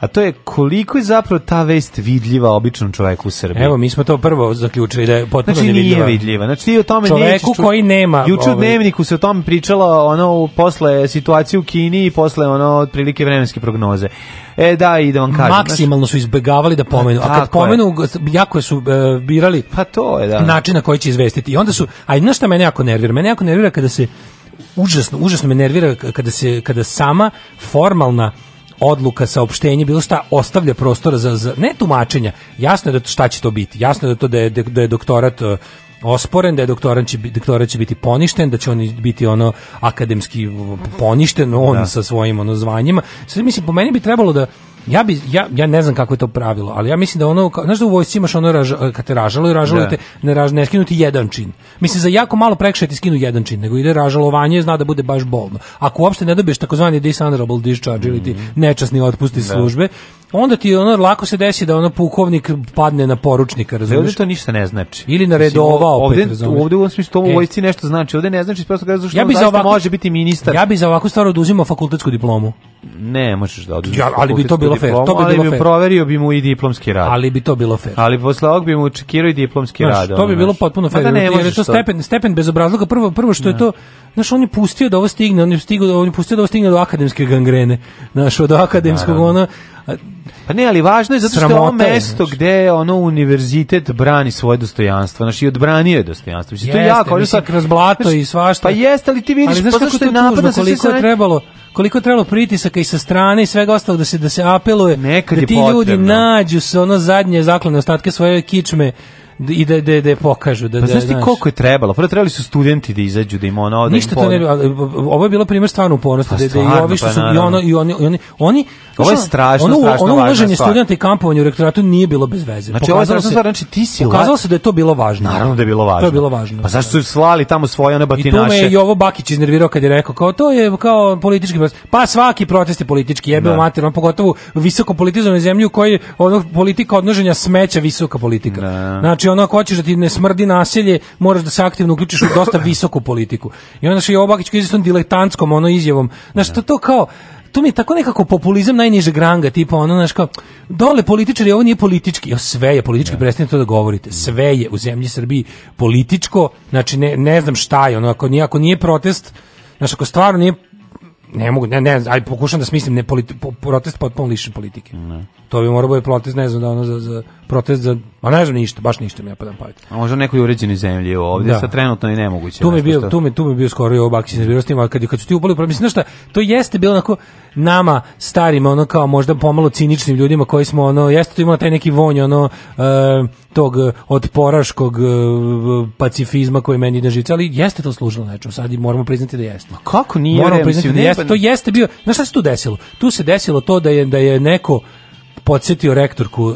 a to je koliko je zapravo ta vest vidljiva običnom čovjeku u Srbiji. Evo, mi smo to prvo zaključili da je potpuno znači, nevidljiva. Znači, nije vidljiva. Znači, ti o tome Čoveku nećeš, ču... koji nema... Juče u ovaj- dnevniku se o tome pričalo ono, posle situacije u Kini i posle ono, otprilike vremenske prognoze. E da, i da vam kažem. Znači- Maksimalno su izbegavali da pomenu. A kad pomenu, jako su uh, birali pa to je, da. način na koji će izvestiti. I onda su, a jedno što mene jako nervira, mene jako nervira kada se užasno, užasno me nervira kada se kada sama formalna odluka, saopštenje, bilo šta, ostavlja prostora za, za ne tumačenja. Jasno je da šta će to biti. Jasno je da to da je, da je doktorat e, osporen, da je doktorat će, doktorat će biti poništen, da će on biti ono akademski poništen, on da. sa svojim ono zvanjima. Sad mislim, po meni bi trebalo da Ja bi ja, ja ne znam kako je to pravilo, ali ja mislim da ono znaš da u vojsci imaš ono raž, kad te ražalo i ražalo da. te ne, raž, ne skinuti jedan čin. Mislim za jako malo prekršaj ti skinu jedan čin, nego ide ražalovanje, zna da bude baš bolno. Ako uopšte ne dobiješ takozvani dishonorable discharge ili ti mm. nečasni otpust iz da. službe, onda ti ono lako se desi da ono pukovnik padne na poručnika, da, razumiješ? Ovdje to ništa ne znači. Ili na redova opet, ovdje, ovdje u ovom smislu tomu e. vojci nešto znači, ovdje ne znači, prosto kaže što da ja bi za ovako, može biti ministar. Ja bi za ovakvu stvar oduzimao fakultetsku diplomu ne možeš da oduzmeš. Ja, ali bi to bilo fair. To bi bilo bi fair. proverio bi mu i diplomski rad. Ali bi to bilo fair. Ali posle ovog bi mu čekirao i diplomski znaš, rad. To bi bilo potpuno fair. Da ne, jer je to stepen, stepen bezobrazluka. Prvo, prvo što ne. je da. to, znaš, on je pustio da ovo stigne, on je, stigo, on je pustio da ovo stigne do akademske gangrene. Znaš, od akademskog Naravno. ona... pa ne, ali važno je zato što je ovo mesto znači. gde ono univerzitet brani svoje dostojanstvo, znači i odbranio je dostojanstvo. Znači, jeste, to je jako, mislim, kroz blato znači, i svašta. Pa jeste, ali ti vidiš, ali, znaš, pa zato što je napadno koliko je trebalo koliko je trebalo pritisaka i sa strane i svega ostalog da se da se apeluje Nekad da ti ljudi nađu se ono zadnje zaklane ostatke svoje kičme Da, i da da da pokažu da pa, da znaš ti koliko je trebalo pa trebali su studenti da izađu da im ono da ništa to ne ovo je bilo primer stvarno upornosti pa, da, da i ovi što pa su i ono i oni i oni oni ovo je strašno ono, strašno ono uloženje studenta i kampovanje u rektoratu nije bilo bez veze znači ovo je stvar znači ti si pokazalo se da je to bilo važno naravno da je bilo važno to je bilo važno pa zašto su slali tamo svoje one batinaše i to me i ovo Bakić iznervirao kad je rekao kao to je kao politički protest pa svaki protest je politički jebe da. mater on pogotovo visoko politizovanoj zemlji u kojoj ono politika odnoženja smeća visoka politika da. znači Znači, ono, ako hoćeš da ti ne smrdi naselje, moraš da se aktivno uključiš u dosta visoku politiku. I onda se je Obakić koji izvestom diletantskom ono izjavom. Znači, to, to kao, to mi je tako nekako populizam najnižeg ranga, tipa ono, znaš, kao, dole političari, ovo nije politički, jo, sve je politički, yeah. Da. prestanite to da govorite, sve je u zemlji Srbiji političko, znači, ne, ne znam šta je, ono, ako nije, ako nije protest, znaš, ako stvarno nije ne mogu, ne, ne, aj pokušam da smislim ne politi, po, protest potpuno lišen politike. Ne. To bi morao da biti protest, ne znam, da ono za, za protest za, a ne znam ništa, baš ništa mi ja padam pamet. A možda nekoj uređeni zemlji ovdje, da. sad trenutno i nemoguće. Tu mi je bio, što... tu mi, tu mi bio skoro i ovo baksin zbiro s tim, kad, kad su ti upali, mislim, znaš šta, to jeste bilo onako nama, starima, ono kao možda pomalo ciničnim ljudima koji smo, ono, jeste to imao taj neki vonj, ono, uh, tog e, otporaškog e, pacifizma koji meni ide živce, ali jeste to služilo nečemu, sad moramo priznati da jeste. Ma kako nije? Moramo priznati da jeste, pa- to jeste bio, znaš šta se tu desilo? Tu se desilo to da je, da je neko podsjetio rektorku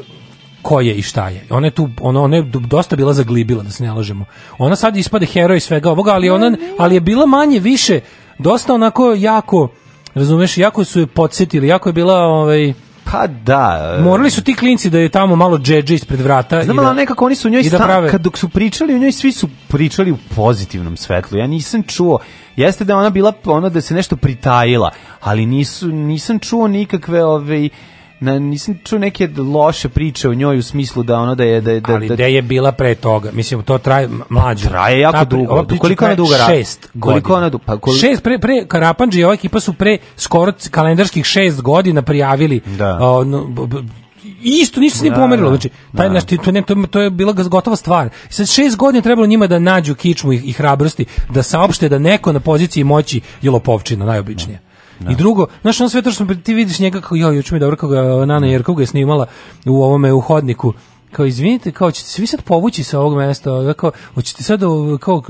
ko je i šta je. Ona je tu ona, ona je dosta bila zaglibila da se ne lažemo. Ona sad ispade heroj svega ovoga, ali ona ali je bila manje više dosta onako jako razumeš, jako su je podsjetili, jako je bila ovaj Pa da. Morali su ti klinci da je tamo malo džedže ispred vrata. Znam, i da, nekako oni su u njoj da prave... kad dok su pričali, u njoj svi su pričali u pozitivnom svetlu. Ja nisam čuo, jeste da ona bila ono da se nešto pritajila, ali nisu, nisam čuo nikakve ove ovaj, na, nisam čuo neke loše priče o njoj u smislu da ono da je da, da ali da, je bila pre toga mislim to traje mlađe traje jako dugo koliko ona duga šest godina. koliko ona duga pa koliko... šest pre pre Karapandži i ova ekipa su pre skoro kalendarskih šest godina prijavili da. O, no, b, b, isto ništa se nije da, pomerilo. Da. Znači, taj da. to, ne, to, to je bila gotova stvar. I sad šest godina trebalo njima da nađu kičmu i, i hrabrosti, da saopšte da neko na poziciji moći je lopovčina, najobičnije. Da. I da. drugo, znaš, on sve to što ti vidiš njega kako, joj, juče mi dobro kako Nana da. Jerkov ga je snimala u ovome, u hodniku, kao izvinite, kao ćete se vi sad povući sa ovog mesta, kao, hoćete sad, kao,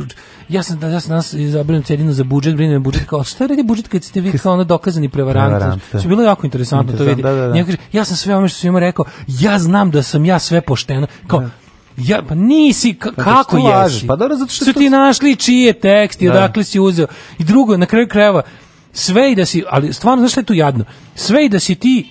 ja sam, ja sam nas izabrao celinu za budžet, brinem budžet, kao, šta radi budžet kad ste vi kao ono dokazani prevarant? prevarant da. bilo jako interesantno, to vidi. Da, da, da. Kaže, ja sam sve ono što sam ima rekao, ja znam da sam ja sve pošteno, kao, da. Ja, pa nisi, ka, pa da, kako jesi? Pa dobro, zato što... Su ti našli čije tekst i odakle si uzeo. I drugo, na kraju krajeva, sve i da si, ali stvarno, znaš je tu jadno? Sve i da si ti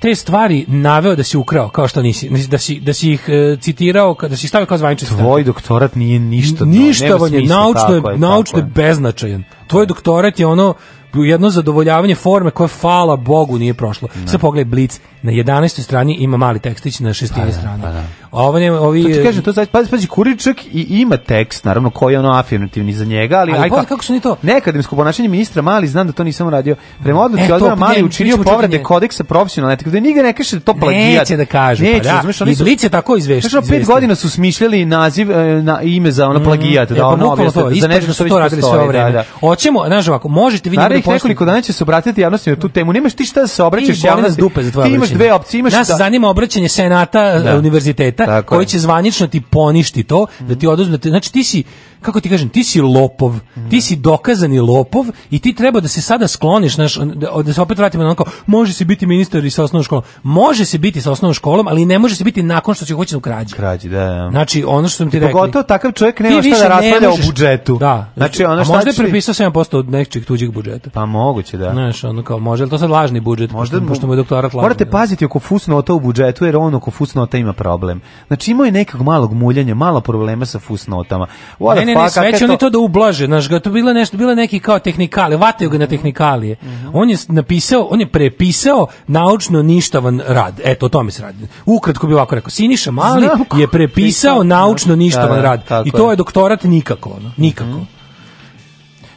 te stvari naveo da si ukrao, kao što nisi, da si, da si ih e, citirao, da si stavio kao zvanični Tvoj doktorat nije ništa. Ništa, on je, naučno je, naučno je beznačajan. Tvoj doktorat je ono jedno zadovoljavanje forme koje fala Bogu nije prošlo. Ne. Da. Sad pogledaj Blitz, na 11. strani ima mali tekstić na 6. Pa, da, strani. Pa, da. Ovo ovi... To ti kažem, to znači, pazi, pazi, Kuričak i ima tekst, naravno, koji je ono afirmativni za njega, ali... Ali pa, kako su ni to? Nekademsko ponašanje ministra Mali, znam da to nisam radio. Prema e, odluci e, odbora pa Mali učinio povrede kodeksa profesionalne etike, da nigde ne kaže da to plagijat. Neće da kažu, pa Neće, pa da. I Blitz je tako izvešten. Znaš, 5 godina su smišljali naziv, e, na ime za ono mm, plagijat, da e, pa ono objasne, za nešto što sve da, vreme. Hoćemo, znaš ovako, možete vidjeti narednih pošli... nekoliko dana će se obratiti javnosti na tu temu. Nemaš ti šta da se obraćaš javnosti. Da dupe za tvoje ti imaš dve opcije, imaš Nas šta... Da- zanima obraćanje senata e, da. univerziteta Tako koji će zvanično ti poništi to, mm. da ti oduzme, znači ti si kako ti kažem, ti si lopov, mm. ti si dokazani lopov i ti treba da se sada skloniš, znaš, da, da, se opet vratimo na onako, može se biti ministar i sa osnovnom školom. Može se biti sa osnovnom školom, ali ne može se biti nakon što si hoće u krađi. Krađi, da, da. Znači, ono što sam ti, ti rekao. Pogotovo takav čovjek nema šta da raspravlja o budžetu. Da. Znači, ono što... a možda je prepisao 7% od nečijeg tuđeg budžeta. Pa moguće, da. Znaš, ono kao, može, to sad lažni budžet, Možda, pošto, mu je doktorat lažni. Morate da. paziti oko fusnota u budžetu, jer ono oko fusnota ima problem. Znači, imao je nekog malog muljanja, malo problema sa fusnotama. What ne, ne, ne, sve će oni to da ublaže, znaš, to bilo nešto, bilo neki kao tehnikali, vataju ga na tehnikalije. Mm -hmm. On je napisao, on je prepisao naučno ništavan rad. Eto, o tome se radi. Ukratko bi ovako rekao, Siniša Mali je prepisao naučno ništavan da, da rad. I to je doktorat nikako, ono, nikako. Mm -hmm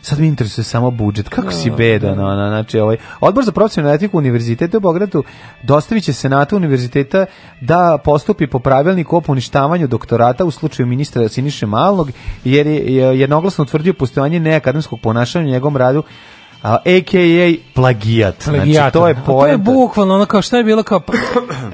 sad mi interesuje samo budžet, kako si da, bedan, da. no, no, znači, ovaj, odbor za profesionalnu etiku univerziteta u Beogradu dostavit će senatu univerziteta da postupi po pravilniku o poništavanju doktorata u slučaju ministra Siniše Malnog, jer je jednoglasno utvrdio postojanje neakademskog ponašanja u njegovom radu a AKA plagijat. Znači to je poenta. To je bukvalno ono kao šta je bilo kao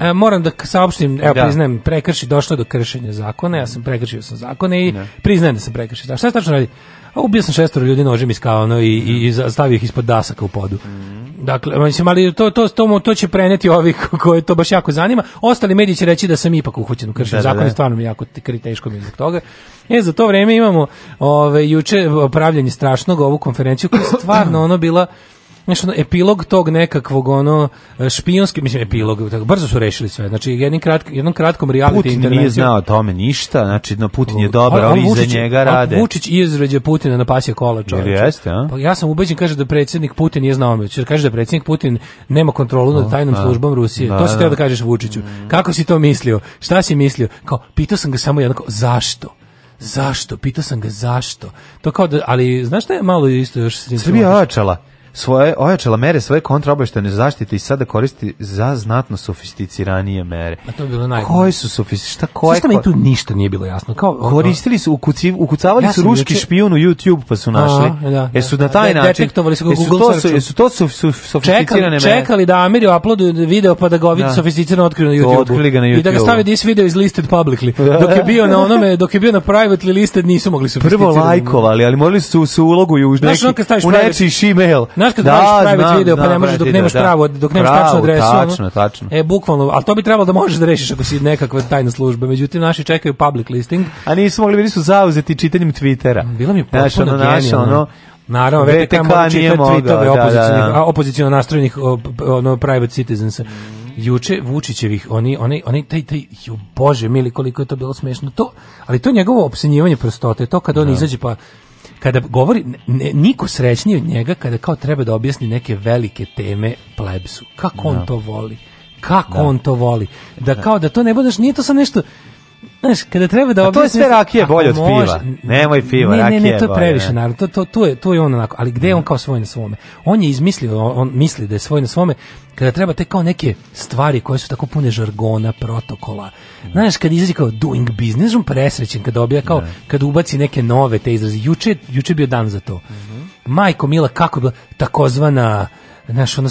e, moram da saopštim, evo da. priznajem, prekrši došlo do kršenja zakona, ja sam prekršio sam zakone i ne. priznajem da sam prekršio. Šta se tačno radi? A ubio sam šestoro ljudi nožem iz kao i, i, stavio ih ispod dasaka u podu. Mhm. Dakle, mislim, ali to, to, to, to će preneti ovi [laughs] koje to baš jako zanima. Ostali mediji će reći da sam ipak uhoćen u kršenju da, da, zakona, da. stvarno mi jako teško mi zbog toga. E, za to vreme imamo ove, juče pravljenje strašnog ovu konferenciju koja je stvarno [clears throat] ono bila znaš, ono, epilog tog nekakvog ono e, špijonski, mislim epilog, tako, brzo su rešili sve. Znači jednim kratk, jednom kratkom reality Putin intervencijom. nije znao o tome ništa, znači no, Putin je dobar, ali iza njega rade. Vučić izređe Putina na pasje kola, čoveče. Jeste, a? Pa ja sam ubeđen kaže da predsjednik Putin je znao, jer kaže da predsjednik Putin nema kontrolu nad tajnom da, službom Rusije. Da, to si da, teo da. da kažeš Vučiću. Kako si to mislio? Šta si mislio? Kao pitao sam ga samo jednako zašto? Zašto? Pitao sam ga zašto. To kao da, ali znaš šta je malo isto još Srbija očala svoje ojačala mere svoje kontraobaveštajne zaštite i sada koristi za znatno sofisticiranije mere. A to je bilo najbolje. Koje su sofistic koje? Šta mi tu ništa nije bilo jasno. Kao koristili su ukuciv, ukucavali ja su ruski juče... špijun u YouTube pa su našli. Da, da, Jesu na da. taj način detektovali su Google to su, jesu to su, su sofisticirane mere. Čekali da Amiri uploaduje video pa da ga ovi da. sofisticirano otkriju na YouTube. ga na YouTube. I da ga stave this video is listed publicly. Da. Dok je bio na onome, dok je bio na privately listed nisu mogli su Prvo lajkovali, ali morali su se ulogu u neki, u nečiji Gmail. Znaš kad da, praviš private znam, video, pa ne možeš dok nemaš da, pravo, dok nemaš tačnu adresu. Tačno, ono, tačno. E, bukvalno, ali to bi trebalo da možeš da rešiš ako si nekakva tajna služba. Međutim, naši čekaju public listing. A nisu mogli, bili su zauzeti čitanjem Twittera. Mm, bilo mi je potpuno znaš, ono, genijalno. Ono, Naravno, VTK, VTK mora čitati tweetove da, da, da. opozicionih, opoziciono nastrojenih ono, private citizensa juče Vučićevih, oni, oni, oni, taj, taj, ju, bože mili, koliko je to bilo smešno, to, ali to njegovo opsenjivanje prostote, to kad on da. izađe pa kada govori ne, niko srećniji od njega kada kao treba da objasni neke velike teme plebsu. Kako on da. to voli? Kako da. on to voli? Da, da kao da to ne budeš, nije to sa nešto Znaš, kada treba da objasniš... to je sve rakije bolje od piva. Nemoj piva, ne, rakije ne, ne, to je previše, naravno. To, to, to, je, to je on onako. Ali gde je on kao svoj na svome? On je izmislio, on, on misli da je svoj na svome kada treba te kao neke stvari koje su tako pune žargona, protokola. Znaš, kad izrazi kao doing business, on presrećen kada obija kao, da. kada ubaci neke nove te izrazi. Juče, juče bio dan za to. Mhm. Majko Mila, kako je bila takozvana znaš, ono,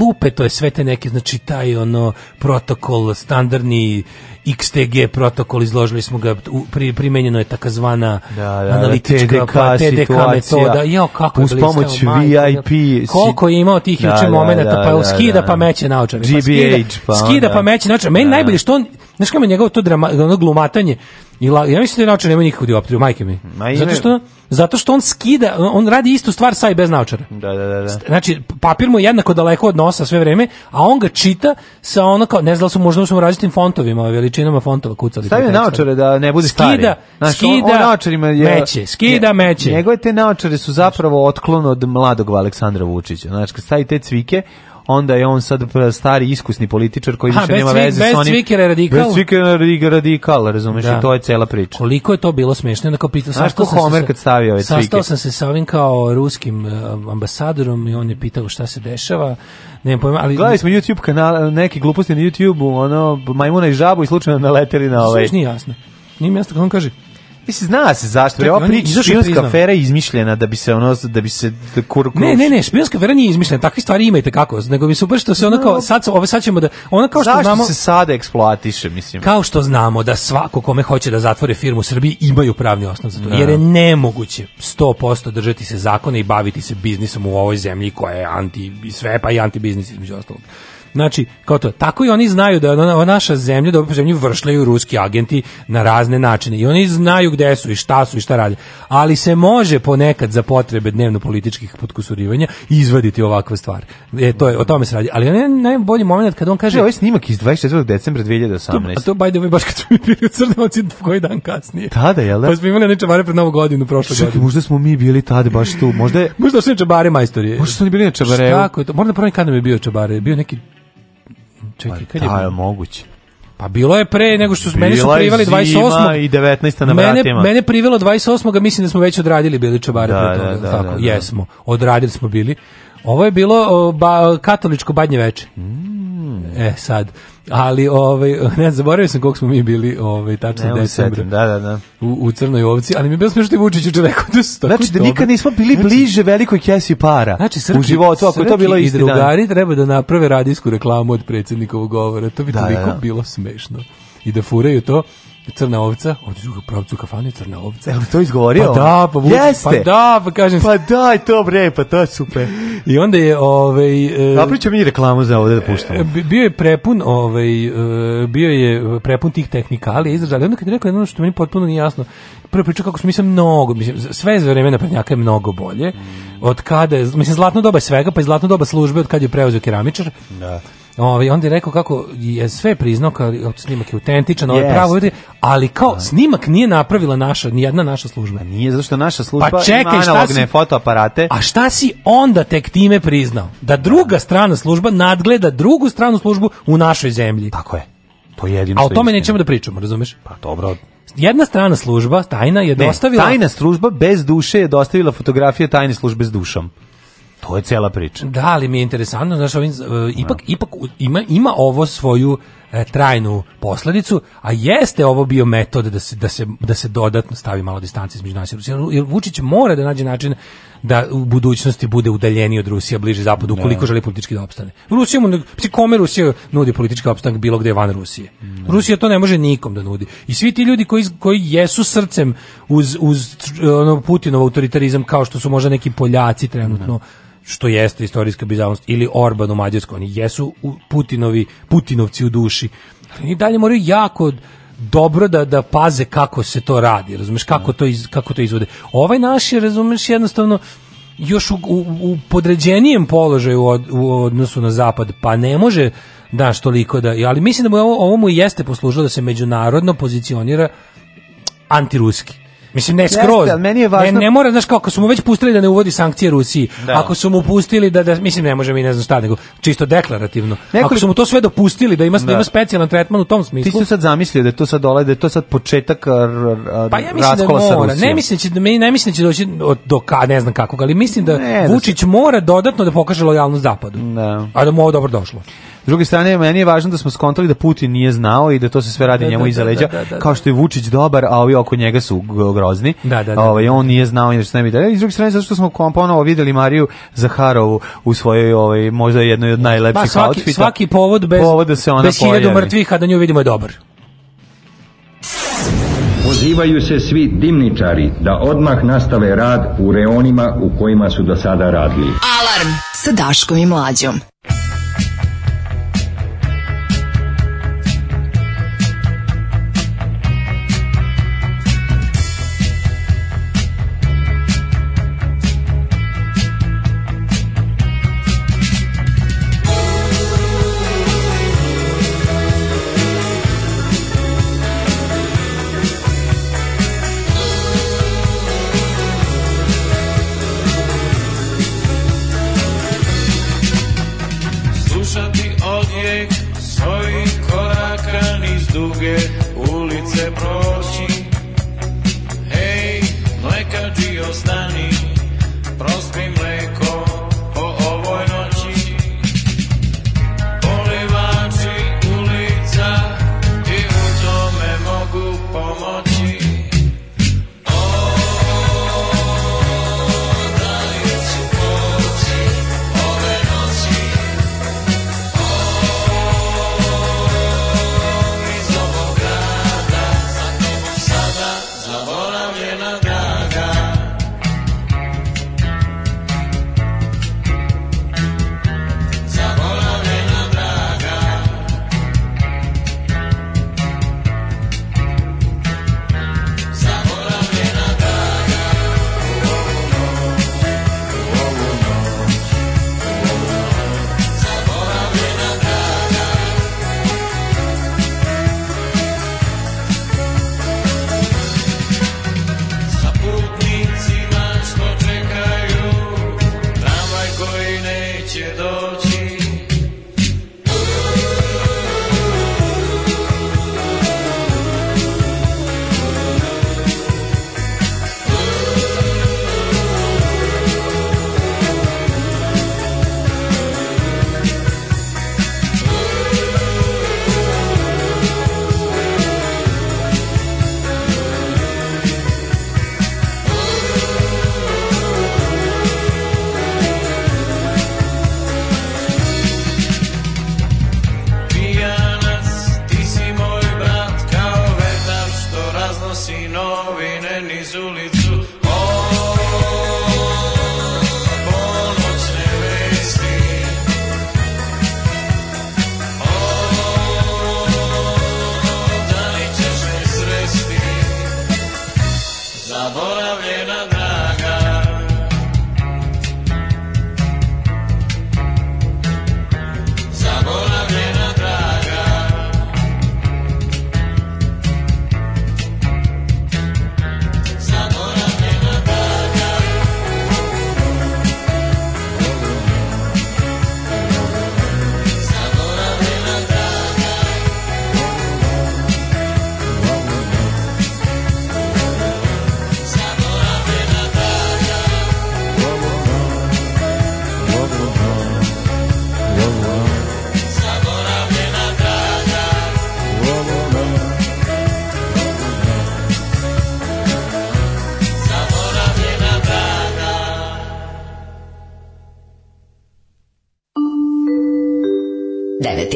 lupe to je sve te neke, znači taj ono protokol, standardni XTG protokol, izložili smo ga, pri, primenjeno je takazvana da, da, da, analitička TDK, pa, TDK metoda, jo, kako je uz pomoć VIP, koliko je imao tih da, juče momenata, da, da, da pa da, skida pa meće naočare, pa skida, pa, skida pa meće naočare, meni najbolje što on, znaš kako je njegovo to drama, ono glumatanje, I la, ja mislim da je nema nikakvu dioptriju, majke mi. Ma zato, što, zato što on skida, on radi istu stvar sa i bez naočara. Da, da, da. da. Znači, papir mu je jednako daleko od nosa sve vreme, a on ga čita sa ono kao, ne znam da su možda su različitim fontovima, veličinama fontova kucali. Stavi naočare da ne bude stari. Skida, znači, skida, on, on je, meće, skida meće. Njegove te naočare su zapravo otklon od mladog Aleksandra Vučića. Znači, kad stavi te cvike, onda je on sad stari iskusni političar koji više nema veze s onim. Bez cvikera radikal. Bez cvikera radikal, razumeš, da. i to je cela priča. Koliko je to bilo smešno, onda kao pitao, Znaš ko Homer kad stavio ove cvike? Sastao sam se sa ovim kao ruskim e, ambasadorom i on je pitao šta se dešava. Ne pojma, ali gledali smo YouTube kanal, neke gluposti na YouTubeu, ono majmuna i žabu i slučajno naleteli na ovaj. Sve nije jasno. Nije mi jasno kako on kaže. Mislim zna se zašto. je ova priča špijunska afera izmišljena da bi se ono da bi se da kur, kur... Ne, ne, ne, špijunska afera nije izmišljena. Takve stvari imate kako, nego mi se baš što se ona kao sad ove sad ćemo da ona kao zašto što znamo se sada eksploatiše, mislim. Kao što znamo da svako kome hoće da zatvori firmu u Srbiji imaju pravni osnov za to. Da. Jer je da. nemoguće 100% držati se zakona i baviti se biznisom u ovoj zemlji koja je anti sve pa i anti biznis između ostalog. Znači, kao to, tako i oni znaju da na, naša zemlja, da ovu zemlju vršljaju ruski agenti na razne načine. I oni znaju gde su i šta su i šta rade. Ali se može ponekad za potrebe dnevno političkih potkusurivanja izvaditi ovakve stvari. E, to je, o tome se radi. Ali onaj najbolji moment kad on kaže... Ne, ovaj snimak iz 24. decembra 2018. To, to by the way, baš kad smo mi bili u Crnovci koji dan kasnije. Tada, da, jel da? Pa smo imali neče bare pred novu godinu, prošle Čekaj, godine. možda smo mi bili tada baš tu. Možda je... možda su neče bare majstori. Možda su oni bili na čabareu. Tako je to. Moram da pronim kada mi je bio čabare. Bio neki Čekaj, pa kad je... Pa, moguće. Pa bilo je pre nego što su mene su priveli 28. i 19. na mene, vratima. Mene privelo 28. ga mislim da smo već odradili bili čobare da, da toga, da, da, tako. Da, da, Jesmo, odradili smo bili. Ovo je bilo o, ba, katoličko badnje veče. Mm. E, sad. Ali, ovaj, [laughs] ne, zaboravio sam koliko smo mi bili ovaj, tačno decembra. Da, da, da. U, u Crnoj ovci, ali mi je bilo smiješno da Vučić uče rekao da su tako Znači, da nikad nismo bili znači, bliže velikoj kesi para znači, srki, u životu, ako je to bilo isti i drugari treba da naprave radijsku reklamu od predsjednikovog govora. To bi da, toliko da, da. bilo smešno. I da furaju to crna ovca, od druga pravcu kafane crna ovca. Jel to izgovorio? Pa da, pa vuči, Jeste. pa da, pa kažem. Pa daj to bre, pa to je super. I onda je ovaj e, Napriča mi reklamu za ovde da e, puštamo. Bio je prepun, ovaj e, bio je prepun tih tehnika, tehnikali, izražali. Onda kad je rekao jedno što meni potpuno nije jasno. Prvo priča kako su mislim mnogo, mislim sve za vremena prednjaka je mnogo bolje. Od kada, mislim zlatno doba svega, pa i zlatno doba službe od kad je preuzeo keramičar. Da. Ovaj onda je rekao kako je sve priznao kao snimak je autentičan, ovaj yes. pravo, ali kao da. snimak nije napravila naša, ni jedna naša služba. Nije zato što naša služba pa čekaj, ima analogne si, fotoaparate. A šta si onda tek time priznao? Da druga strana služba nadgleda drugu stranu službu u našoj zemlji. Tako je. To je jedino A o tome istina. nećemo da pričamo, razumeš? Pa dobro, jedna strana služba, tajna, je ne, dostavila... tajna služba bez duše je dostavila fotografije tajne službe s dušom. To je cela priča. Da, ali mi je interesantno, znaš, ovim, uh, ipak, ja. Da. ipak ima, ima ovo svoju e, trajnu posledicu, a jeste ovo bio metod da se, da se, da se dodatno stavi malo distanci između nas i Rusije. Jer Vučić mora da nađe način da u budućnosti bude udaljeniji od Rusije, bliže zapadu, da. ukoliko ja. želi politički da opstane. Rusija mu, kome Rusija nudi politički opstanak bilo gde van Rusije? Ja. Rusija to ne može nikom da nudi. I svi ti ljudi koji, koji jesu srcem uz, uz ono, Putinov autoritarizam, kao što su možda neki Poljaci trenutno, da što jeste istorijska bizarnost ili Orban u Mađarskoj, oni jesu Putinovi, Putinovci u duši. Ali i dalje moraju jako dobro da da paze kako se to radi, razumeš kako da. to iz, kako to izvode. Ovaj naš je razumeš jednostavno još u, u, u podređenijem položaju od, u odnosu na zapad, pa ne može da toliko da, ali mislim da mu ovo, ovo mu jeste poslužilo da se međunarodno pozicionira antiruski Mislim ne skroz. Jeste, meni je važno. Ne, ne mora, znaš kako su mu već pustili da ne uvodi sankcije Rusiji. Da. Ako su mu pustili da, da mislim ne može mi ne znam šta nego čisto deklarativno. Nekoliko... Ako su mu to sve dopustili da ima da, da. ima specijalan tretman u tom smislu. Ti si sad zamislio da to sad dole, da je to sad početak pa ja mislim da mora. Ne mislim da meni ne mislim da će doći do ka, ne znam kako, ali mislim da ne, da Vučić da se... mora dodatno da pokaže lojalnost zapadu. Da. A da mu ovo dobro došlo. S druge strane, meni je važno da smo skontali da Putin nije znao i da to se sve radi da, da njemu da, iza leđa, da, da, da kao što je Vučić dobar, a ovi oko njega su grozni. Da, da, Ovaj on nije znao i da se ne bi dalje. S druge strane, zato što smo ponovo videli Mariju Zaharovu u svojoj ovaj možda jednoj od najlepših ba, svaki, outfita. Svaki povod bez povod da se ona bez hiljadu mrtvih, a da nju vidimo je dobar. Pozivaju se svi dimničari da odmah nastave rad u reonima u kojima su do sada radili. Alarm sa Daškom i Mlađom.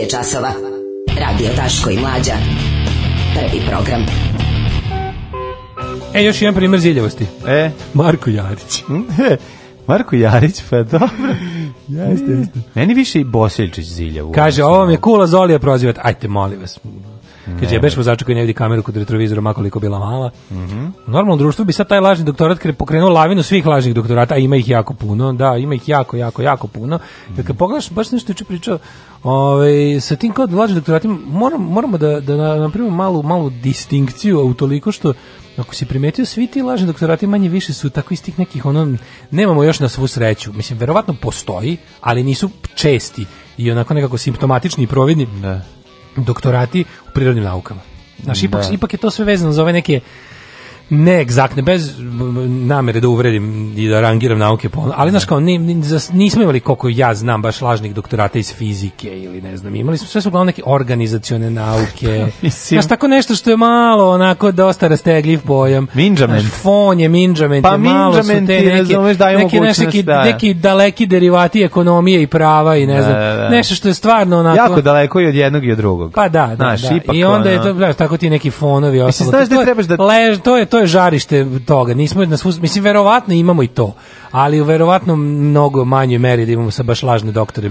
je časova. Radio Taško i Mlađa. Prvi program. E, još jedan primer ziljavosti. E? Marko Jarić. [laughs] Marko Jarić, pa dobro. Jeste, jeste. Meni više i Bosiljčić ziljavu. Kaže, ovo mi je kula Zolija prozivat. Ajte, molim vas. Kad jebeš vozača koji ne vidi kameru kod retrovizora makoliko bila mala. Mhm. Normalno društvo bi sad taj lažni doktorat kre pokrenuo lavinu svih lažnih doktorata, a ima ih jako puno. Da, ima ih jako, jako, jako puno. Mm -hmm. Kad pogledaš, baš nešto juče pričao, ovaj sa tim kod lažnih doktorata moram, moramo da da na primer malu malu distinkciju u toliko što ako si primetio, svi ti lažni doktorati manje više su tako iz tih nekih, ono, nemamo još na svu sreću. Mislim, verovatno postoji, ali nisu česti i onako nekako simptomatični i providni. Da. doktorati u prirodnim naukama. Znaš, da. ipak, ipak je to sve vezano za ove neke ne neegzaktne, bez namere da uvredim i da rangiram nauke, po, ali znaš da. kao, ni, ni, nismo imali koliko ja znam baš lažnih doktorata iz fizike ili ne znam, imali smo sve su uglavnom neke organizacione nauke, [laughs] znaš tako nešto što je malo onako dosta rastegljiv pojam. Minđament. fon je minđament, pa je malo su te neke, neke, neki, da. neki daleki derivati ekonomije i prava i ne da, znam, da, da, da. nešto što je stvarno onako... Jako daleko i od jednog i od drugog. Pa da, da, znaš, da. Ipak I onda je to, tako ti neki fonovi, ostalo. Mislim, znaš da trebaš da... Lež, to je to to je žarište toga. Nismo na svu, mislim verovatno imamo i to, ali verovatno mnogo manje meri da imamo sa baš lažne doktore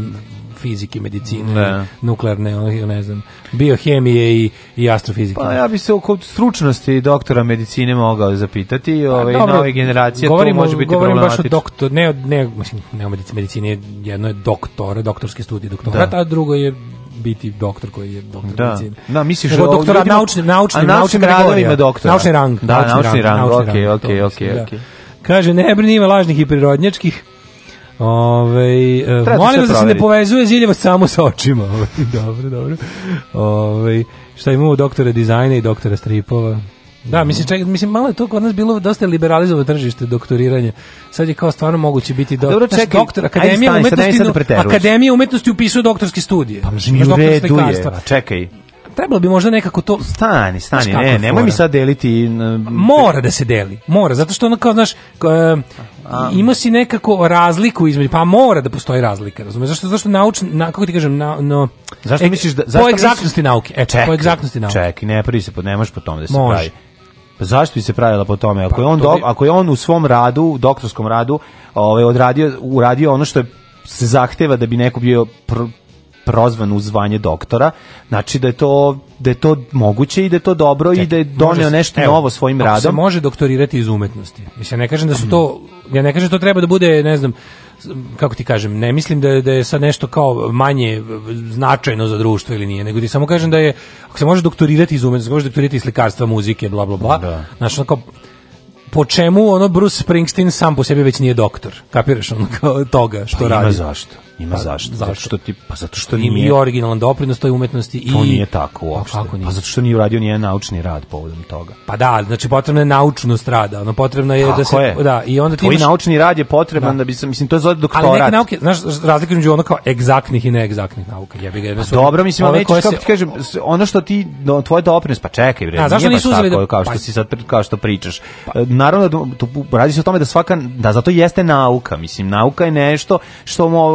fizike, medicine, ne. Da. nuklearne, ne znam, biohemije i, i astrofizike. Pa ja bih se oko stručnosti doktora medicine mogao zapitati, ove pa, ovaj, nove generacije, govorimo, to može biti govorim baš o doktor, ne, ne, mislim, ne o medicini, medicini, jedno je doktor, doktorski studij, doktorat, da. a drugo je biti doktor koji je doktor da. medicine. Da, misliš o doktora ljudima, naučni, naučni, a naučnim radovima Naučni rang. Da, naučni, naučni rang, rang, rang, okej, okej, da. okej, okej. Kaže, ne brini ima lažnih i prirodnjačkih. Ovaj Treba molim vas da se ne povezuje ziljevo samo sa očima. [laughs] Ove, dobro, dobro. Ove, šta imamo doktora dizajna i doktora stripova? Da, mislim, ček, mislim malo je to kod nas bilo dosta liberalizovano tržište doktoriranja. Sad je kao stvarno moguće biti do... Dobro, čekaj, doktor, akademija ajde, stani, umetnosti, sad da akademija umetnosti upisuje doktorski studije. Pa, mi u redu čekaj trebalo bi možda nekako to stani stani ne nemoj mi sad deliti mora da se deli mora zato što ono kao znaš ima si nekako razliku između pa mora da postoji razlika razumeš zašto zašto nauč kako ti kažem na no zašto ek, misliš da zašto po egzaktnosti misliš... nauke e ček, po egzaktnosti nauke Ček, ne prvi se pod ne možeš po tom da se mora. pravi Pa zašto bi se pravila po tome? Ako, pa, je, on, do, ako je on u svom radu, doktorskom radu, ovaj, odradio, uradio ono što je, se zahteva da bi neko bio pr, prozvan u zvanje doktora, znači da je to da je to moguće i da je to dobro Ček, i da je doneo nešto evo, novo svojim radom. se može doktorirati iz umetnosti. Mislim ja ne kažem da su to ja ne kažem da to treba da bude, ne znam, kako ti kažem, ne mislim da je, da je sad nešto kao manje značajno za društvo ili nije, nego ti samo kažem da je, ako se može doktorirati iz umetnosti, možeš doktorirati iz lekarstva, muzike, bla, bla, bla, da. znaš, kao, po čemu ono Bruce Springsteen sam po sebi već nije doktor, kapiraš ono kao toga što pa radi. Ima zašto. Ima pa, zašto? Zato što ti pa zato što nije i originalan doprinos toj umetnosti i to nije tako pa, uopšte. Pa, nije? pa zato što nije uradio ni naučni rad povodom toga. Pa da, znači potrebna je naučnost rada, ono potrebno je da tako da se je. da i onda ti imaš... naučni rad je potreban da, da bi se mislim to je zove doktorat. Ali neke nauke, znaš, razlika između ono kao egzaktnih i neegzaktnih nauka, jebi ga, pa su. Dobro, mislim, već kako se, ti kažem, ono što ti no, tvoj doprinos, pa čekaj bre, da, zašto nisu uzeli da kao pa što si sad kao što pričaš. E, naravno da radi se o tome da svaka da zato jeste nauka, mislim, nauka je nešto što mo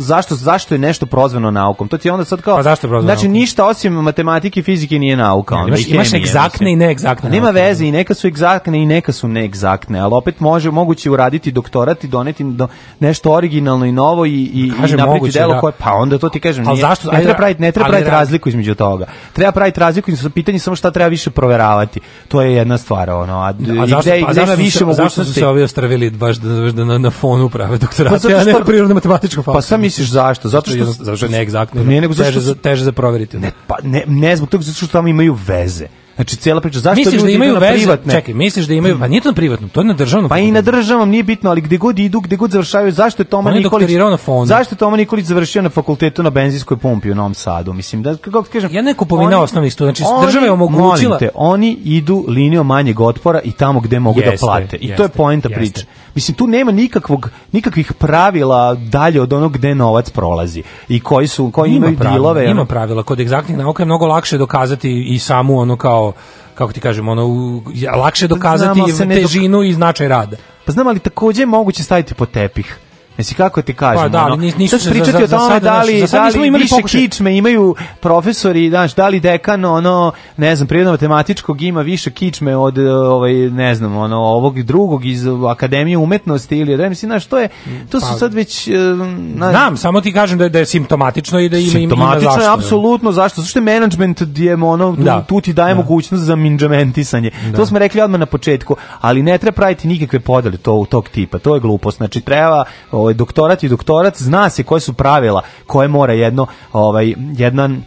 zašto zašto je nešto prozvano naukom. To ti onda sad kao Pa zašto je Znači naukom? ništa osim matematike i fizike nije nauka. Ne, imaš, imaš egzaktne i neegzaktne. Nema nauke. veze i neka su egzaktne i neka su neegzaktne, ali opet može moguće uraditi doktorat i doneti do, nešto originalno i novo i i, pa Kažem, i napraviti delo da. koje pa onda to ti kažem. Nije, zašto, ne treba praviti, ne treba praviti razliku između toga. Treba praviti razliku između pitanje samo šta treba više proveravati. To je jedna stvar ono. A, da, a zašto, gde, pa, zašto više se, mogućnosti. Zašto su se ovi ostravili baš da, da na, fonu prave doktorate, pa, a ne prirodno politička falka. Pa sam misliš zašto? Zato što zato što ne egzaktno. Pa ne, nego teže za teže za proveriti. Ne, pa ne, ne zbog toga zato što tamo imaju veze. Znači cela priča zašto misliš da ljudi da imaju veze? privatne? Čekaj, misliš da imaju, pa nije to na privatno, to je na državnom. Pa i na državnom nije bitno, ali gde god idu, gde god završavaju, zašto je Toma Nikolić? Na zašto je Toma Nikolić završio na fakultetu na benzinskoj pumpi u Novom Sadu? Mislim da kako ti kažem, ja neko kupovina osnovnih studija, znači oni, država je omogućila. Te, oni idu linijom manjeg otpora i tamo gde mogu da jeste, da plate. I jeste, to je poenta priče. Mislim, tu nema nikakvog, nikakvih pravila dalje od onog gde novac prolazi i koji su, koji ima imaju pravila, dilove. Ima pravila, kod egzaktnih nauka je mnogo lakše dokazati i samu ono kao kako ti kažem, ono, lakše pa dokazati Znamo, težinu dok... i značaj rada. Pa znam, ali takođe je moguće staviti po tepih Mislim, kako ti kažem? Pa da, ono, nis, nisu se pričati za, o tome da li, da li imali više pokušaj. kičme imaju profesori, znaš, da li dekan, ono, ne znam, prirodno matematičkog ima više kičme od, ovaj, ne znam, ono, ovog drugog iz Akademije umetnosti ili, da, mislim, znaš, to je, to su pa- sad već... Eh, znaš, Znam, samo ti kažem da je, da je simptomatično i da ima, simptomatično ima zašto. Da. apsolutno zašto, zašto je management je, ono, tu, da. tu ti daje da. mogućnost za minđamentisanje. Da. To smo rekli odmah na početku, ali ne treba praviti nikakve podele to, tog tipa, to je glupost, znači treba, ovaj, ovaj doktorat i doktorat zna se koje su pravila koje mora jedno ovaj jedan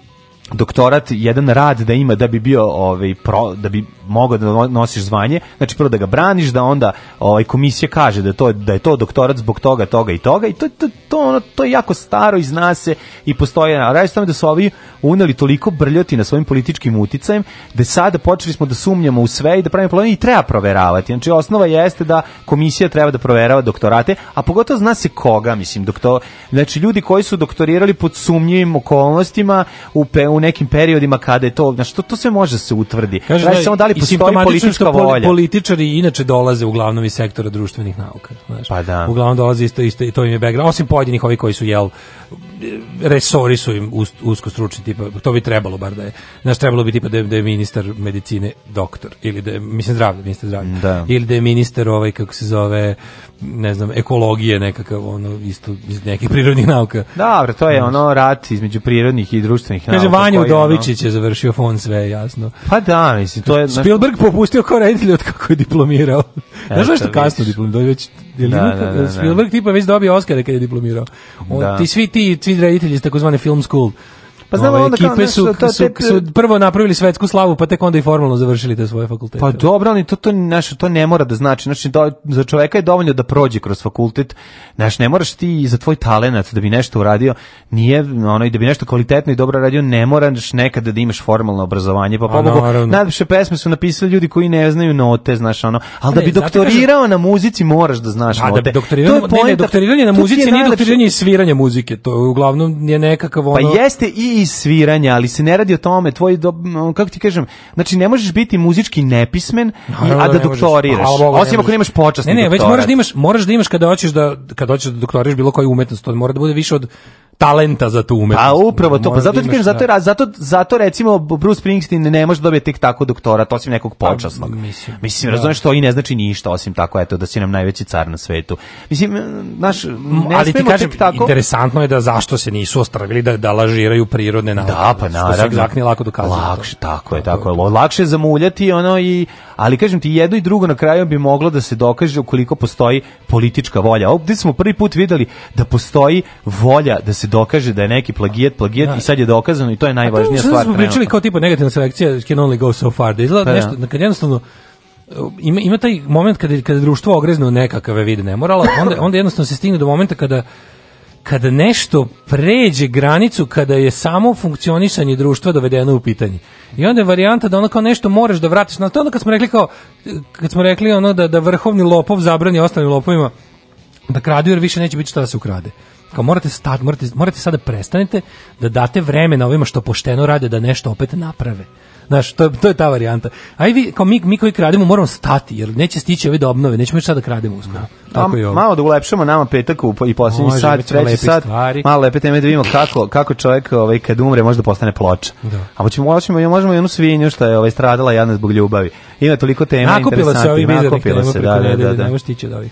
doktorat, jedan rad da ima da bi bio ovaj pro, da bi mogao da nosiš zvanje, znači prvo da ga braniš, da onda ovaj komisija kaže da to da je to doktorat zbog toga, toga i toga i to to to, ono, to je jako staro i zna se i postoji na radi tamo da su ovi uneli toliko brljoti na svojim političkim uticajem da sada počeli smo da sumnjamo u sve i da pravimo plan i treba proveravati. Znači osnova jeste da komisija treba da proverava doktorate, a pogotovo zna se koga, mislim, doktor, znači ljudi koji su doktorirali pod sumnjivim okolnostima u, pe, u nekim periodima kada je to, znači to, to se može se utvrdi. Kaže da, samo da li postoji politička volja. Političari inače dolaze uglavnom iz sektora društvenih nauka, znači. Pa da. Uglavnom dolaze isto isto i to im je background, osim pojedinih ovih koji su jel resori su im us, usko stručni tipa, to bi trebalo bar da je. Znaš, trebalo bi tipa da je, da je ministar medicine doktor ili da je, mislim zdravlja, ministar zdravlja. Da. Ili da je ministar ovaj kako se zove ne znam, ekologije nekakav, ono, isto iz nekih prirodnih nauka. Dobro, to je ono rat između prirodnih i društvenih nauka. Kaže, Vanja Udovićić je završio fon sve, jasno. Pa da, mislim, to je... Spielberg popustio kao reditelj od kako je diplomirao. Ne Znaš zašto kasno diplomirao? Već, je da, da, da, da, Spielberg tipa već dobio Oscara kada je diplomirao. On, da. Ti svi ti, svi reditelji iz takozvane film school, Pa znamo onda ekipe kao, su, to, su, te... su, prvo napravili svetsku slavu, pa tek onda i formalno završili te svoje fakultete. Pa dobro, ali to, to, naš, to ne mora da znači. Znači, do, za čoveka je dovoljno da prođe kroz fakultet. Znaš, ne moraš ti za tvoj talenat da bi nešto uradio, nije, ono, i da bi nešto kvalitetno i dobro radio, ne moraš nekada da imaš formalno obrazovanje. Pa, pa, najlepše pesme su napisali ljudi koji ne znaju note, znaš, ono. Ali da bi doktorirao na muzici moraš da znaš a, da, note. Da bi doktorirao, to je ne, ne, doktoriranje na muzici nije doktoriranje sviranja muzike. To je uglavnom je nekakav pa ono... Pa jeste i sviranja, ali se ne radi o tome, tvoj do, kako ti kažem, znači ne možeš biti muzički nepismen a da doktoriraš. Osim ako nemaš počasni Ne, ne, već moraš da imaš, moraš da imaš kada hoćeš da kada hoćeš da doktoriraš bilo koju umetnost, to mora da bude više od talenta za tu umetnost. A pa, upravo to, pa zato da ti kažem, zato, da. zato, zato recimo Bruce Springsteen ne može da dobiti tek tako doktorat, osim nekog pa, počasnog. Pa, mislim, mislim da. razumeš, to i ne znači ništa, osim tako, eto, da si nam najveći car na svetu. Mislim, naš, ne Ali ti kažem, tako... interesantno je da zašto se nisu ostravili da, da lažiraju prirodne nauke. Da, pa naravno. Što se lako dokazati. Lakše, tako je, tako je. Lakše zamuljati ono i ali kažem ti jedno i drugo na kraju bi moglo da se dokaže ukoliko postoji politička volja. Ovdje smo prvi put videli da postoji volja da se dokaže da je neki plagijat, plagijat da. i sad je dokazano i to je najvažnija stvar. A smo pričali kao tipa negativna selekcija can only go so far. Da izgleda pa, da. nešto, kad jednostavno uh, ima, ima taj moment kada, kada društvo ogrezne u nekakave vide nemorala, onda, onda jednostavno se stigne do momenta kada kada nešto pređe granicu, kada je samo funkcionisanje društva dovedeno u pitanje. I onda je varijanta da ono kao nešto moraš da vratiš. Na to onda kad smo rekli kao, kad smo rekli ono da, da vrhovni lopov zabrani ostalim lopovima, da kradu jer više neće biti šta da se ukrade. Kao morate, stat, morate, morate sada prestanete da date vremena ovima što pošteno rade da nešto opet naprave. Znaš, to, to je ta varijanta. Aj vi, kao mi, mi koji krademo moramo stati, jer neće stići ove da obnove, nećemo još sada da krademo uskoro. Da. Tako je ovo. Malo da ulepšamo nama petak u, i posljednji Može, sat, treći sat, stvari. malo lepe teme da vidimo kako, kako čovjek ovaj, kad umre može da postane ploča. Da. A možemo, možemo, možemo jednu svinju što je ovaj, stradala jadna zbog ljubavi. Ima toliko tema interesantnih. Nakupila se ovih bizarnih tema preko da, da, da, da. da. ne možeš tići od ovih.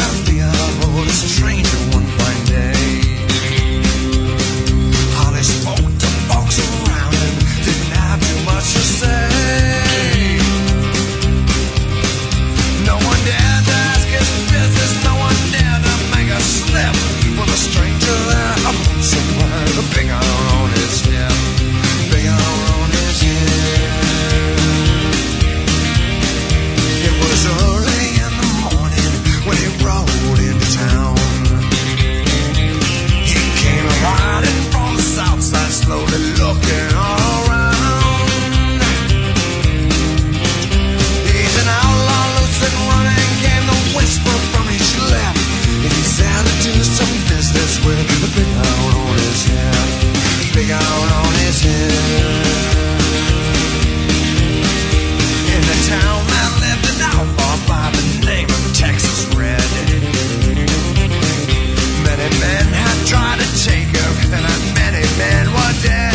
In the town that lived an outlaw by the name of Texas Red. Many men had tried to take her, and many men were dead.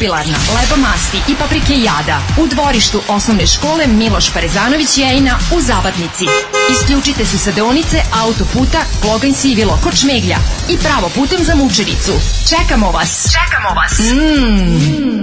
jubilarna, masti i paprike jada u dvorištu osnovne škole Miloš Parezanović Jejna u Zabatnici. Isključite se sa deonice autoputa Kloganj Sivilo kod Šmeglja i pravo putem za Mučevicu. Čekamo vas! Čekamo vas! Mm.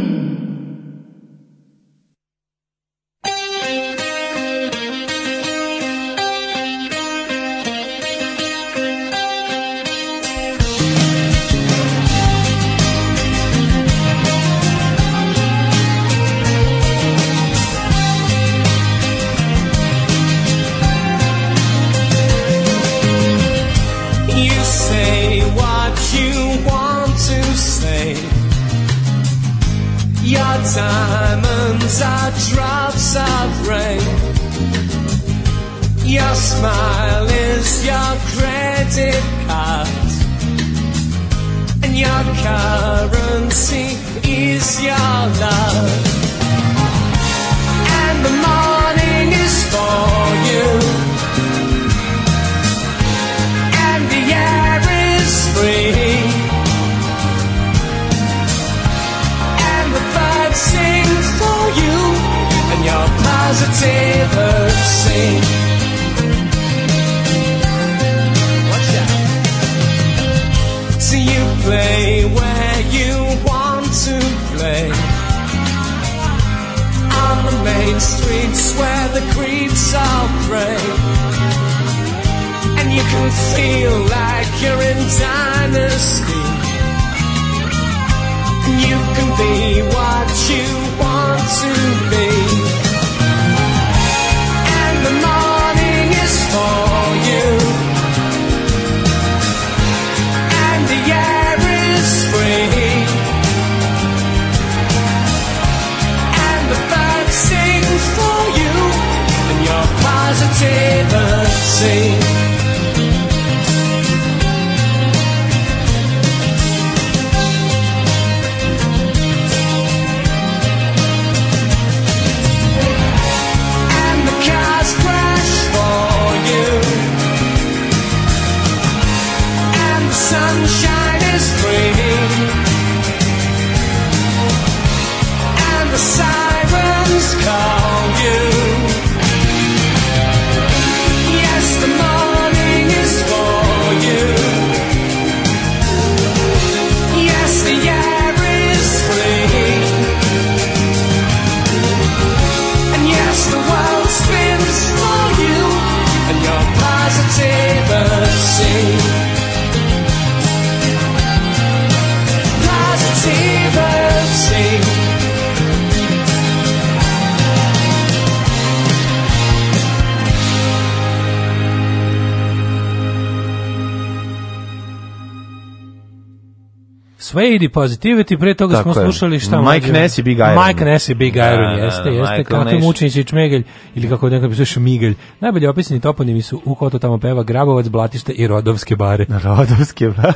Body Positivity, pre toga Tako smo je. slušali šta Mike Ness i Big Iron. Mike Ness i Big da, Iron, da, jeste, da, da, jeste, kakvi mučenici i čmegelj, ili kako nekako pisao šmigelj. Najbolje opisani toponimi su u koto tamo peva Grabovac, Blatište i Rodovske bare. Rodovske bare.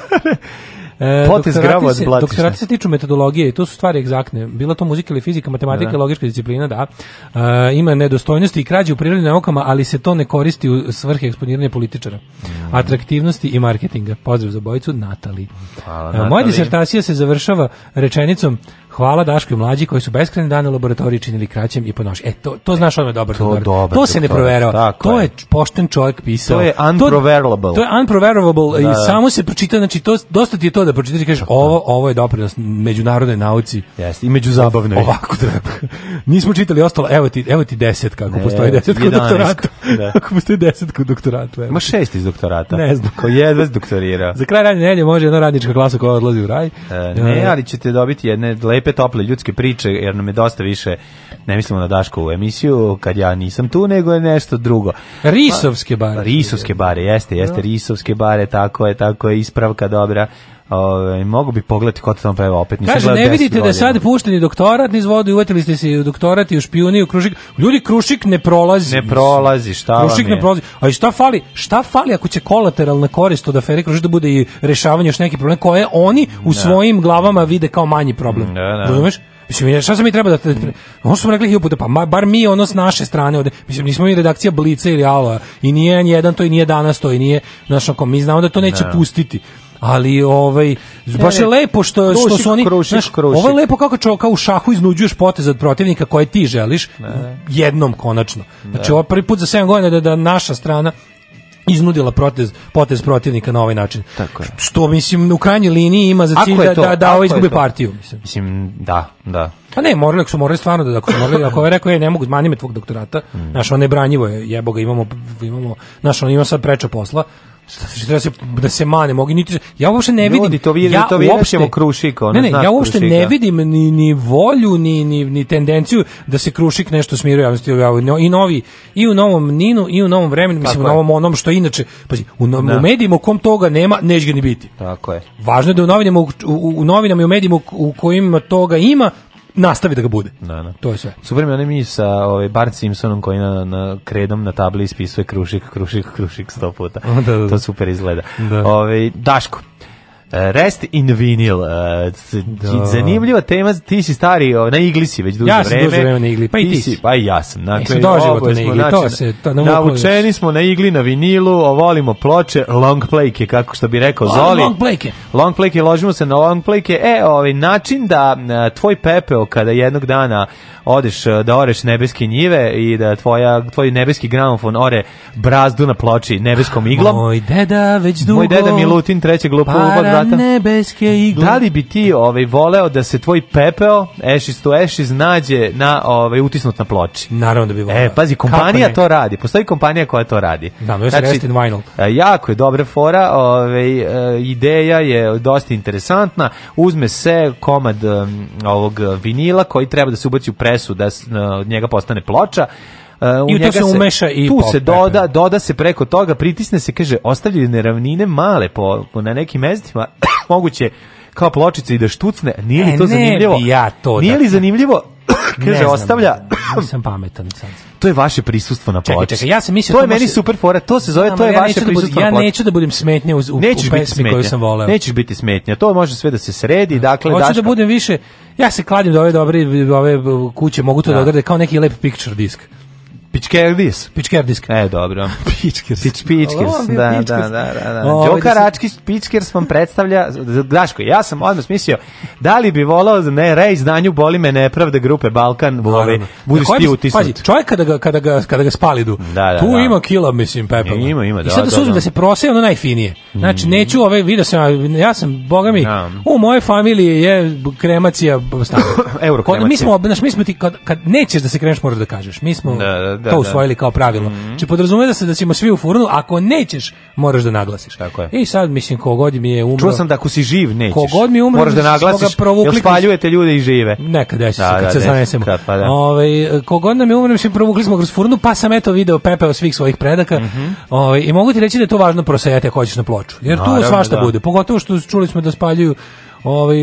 E, grava od blatišta. Doktorati se tiču metodologije i to su stvari egzaktne. Bila to muzika ili fizika, matematika, da. logička disciplina, da. E, ima nedostojnosti i krađe u prirodnim naukama, ali se to ne koristi u svrhe eksponiranja političara. Mm. Atraktivnosti i marketinga. Pozdrav za bojicu, Natali. Hvala, Natali. E, moja disertacija se završava rečenicom Hvala Daško i mlađi koji su beskrajne dane u laboratoriji činili kraćem i ponoš. E, to, to znaš odmah dobro. To, dobro, dobro to se ne proverao. To je pošten čovjek pisao. To je unproverable. To, to je unproverable da. i samo se pročita, znači to, dosta ti je to da da pročitaš i kažeš ovo, ovo je doprinos međunarodnoj nauci. Jeste, i međuzabavnoj. Ovako treba. [laughs] Nismo čitali ostalo, evo ti, evo ti deset kako ne, postoji deset kod doktorata. Da. [laughs] Kako postoji deset kod doktorata. Evo. Ma šest iz doktorata. Ne znam. Ko jedva doktorira. Za kraj radnje nelje može jedna radnička klasa koja odlazi u raj. E, ne, e. ali ćete dobiti jedne lepe, tople ljudske priče, jer nam je dosta više, ne mislimo na u emisiju, kad ja nisam tu, nego je nešto drugo. Risovske bare. Risovske bare, jeste, jeste, no. Da. risovske bare, tako je, tako je, ispravka dobra. Ove, mogu bi pogledati ko tamo peva opet. Nisam Kaže, ne vidite da je sad pušteni doktorat niz vodu i uvetili ste se u doktorat i u špijuni i u krušik. Ljudi, krušik ne prolazi. Ne prolazi, šta Krušik ne prolazi. A šta fali? Šta fali ako će kolateralna korist od afere krušik da bude i rešavanje još neki problem koje oni u ne. svojim glavama vide kao manji problem. Ne, ne. Razumeš? Mislim, šta se mi treba da... Ono smo rekli hiljoputa, pa bar mi ono s naše strane ovde, mislim, nismo mi redakcija Blica ili Alva, i nije jedan to, i nije danas to, i nije, znaš, mi znamo da to neće ne. pustiti ali ovaj baš je e, lepo što krušik, što su oni krušik, znaš, krušik. ovo je lepo kako čovjeka u šahu iznuđuješ potez od protivnika koje ti želiš ne. jednom konačno. Znači ovo prvi put za 7 godina da, da naša strana iznudila protez, potez protivnika na ovaj način. Tako je. Što, mislim, u krajnjoj liniji ima za cilj da-, da, da, da ovo ovaj izgubi partiju. Mislim. mislim, da, da. Pa ne, morali, ako su morali stvarno, da, ako su morali, ako je rekao, je, ne mogu, zmani me tvog doktorata, mm. znaš, on je branjivo, je, jebo imamo, imamo, znaš, on ima sad preča posla, treba se da se mane mogu niti ja uopšte ne vidim Ljudi, to vidim, ja to vi uopšte, krušik ono, ne, ne, ja uopšte krušika. ne vidim ni, ni volju ni, ni, ni tendenciju da se krušik nešto smiruje javnosti i novi i u novom Ninu i u novom vremenu mislim Tako u novom je. onom što inače pazi u, no, u da. medijima u kom toga nema neće ga ni biti Tako je važno je da u novinama u, u, u novinama i u medijima u kojima toga ima nastavi da ga bude. Na, da, na. Da. To je sve. Super mi mi sa ovaj, Bart Simpsonom koji na, na kredom na tabli ispisuje krušik, krušik, krušik 100 puta. [laughs] da, da, da. To super izgleda. Da. Ove, ovaj, Daško, E, rest in vinil. Vinyl. E, da. Zanimljiva tema, ti si stari na igli si već duže vreme. Ja sam duže vreme na igli, pa i ti si. Pa i ja sam. Dakle, e, doživotno na igli, to znači, se... To, naučeni smo na igli, na vinilu, volimo ploče, long playke, kako što bi rekao long, Zoli. Long playke. Long playke, ložimo se na long playke. E, ovaj, način da e, tvoj pepeo kada jednog dana odeš eh, da oreš nebeske njive i da tvoja, tvoj nebeski gramofon ore brazdu na ploči nebeskom iglom. Moj deda već dugo. Moj deda Milutin treće trećeg lupa para nebeske igle. Da li bi ti ovaj, voleo da se tvoj pepeo Ashes to Ashes nađe na ovaj, utisnut na ploči? Naravno da bi voleo. E, pazi, kompanija to radi. Postoji kompanija koja to radi. Da, no, znači, vinyl. E, jako je dobra fora. Ovaj, e, ideja je dosta interesantna. Uzme se komad ovog vinila koji treba da se ubaci u pre presu da od njega postane ploča. Uh, I to se umeša i tu popete. se doda, doda se preko toga, pritisne se, kaže, ostavljaju neravnine male po, po na nekim mestima, [coughs] moguće kao pločice i da štucne, nije li e, to e, ne zanimljivo? ja to nije da... li zanimljivo [coughs] Kaže, ostavlja... sam [coughs] pametan sad. To je vaše prisustvo na ploči. Čekaj, čekaj, ja sam To je meni super fora, to se zove, to je ja vaše da prisustvo da budem, na ploči. Ja neću da budem smetnja uz, u, u pesmi biti smetnja. koju sam voleo. Nećeš biti smetnja, to može sve da se sredi, da. dakle... Hoću da budem više... Ja se kladim da ove dobre da ove uh, kuće mogu to da, da odrade kao neki lep picture disk. Pičkerdis. Pičkerdis. E, dobro. [laughs] Pičkers. Pič, da, pičkers. Da, da, da, da, da. O, Joka Račkić Pičkers vam predstavlja Daško, ja sam odmah smislio da li bi volao da ne reizdanju boli me nepravde grupe Balkan voli. Budiš da ti utisnut. Pazi, čovjek kada ga, kada ga, kada ga spalidu, da, da, tu da. ima kila, mislim, pepa. Ima, ima, da. I sad da, da, da, da se prose ono najfinije. Znači, mm. neću ove, vidio sam, ja sam, boga mi, da. u mojoj familiji je kremacija stana. [laughs] Euro kremacija. Mi smo, znaš, mi smo ti, kad, kad nećeš da se kremaš, moraš da kažeš. Mi smo, da, da, da, to da. usvojili kao pravilo. Mm -hmm. Či znači, podrazumije da se da ćemo svi u furnu, ako nećeš, moraš da naglasiš. Tako je. I sad mislim kogod mi je umro. Čuo sam da ako si živ nećeš. Kogod mi je umro, moraš da naglasiš. Jel spaljujete ljude i žive. Nekad da, da, se kad se zanesemo. Pa da. Ovaj kogod nam je umro, mislim provukli smo kroz furnu, pa sam eto video pepeo svih svojih predaka. Mm -hmm. Ovaj i mogu ti reći da je to važno prosejati ako hoćeš na ploču. Jer tu svašta bude. Pogotovo što čuli smo da spaljuju ovaj,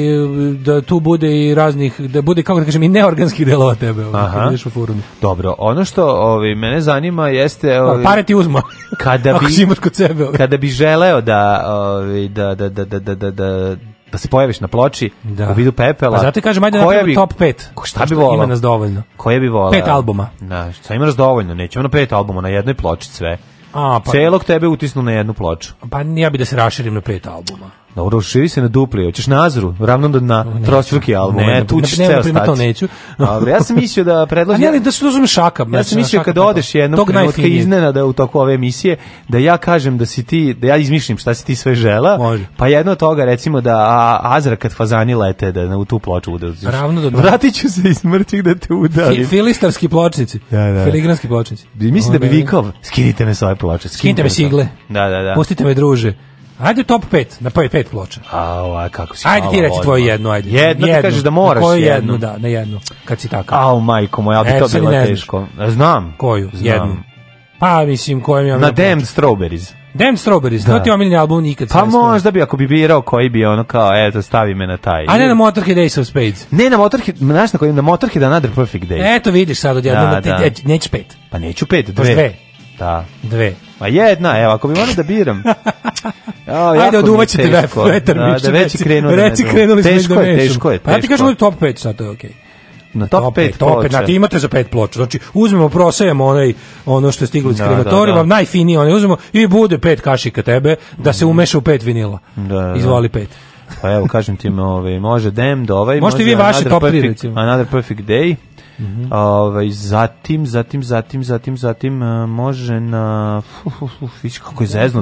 da tu bude i raznih, da bude, kako da kažem, i neorganskih delova tebe. Ovaj, Aha. Dobro, ono što ovaj, mene zanima jeste... Pa, ovaj, pare ti uzmo, kada [laughs] bi, ako kod sebe. Ovaj. Kada bi želeo da, ovaj, da, da, da, da, da, da da da se pojaviš na ploči da. u vidu pepela. A pa zato kažem, ajde na bi, top 5. Ko, šta bi volao? Ima nas dovoljno. Koje bi volao? Pet albuma. Da, šta ima nas dovoljno? Nećemo na pet albuma, na jednoj ploči sve. A, pa, Celog tebe utisnu na jednu ploču. Pa ja bi da se raširim na pet albuma. Dobro, širi se na dupli, hoćeš Nazru, ravno do na trostruki album. Ne, tu ćeš ceo stati. to neću. [laughs] Ali ja sam mislio da predložim... ne, da su uzmem šaka. Ja sam znači, mislio kada odeš jednom trenutka iznenada u toku ove emisije, da ja kažem da si ti, da ja izmišljam šta si ti sve žela, Može. pa jedno od toga recimo da a, Azra kad fazani lete da u tu ploču udariš. Ravno do Vratit ću se iz mrtvih da te udarim. Filistarski pločnici. Da, da. Filigranski pločnici. Mislim da bi vikao, skinite me sa ove ploče. Skinite, me sigle. Da, da, da. Pustite me druže. Ajde top 5, na prvi pa- pet ploča. A, o, ovaj, kako si Ajde ti reci tvoju jednu, ajde. Jednu, jednu, kažeš da moraš koju jednu. jednu. da, na jednu, kad si takav. Au, majko moja, ali e, to bilo teško. E, znam. Koju? Znam. Jednu. Pa, mislim, kojem ja... Na Damned Strawberries. Damn Strawberries, da. to ti omiljeni album nikad. Pa možda bi ako bi birao koji bi ono kao eto stavi me na taj. A ne na Motorhead Ace of Spades. Ne na Motorhead, znaš na kojim, na Motorhead Another Perfect Day. Eto vidiš sad odjednom da, da. da. E, nećeš pet. Pa neću pet, dve. Pa dve. Da. Dve. Ma pa jedna, evo, ako bi morao da biram. Ja, [laughs] Ajde, oduvaćete teško, vetar, da, da već krenu. Reci, da krenuli smo teško, pa da je, teško je, teško. Pa ja ti kažem da top 5 sad, to je okej. Okay. Na top, 5, top 5, znači imate za pet ploča. Znači uzmemo, prosejemo onaj ono što je stiglo iz da, da krematorija, da, da. najfiniji onaj uzmemo i bude pet kašika tebe da se mm. umeša u pet vinila. Da, da. da. Izvoli pet. Pa evo kažem ti, ove, ovaj, može Dem, ovaj, Možete može vi vaše top 3 recimo. Another Perfect Day. Mm -hmm. Ove, ovaj, zatim, zatim, zatim, zatim, zatim uh, može na... Uf, uf, uf, viš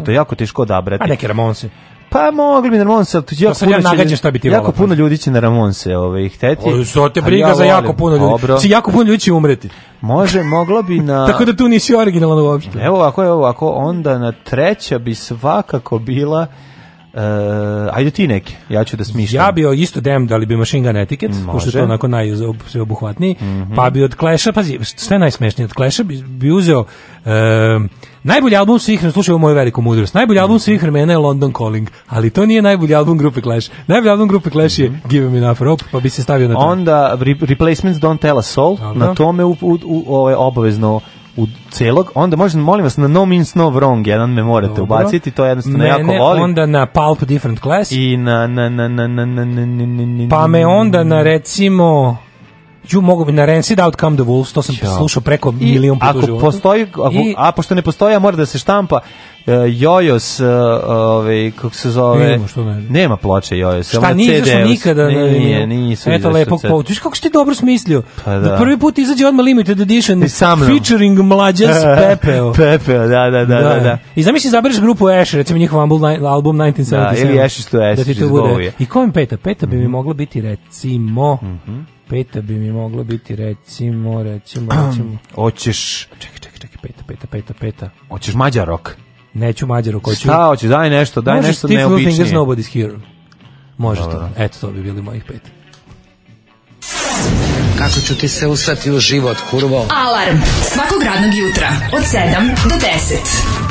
to je jako teško odabrati. A neke Ramonse. Pa mogli bi na Ramonse, ali jako, puno, ja će, ti jako puno ljudi će na Ramonse ovaj, hteti. O, so te briga ja za jako puno ljudi. Dobro. Si jako puno ljudi će umreti. Može, moglo bi na... [laughs] Tako da tu nisi originalno uopšte. Evo ovako, evo ovako, onda na treća bi svakako bila... Uh, ajde ti neke, ja ću da smišljam. Ja bio isto dem da li bi Machine Gun Etiquette, Može. pošto je to onako najobuhvatniji, mm -hmm. pa bi od Clash-a, pazi, šta je najsmešnije, od Clash-a bi, bi uzeo uh, najbolji album svih vremena, slušaj moju veliku mudrost, najbolji album svih vremena je London Calling, ali to nije najbolji album grupe Clash. Najbolji album grupe Clash je mhm. Give Me Enough Rope, pa bi se stavio na to. Onda Replacements Don't Tell Us Soul, Dobro. na tome u, u, u, u, ovaj, obavezno u celog, onda možda, molim vas, na No Means No Wrong jedan me morate Dobro. ubaciti, to jednostavno Mene jako volim. onda na Pulp Different Class. I na, na, na, na, na, na, na, na, na, Pa me onda na, recimo ju mogu bi na Rancid Out Come the Wolves, to sam ja. slušao preko I milion puta. Ako postoji, ako, I, a pošto ne postoji, a mora da se štampa uh, Jojos, uh, ovaj kako se zove. Nema, što ne. nema ploče Jojos, samo CD. Šta nisu nikada, nije, nije, nisu. Eto lepog pouč. Viš kako ti dobro smislio. Pa, da. da. prvi put izađe odma limited edition featuring mlađa s [laughs] Pepeo. Pepeo, da, da, da, da, da. da. I zamisli zabereš grupu Ash, recimo njihov album, album 1977. Da, ili Ash to Ash. Da ti to bude. I kojim peta? Peta bi mi mhm. mogla biti recimo. Mhm. Peta bi mi moglo biti recimo, recimo, recimo. [clears throat] Hoćeš... Čekaj, čekaj, čekaj, peta, peta, peta, peta. Hoćeš Mađarok? Neću Mađarok, hoću... Šta hoćeš, daj nešto, daj Možeš nešto neobično. Možeš Fingers Nobody's Hero. Može to. Da. Eto, to bi bili mojih pet. Kako ću ti se usrati u život, kurvo? Alarm svakog radnog jutra od 7 do 10.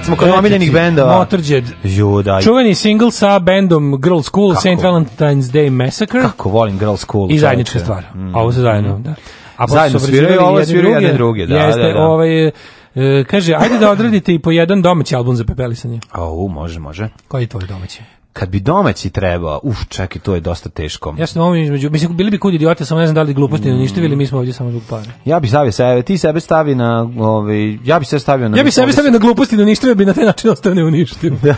kad smo kod omiljenih bendova. Motorhead. Ju, da. Čuveni single sa bendom Girl School, Kako? St. Valentine's Day Massacre. Kako volim Girl School. I zajednička stvar. Mm. A mhm. ovo se zajedno, mm. da. A zajedno sviraju, ovo sviraju jedne druge. Da, jeste, da, da. ovaj... E, kaže, ajde da odradite i po jedan domaći album za pepelisanje. A, može, može. Koji je tvoj domaći? kad bi domaći trebao, uf, čak i to je dosta teško. Ja sam ovo između, mislim, bili bi kudi idiote, samo ne znam da li gluposti mm. ili mi smo ovdje samo zbog pare. Ja bi stavio sebe, ti sebe stavi na, ovaj, ja bi sebe stavio na... Ja bi sebe stavio na gluposti da uništio, bi na taj način ostao uništio. Da.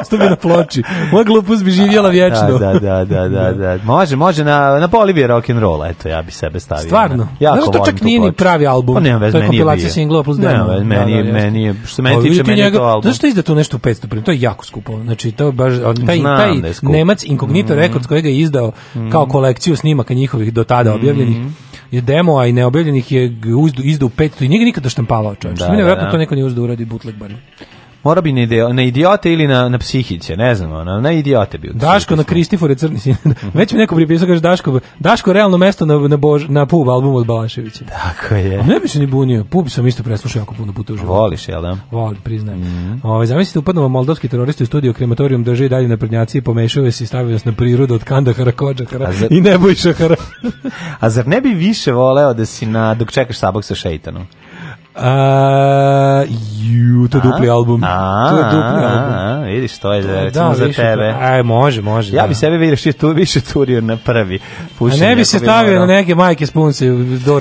ostao bi na ploči. Moja glupost bi živjela vječno. Da, da, da, da, da, Može, može, na, na rock and roll, eto, ja bi sebe stavio. Stvarno? Ja Znaš to čak nije ni pravi album. Pa nema vez, meni je kompilacija singla plus demo. Nema meni, meni je, što meni tiče, meni je to album. Znaš što je tu nešto 500 to je jako skupo. Znači, to baš, taj, znam taj da Nemac Incognito mm -hmm. Records kojega je izdao mm -hmm. kao kolekciju snimaka njihovih do tada mhm. objavljenih, mm -hmm. je demo, a i neobjavljenih je izdao u petu i njega nikada štampavao čovječ. Da, da, da, da. to neko nije uzda uradi bootleg bar mora bi na, na idiote ili na, na psihiće, ne znam, na, na idiote bi. Daško na Kristifore Crni sin. [laughs] Već mi neko pripisao, kaže Daško, Daško realno mesto na, na, Bož, na pub albumu od Balaševića. Tako je. A ne bi se ni bunio, pub sam isto preslušao jako puno puta u životu. Voliš, jel da? Voli, priznajem. Mm -hmm. Ove, ovaj, zamislite, upadnova moldovski teroristi u studiju krematorijum drže i dalje na prednjaci i pomešaju se i stavio nas na prirodu od Kandahara, Kođahara zar... i Nebojšahara. [laughs] A zar ne bi više voleo da si na, dok čekaš sabak sa šeitanom? A, ju, to je dupli album. A, to je dupli album. A, vidiš, to je da, recimo da, za viš, tebe. Aj, može, može. Ja da. bi sebe vidio što tu, više turio na prvi. Pušenje, a ne bi se stavio na neke majke spunce,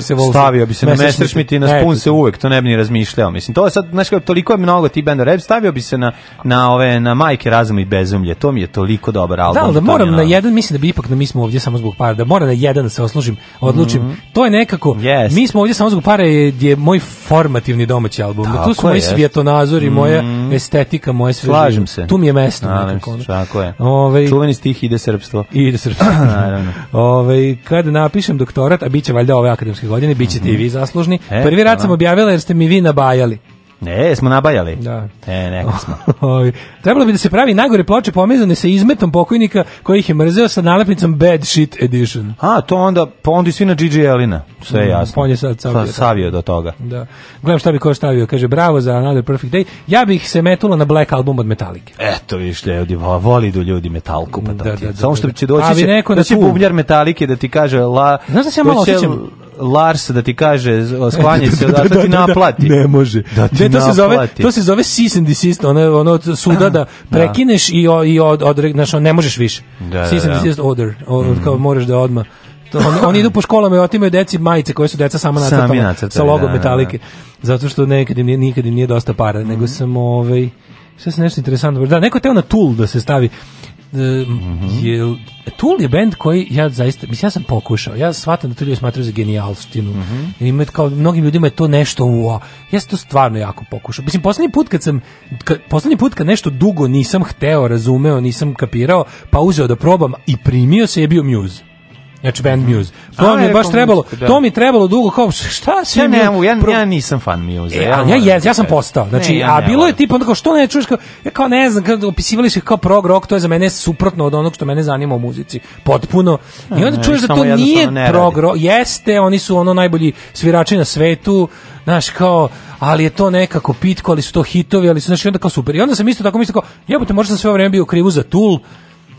se Wolf. Stavio bi se na Messerschmitt i na spunce uvek, to ne bi ni razmišljao. Mislim, to je sad, znaš, toliko je mnogo ti benda rap, stavio bi se na, na, ove, na majke razum i bezumlje. To mi je toliko dobar da, album. Da, da moram na jedan, mislim da bi ipak, da mi smo ovdje samo zbog para, da moram na jedan da se oslužim, odlučim. Mm -hmm. To je nekako, yes. mi smo ovdje samo zbog para, je, je moj for normativni domaći album. Tako tu su moji svjetonazori, mm. moja estetika, moje sve. Slažem se. Tu mi je mesto. Naravno, ono. tako je. Ove, ovaj- Čuveni stih ide srpstvo. Ide srpstvo. [clears throat] Naravno. Ove, ovaj, kad napišem doktorat, a bit će valjda ove akademske godine, bit ćete mm -hmm. i mhm. vi zaslužni. E, Prvi rad da. sam objavila jer ste mi vi nabajali. Ne, smo nabajali. Da. E, neko smo. [laughs] Ovaj, Trebalo bi da se pravi najgore ploče pomezane sa izmetom pokojnika koji ih je mrzeo sa nalepnicom Bad Shit Edition. A, to onda, pa onda i svi na Gigi Elina, sve je mm, jasno. On je sad savio. Sa, savio do toga. Da. Gledam šta bi ko stavio, kaže bravo za Another Perfect Day. Ja bih se metula na Black album od Metallica. Eto, viš ljudi, voli do da ljudi Metalku, pa da, da, da, da, Samo što da. će doći, će, neko da će bubnjar Metalike da ti kaže la... Znaš da se ja malo osjećam? Lars da ti kaže sklanjaj [laughs] se da, da, da, da, ti naplati. Ne može. Da ti ne, to naplati. se zove to se zove cease and desist, ono ono suda Da, da prekineš i, i od, od, znaš, ne možeš više. Da, System da, da. Just order, or, mhm. kao možeš da odma oni, oni idu po školama i otimaju deci majice koje su deca sama nacrtala sa logom da, metalike. Da, da. Zato što nekad im, nikad im nije dosta para, mm -hmm. nego mhm. sam ovaj... sve se nešto interesantno... Da, neko teo na tool da se stavi mm je, Tool je bend koji ja zaista, mislim, ja sam pokušao, ja shvatam da Tool smatram za genijalštinu. Mm -hmm. Ima, kao, mnogim ljudima je to nešto, ua, ja sam to stvarno jako pokušao. Mislim, poslednji put kad sam, kad, poslednji put kad nešto dugo nisam hteo, razumeo, nisam kapirao, pa uzeo da probam i primio se je bio Muse znači band mhm. Muse. To mi je baš trebalo, da. to mi trebalo dugo kao šta se ja nemam, ja, ja nisam fan Muse. E, ja, ja, ja da sam postao. Znači, a bilo je tipa kao što ne čuješ kao ja e, kao ne znam, kad opisivali su kao prog rock, to je za mene suprotno od onog što mene zanima u muzici. Potpuno. I onda čuješ da to nije prog rock, jeste, oni su ono najbolji svirači na svetu, znaš, kao, ali je to nekako pitko, ali su to hitovi, ali su, znaš, onda kao super. I onda sam isto tako mislio kao, jebote, možda sam sve vreme bio krivu za Tool,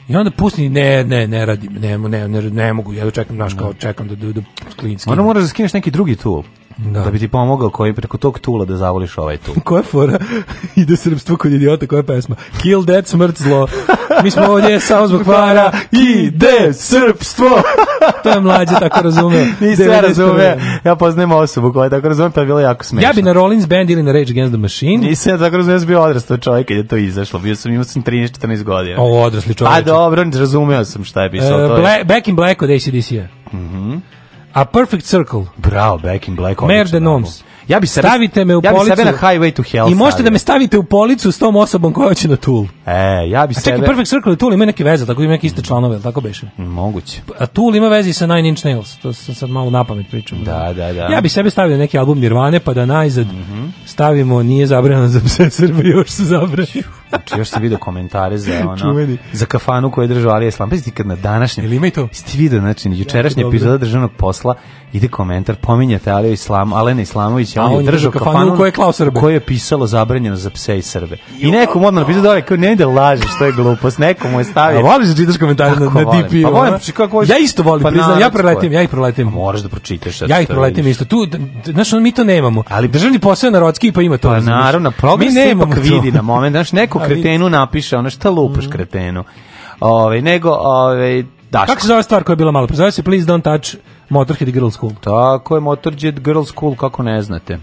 I onda pusti, ne, ne, ne radim, ne, ne, ne, ne mogu, ja da čekam, znaš, kao čekam da, da, da klinski. Onda moraš da skineš neki drugi tool da. da bi ti pomogao koji preko tog tula da zavoliš ovaj tul. [laughs] koja fora? [laughs] Ide srpstvo kod idiota, koja pesma? Kill that smrt zlo. Mi smo ovdje samo zbog para. [laughs] Ide srpstvo! to je mlađe tako razume. Nisam ja razume. Ja poznajem osobu koja je tako razume, pa je bilo jako smešno. Ja bi na Rollins Band ili na Rage Against the Machine. Nisam ja tako razume, ja sam bio odrastao čovjek kad je to izašlo. Bio sam, imao sam 13-14 godina. O, odrasli čovjek. Pa dobro, razumeo sam šta je pisao. Uh, to je. Black, back in Black od ACDC-a. Mhm. Mm A Perfect Circle. Bravo, Back in Black. Mer de Noms. Ja bi sebe, stavite me u ja policu. Ja bi sebe na highway to hell. I možete da stavio. da me stavite u policu s tom osobom koja hoće na Tool. E, ja bi a sebe. A čekaj, Perfect Circle i Tool imaju neke veze, tako imaju neke iste članove, tako beše. Moguće. A Tool ima veze sa Nine Inch Nails, to sam sad malo napamet pričam. Da, da, da. Ja bi sebe stavio neki album Nirvane pa da najzad mm -hmm. stavimo nije zabranjeno za pse Srbe, još se zabraši. znači, još sam vidio komentare za ono, Čuveni. za kafanu koju je držao Alija Islam. Pa kad na današnjem... Ili ima i to? Ste vidio, znači, jučerašnja epizoda državnog posla ide komentar, pominjate Alija Islam, Alena Islamović se on, on je držao kafanu koja je klao Srbe. Koje je pisalo zabranjeno za pse i Srbe. I nekom odmah napisao da ovaj, ne ide lažeš, što je glupost, mu je stavio. A voliš da čitaš komentare na, na DP? Pa volim, znači, kako Ja isto volim, pa priznam, ja preletim, ja ih preletim. Pa moraš da pročitaš. Ja ih preletim isto. Tu, znaš, mi to nemamo. Ali državni posao narodski pa ima to. Pa naravno, progres da se ipak vidi na moment, znaš, neko [laughs] kretenu napiše, ono šta lupaš mm. kretenu. Ove, nego, ove, Daško. Kako se zove stvar koja je bila malo? Zove se Please Don't Touch Motorhead Girls School. Tako je, Motorhead Girls School, kako ne znate.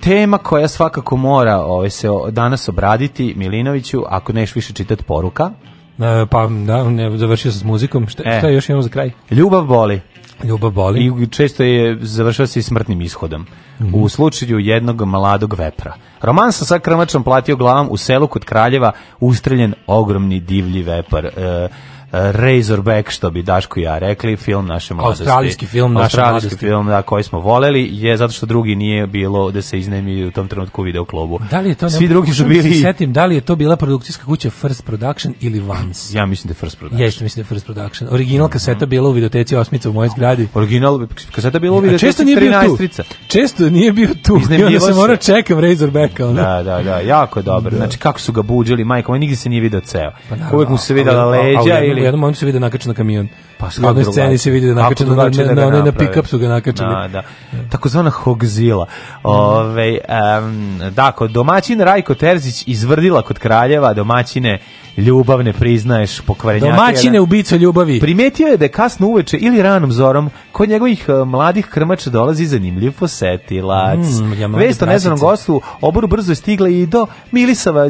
Tema koja svakako mora ovaj, se danas obraditi, Milinoviću, ako neš više čitati poruka. E, pa da, ne, završio sam s muzikom. Šta, e. šta još imamo za kraj? Ljubav boli. Ljubav boli. I često je završava se i smrtnim ishodom. Mm -hmm. U slučaju jednog mladog vepra. Roman sa sa platio glavom u selu kod Kraljeva ustreljen ogromni divlji vepar. E, Razorback, što bi Daško i ja rekli, film naše mladosti. Australijski film naše mladosti. Australijski film da, koji smo voleli, je zato što drugi nije bilo da se iznemi u tom trenutku video klubu. Da li je to, Svi ne, drugi su bili... Se setim, da li je to bila produkcijska kuća First Production ili Vance? Ja mislim da je First Production. Jeste, mislim da je First Production. Original kaseta bila u videoteci Osmica u mojoj zgradi. Original kaseta bila u videoteci 13 bio Često nije bio tu. I onda se mora čekam Razorbacka. Da, da, da, jako je Da. Znači kako su ga buđili, majko, on nigde se nije video ceo. Pa, Uvek mu se videla leđa ili u jednom on se vidi nakačen na kamion. Pa u jednoj sceni se vidi pa da nakačen na, na, na, na, na pick-up su ga nakačili. Da, da. Takozvana Hogzila. ehm um, da, kod domaćin Rajko Terzić izvrdila kod kraljeva, domaćine ljubavne priznaješ pokvarenjaka. Domaćine ubica ljubavi. Primetio je da je kasno uveče ili ranom zorom kod njegovih eh, mladih krmača dolazi zanimljiv posetilac. Mm, ja Vest o da gostu oboru brzo je stigla i do Milisava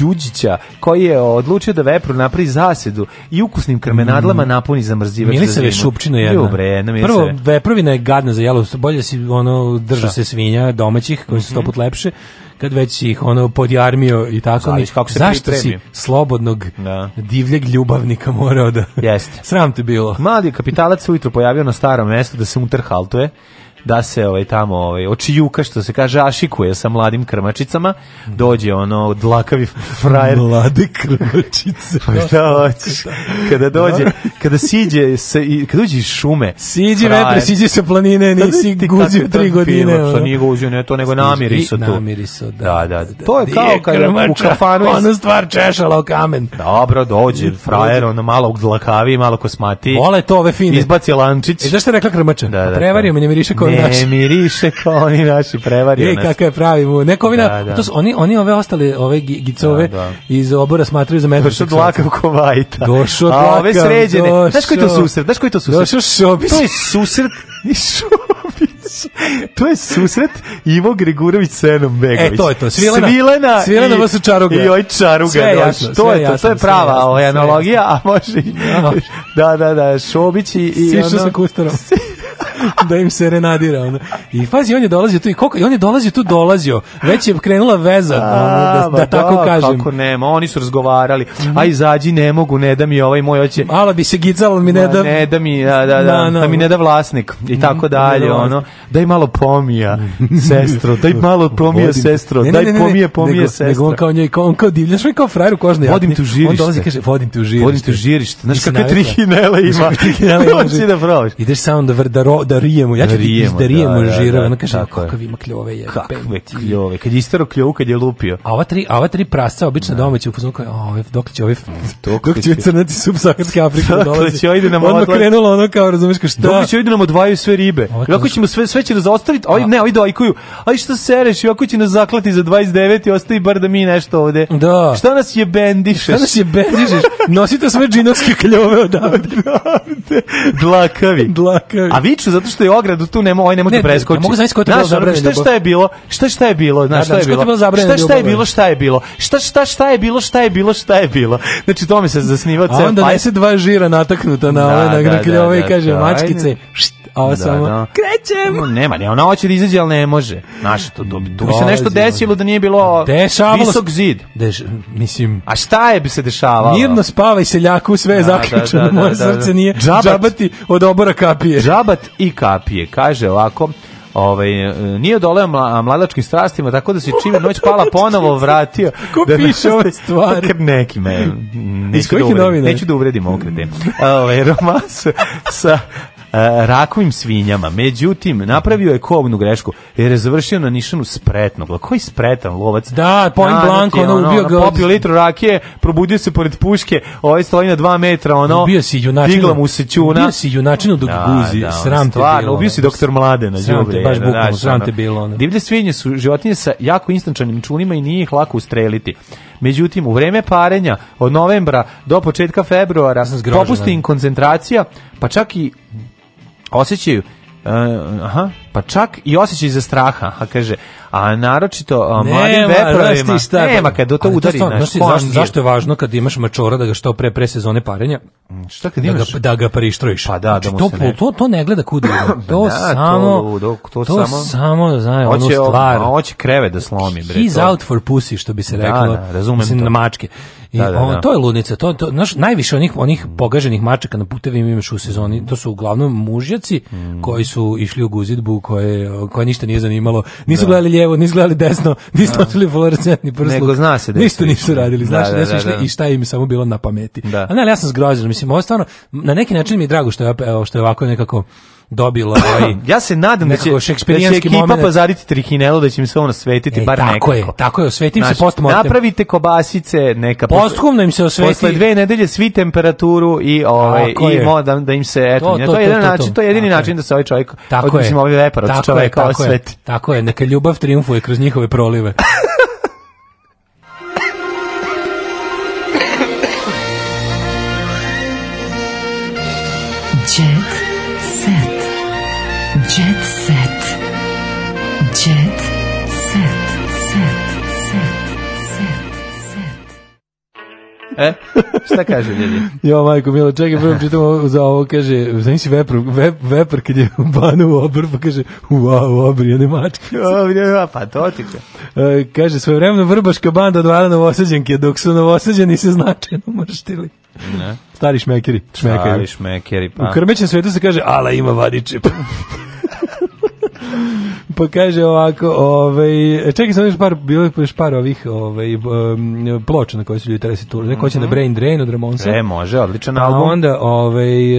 Đuđića koji je odlučio da vepru napravi zasedu i ukusnim krmenadlama mm. napuni zamrzivač Mili se šupčina jedna. Ljubre, jedna Prvo, veprovina je gadna za jelo, bolje si ono drža se svinja domaćih koji mm -hmm. su stoput mhm. lepše kad već ih ono podjarmio i tako Zavić, kako se zašto pripremio? si slobodnog da. divljeg ljubavnika morao da jeste sram te bilo Mali kapitalac ujutro pojavio na starom mestu da se utrhaltuje da se ovaj tamo ovaj očijuka što se kaže ašikuje sa mladim krmačicama dođe ono dlakavi frajer mlade krmačice pa šta hoćeš da. kada da. dođe kada siđe se i kada dođe iz šume siđe vetre siđe se planine nisi guzio tri godine što nije guzio ne to nego namiriso tu namiriso da, da da to je kao kad u kafanu ona stvar češala u kamen dobro dođe frajer ono malo dlakavi malo kosmati vole to ove fine izbaci lančić i e, zašto rekla krmača prevario me ne miriše kao naši. Ne miriše kao oni naši prevario nas. kakav je pravi mu. Neko ovi da, da. To su, oni, oni ove ostale ove gicove da, da. iz obora smatraju za mene. Došao dlaka u kovajta. Došao dlaka. A ove sređene. Došo. Znaš koji to susret? Znaš koji to susret? Došao šobić. To je susret. I šobić. to je susret Ivo Gregurović sa Enom Begović. E, to je to. Svilena. Svilena, Svilena i, vas čaruga. I oj čaruga. Sve jasno. To je to. To je prava ovaj jasno, analogija. A može. Da, da, da. Šobić i... i Sišao sa kustarom. [laughs] da im se renadira. Ono. I pazi, on je dolazio tu i koliko, on je dolazio tu, dolazio. Već je krenula veza, A, ono, da, da tako da, kažem. Kako nema, oni su razgovarali. A izađi, ne mogu, ne da mi ovaj moj oće. Ala bi se gicalo, mi ne da... Ne da mi, da, da, da, da mi ne da vlasnik i mm, tako dalje, ono. Daj malo pomija, sestro, daj malo pomija, sestro, daj pomije, pomije, sestro. Nego on kao njoj, on kao divljaš, on kao frajer u kožnoj Vodim tu žirište. On dolazi kaže, vodim tu žirište. Vodim tu žirište. Znaš kakve tri hinele [laughs] ima. [laughs] Hoći da probaš. Ideš samo da vrda ro, da rijemo, ja ću da izderijemo da, žirove, da, ona kaže, kakve ima kljove je. Kakve kljove, kad je istero kljovu, kad je lupio. A ova tri, ova tri prasca, obično da. domaća u fuzonu, kao, ove, dok će ove, dok će crnaci subsaharske Afrike dolazi. će ide nam odmah krenulo ono kao, razumeš, kao šta? Dok će ide nam odvaju sve ribe. Kako ćemo sve, sve će nas da ostaviti, oj, ne, oj, dojkuju. Aj šta sereš, ako će nas zaklati za 29 i ostavi bar da mi nešto ovde. Da. Šta nas je bendišeš? Šta nas je bendišeš? Nosite sve džinovske kljove odavde. [laughs] Dlakavi. Dlakavi. A vi viču zato što je ogradu tu nema, ovaj ne može da preskoči. Ne, mogu znaš kod je bilo zabranjeno. Šta da šta je bilo? Šta šta je bilo? Znaš da, da, šta je bilo? Šta šta je bilo? Šta je bilo? Šta šta šta je bilo? Šta je bilo? Šta je bilo? Znači to mi se zasniva ceo. Onda se dva žira nataknuta na ove na i kaže mačkice. Št, a ovo da, samo, da. krećem! No, nema, ne, ona hoće da izađe, ali ne može. Znaš, to, to, tu bi se nešto desilo da nije bilo dešavalo, visok zid. Deš, mislim... A šta je bi se dešavalo? Mirno spavaj seljaku, sve je da, da zaključeno, da, da, moje da, srce da. nije džabat, džabati od obora kapije. Džabat i kapije, kaže ovako, ovaj nije odoleo mla, mladačkim strastima tako da se čim je noć pala ponovo vratio [laughs] ko da piše ove stvari kad neki me neću da uvredim, neću da uvredim okre ovaj [laughs] roman sa E, rakvim svinjama. Međutim, napravio je kovnu grešku jer je završio na nišanu spretno. Koji spretan lovac? Da, point da, blank, ono, ubio ga. Popio litru rakije, probudio se pored puške, ovaj stoji na dva metra, ono, ubio si junačinu, digla mu se čuna. Ubio si junačinu dok da, guzi, da, sram te bilo. Ubio si doktor Mladena. Sram te, baš da, bukvalno, sram te bilo. Ono. Divlje svinje su životinje sa jako instančanim čunima i nije ih lako ustreliti. Međutim, u vreme parenja od novembra do početka februara popusti im koncentracija, pa čak i osjećaju, uh, aha, pa čak i osjećaj za straha, a kaže, a naročito a mladim veprovima, šta, pa nema kad do to udari. To znaš, zašto, zašto je važno kad imaš mačora da ga što pre pre sezone parenja, mm, šta kad da imaš? Da ga, da ga prištrojiš. Pa da, da znači, mu to, ne... to, to ne gleda kuda [laughs] to, pa da, samo, to, to, to samo, samo znaje, onu stvar. Hoće kreve da slomi. Bre, He's to. out for pussy, što bi se da, reklo. Da, da, razumem mislim, to. Na mačke. I da, da, on, da. to je ludnica, to, to naš, najviše onih onih pogaženih mačaka na putevima imaš u sezoni, to su uglavnom mužjaci mm. koji su išli u guzidbu koje, koje ništa nije zanimalo. Nisu da. gledali lijevo, nisu gledali desno, nisu da. očili fluorescentni prsluk. Nego zna se da Ništa nisu radili, Znači, da, da, da, da, i šta im samo bilo na pameti. Da. A ne, ali ja sam zgrožen, mislim, ovo stvarno, na neki način mi je drago što je, evo, što je ovako nekako dobila ovaj [clears throat] Ja se nadam da će da će ekipa moment. pozaditi trihinelo da će im se ono svetiti e, bar tako nekako. Tako je, tako je, osvetim znači, se postmortem. Napravite kobasice, neka posthumno im se osveti. Posle dve nedelje svi temperaturu i ovaj tako i modam da im se eto, to, to, to, to je jedan način, to je jedini način da se ovaj čovjek tako od, mislim ovaj lepar od čovjeka osveti. Tako je, neka ljubav triumfuje kroz njihove prolive. [laughs] Jet E? Šta kaže ljudi? [laughs] Jo, majko, milo, čekaj, prvo čitamo za ovo, kaže, znam si vepr, vep, vepr kad je banu u obr, pa kaže, wow, obrijene mačke. pa to ti e, kaže, svoje vremena vrbaška banda odvara novosađenke, dok su novosađeni se značajno mrštili. Ne. Stari šmekeri. Šmekeri. Stari šmekeri, pa. U krmećem svetu se kaže, ala ima vadičep. [laughs] pa kaže ovako, ovaj, čekaj sam još par, bilo još par ovih ovaj, um, ploča na koje su ljudi teresi tur. Neko mm -hmm. na mhm. Brain Drain od Ramonsa. E, može, odličan pa album. onda ovaj,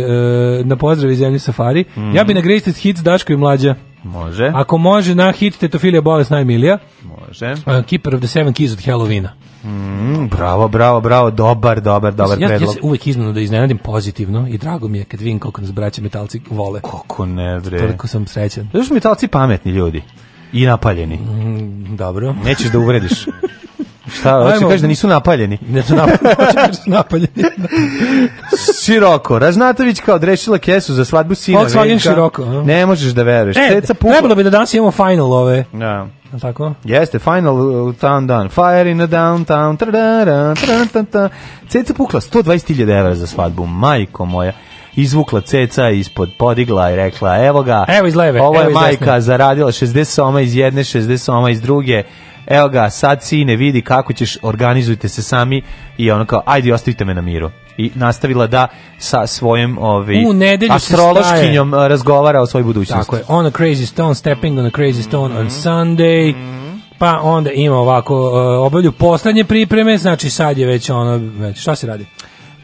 e, na pozdrav iz Zemlji Safari. Mm -hmm. Ja bih na Greatest Hits Daško i Mlađa. Može. Ako može, na hit Tetofilija bolest najmilija. Može. Uh, Keeper of the Seven Keys od Halloweena. Mm, bravo, bravo, bravo, dobar, dobar, dobar ja, predlog. Ja se uvek iznenam da iznenadim pozitivno i drago mi je kad vidim koliko nas braće metalci vole. Koliko ne, bre. Toliko sam srećan. Zato što da metalci pametni ljudi i napaljeni. Mm, dobro. Nećeš da uvrediš. [laughs] Šta, hoće kaže da nisu napaljeni. Ne su napaljeni, [laughs] hoće da napaljeni. široko. Raznatović kao odrešila kesu za svadbu sina Volkswagen široko. A? Ne možeš da veruješ. E, Ceca pukla. Trebalo bi da danas imamo final ove. Ja. Da. Tako? Jeste, final town dan. Fire in the downtown. Tadara, tadara, Ceca pukla 120.000 evra za svadbu. Majko moja izvukla ceca ispod podigla i rekla evo ga evo iz leve ovo je majka zaradila 60 soma iz jedne 60 soma iz druge evo ga, sad sine, vidi kako ćeš, organizujte se sami i ono kao, ajde, ostavite me na miru i nastavila da sa svojim ovaj astrološkinjom razgovara o svojoj budućnosti. Tako je. On a crazy stone stepping on a crazy stone mm -hmm. on mhm. Sunday. Mhm. Pa onda ima ovako uh, obavlju poslednje pripreme, znači sad je već ono, već šta se radi?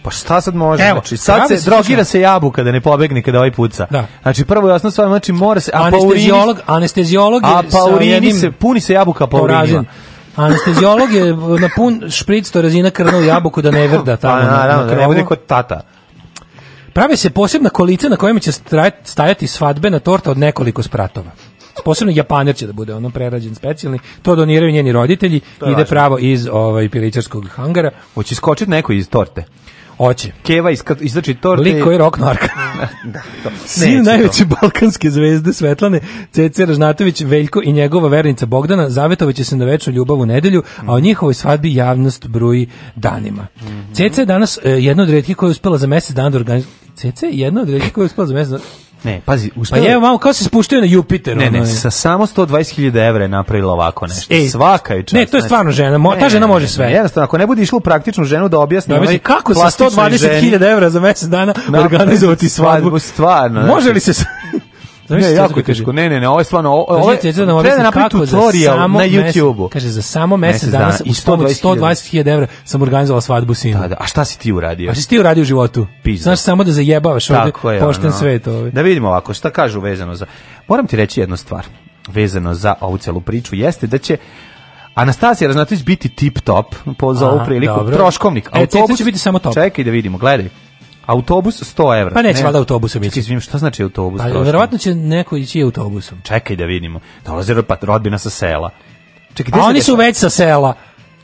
Pa šta sad može? Evo, znači, sad se drogira se jabuka da ne pobegne kada ovaj puca. Da. Znači prvo jasno stvar, znači mora se a anesteziolog, anesteziolog a pa urinim, se puni se jabuka paurinima. Anesteziolog je na pun špric to razina krvna u jabuku da ne vrda pa tamo. Pa, naravno, na, da ne bude kod tata. Prave se posebna kolica na kojima će stajati svadbena torta od nekoliko spratova. Posebno japaner će da bude ono prerađen specijalni. To doniraju njeni roditelji, ide važno. pravo iz ovaj pilićarskog hangara. Hoće skočiti neko iz torte. Oće. Keva izlači torte. Lik koji je rock narka. [laughs] da, da Sin najveće balkanske zvezde Svetlane, Cece Ražnatović, Veljko i njegova vernica Bogdana zavetovaće se na večnu ljubav u nedelju, a o njihovoj svadbi javnost bruji danima. Mm je danas e, jedna od redkih koja je uspela za mesec dana da organizuje... Cece je jedna od redkih koja je uspela za mesec dana Ne, pazi, pa uspeo... Pa je malo kao se spuštaju na Jupiter. Ne, ono, ne, sa samo 120.000 evra je napravila ovako nešto. Ej, Svaka je čast. Ne, to je znači, stvarno žena, mo, ne, ta žena može sve. Ne, jednostavno, ako ne bude išlo u praktičnu ženu da objasni da, ovaj kako se 120.000 evra za mesec dana organizovati svadbu? Stvarno. Može li znači, se ne, jako je da teško. Ne, ne, ne, ovo je stvarno ovo, ovo je da treba da napravi tutorial na YouTubeu. Kaže za samo mesec danas i 120.000 €. sam organizovala svadbu sinu. Da, da. A šta si ti uradio? A šta si ti uradio u životu? Pizda. Znaš samo da zajebavaš ovde pošten ono. svet ovaj. Da vidimo ovako šta kažu vezano za. Moram ti reći jednu stvar vezano za ovu celu priču jeste da će Anastasija Raznatović biti tip top po za ovu priliku. Dobro. Troškovnik. E, autobus. E, će biti samo top. Čekaj da vidimo, gledaj. Autobus 100 evra. Pa neće ne. valjda autobusom ići. Čekaj, šta znači autobus? Pa, verovatno će neko ići autobusom. Čekaj da vidimo. Dolaze pa rodbina sa sela. Čekaj, A oni su već sa sela.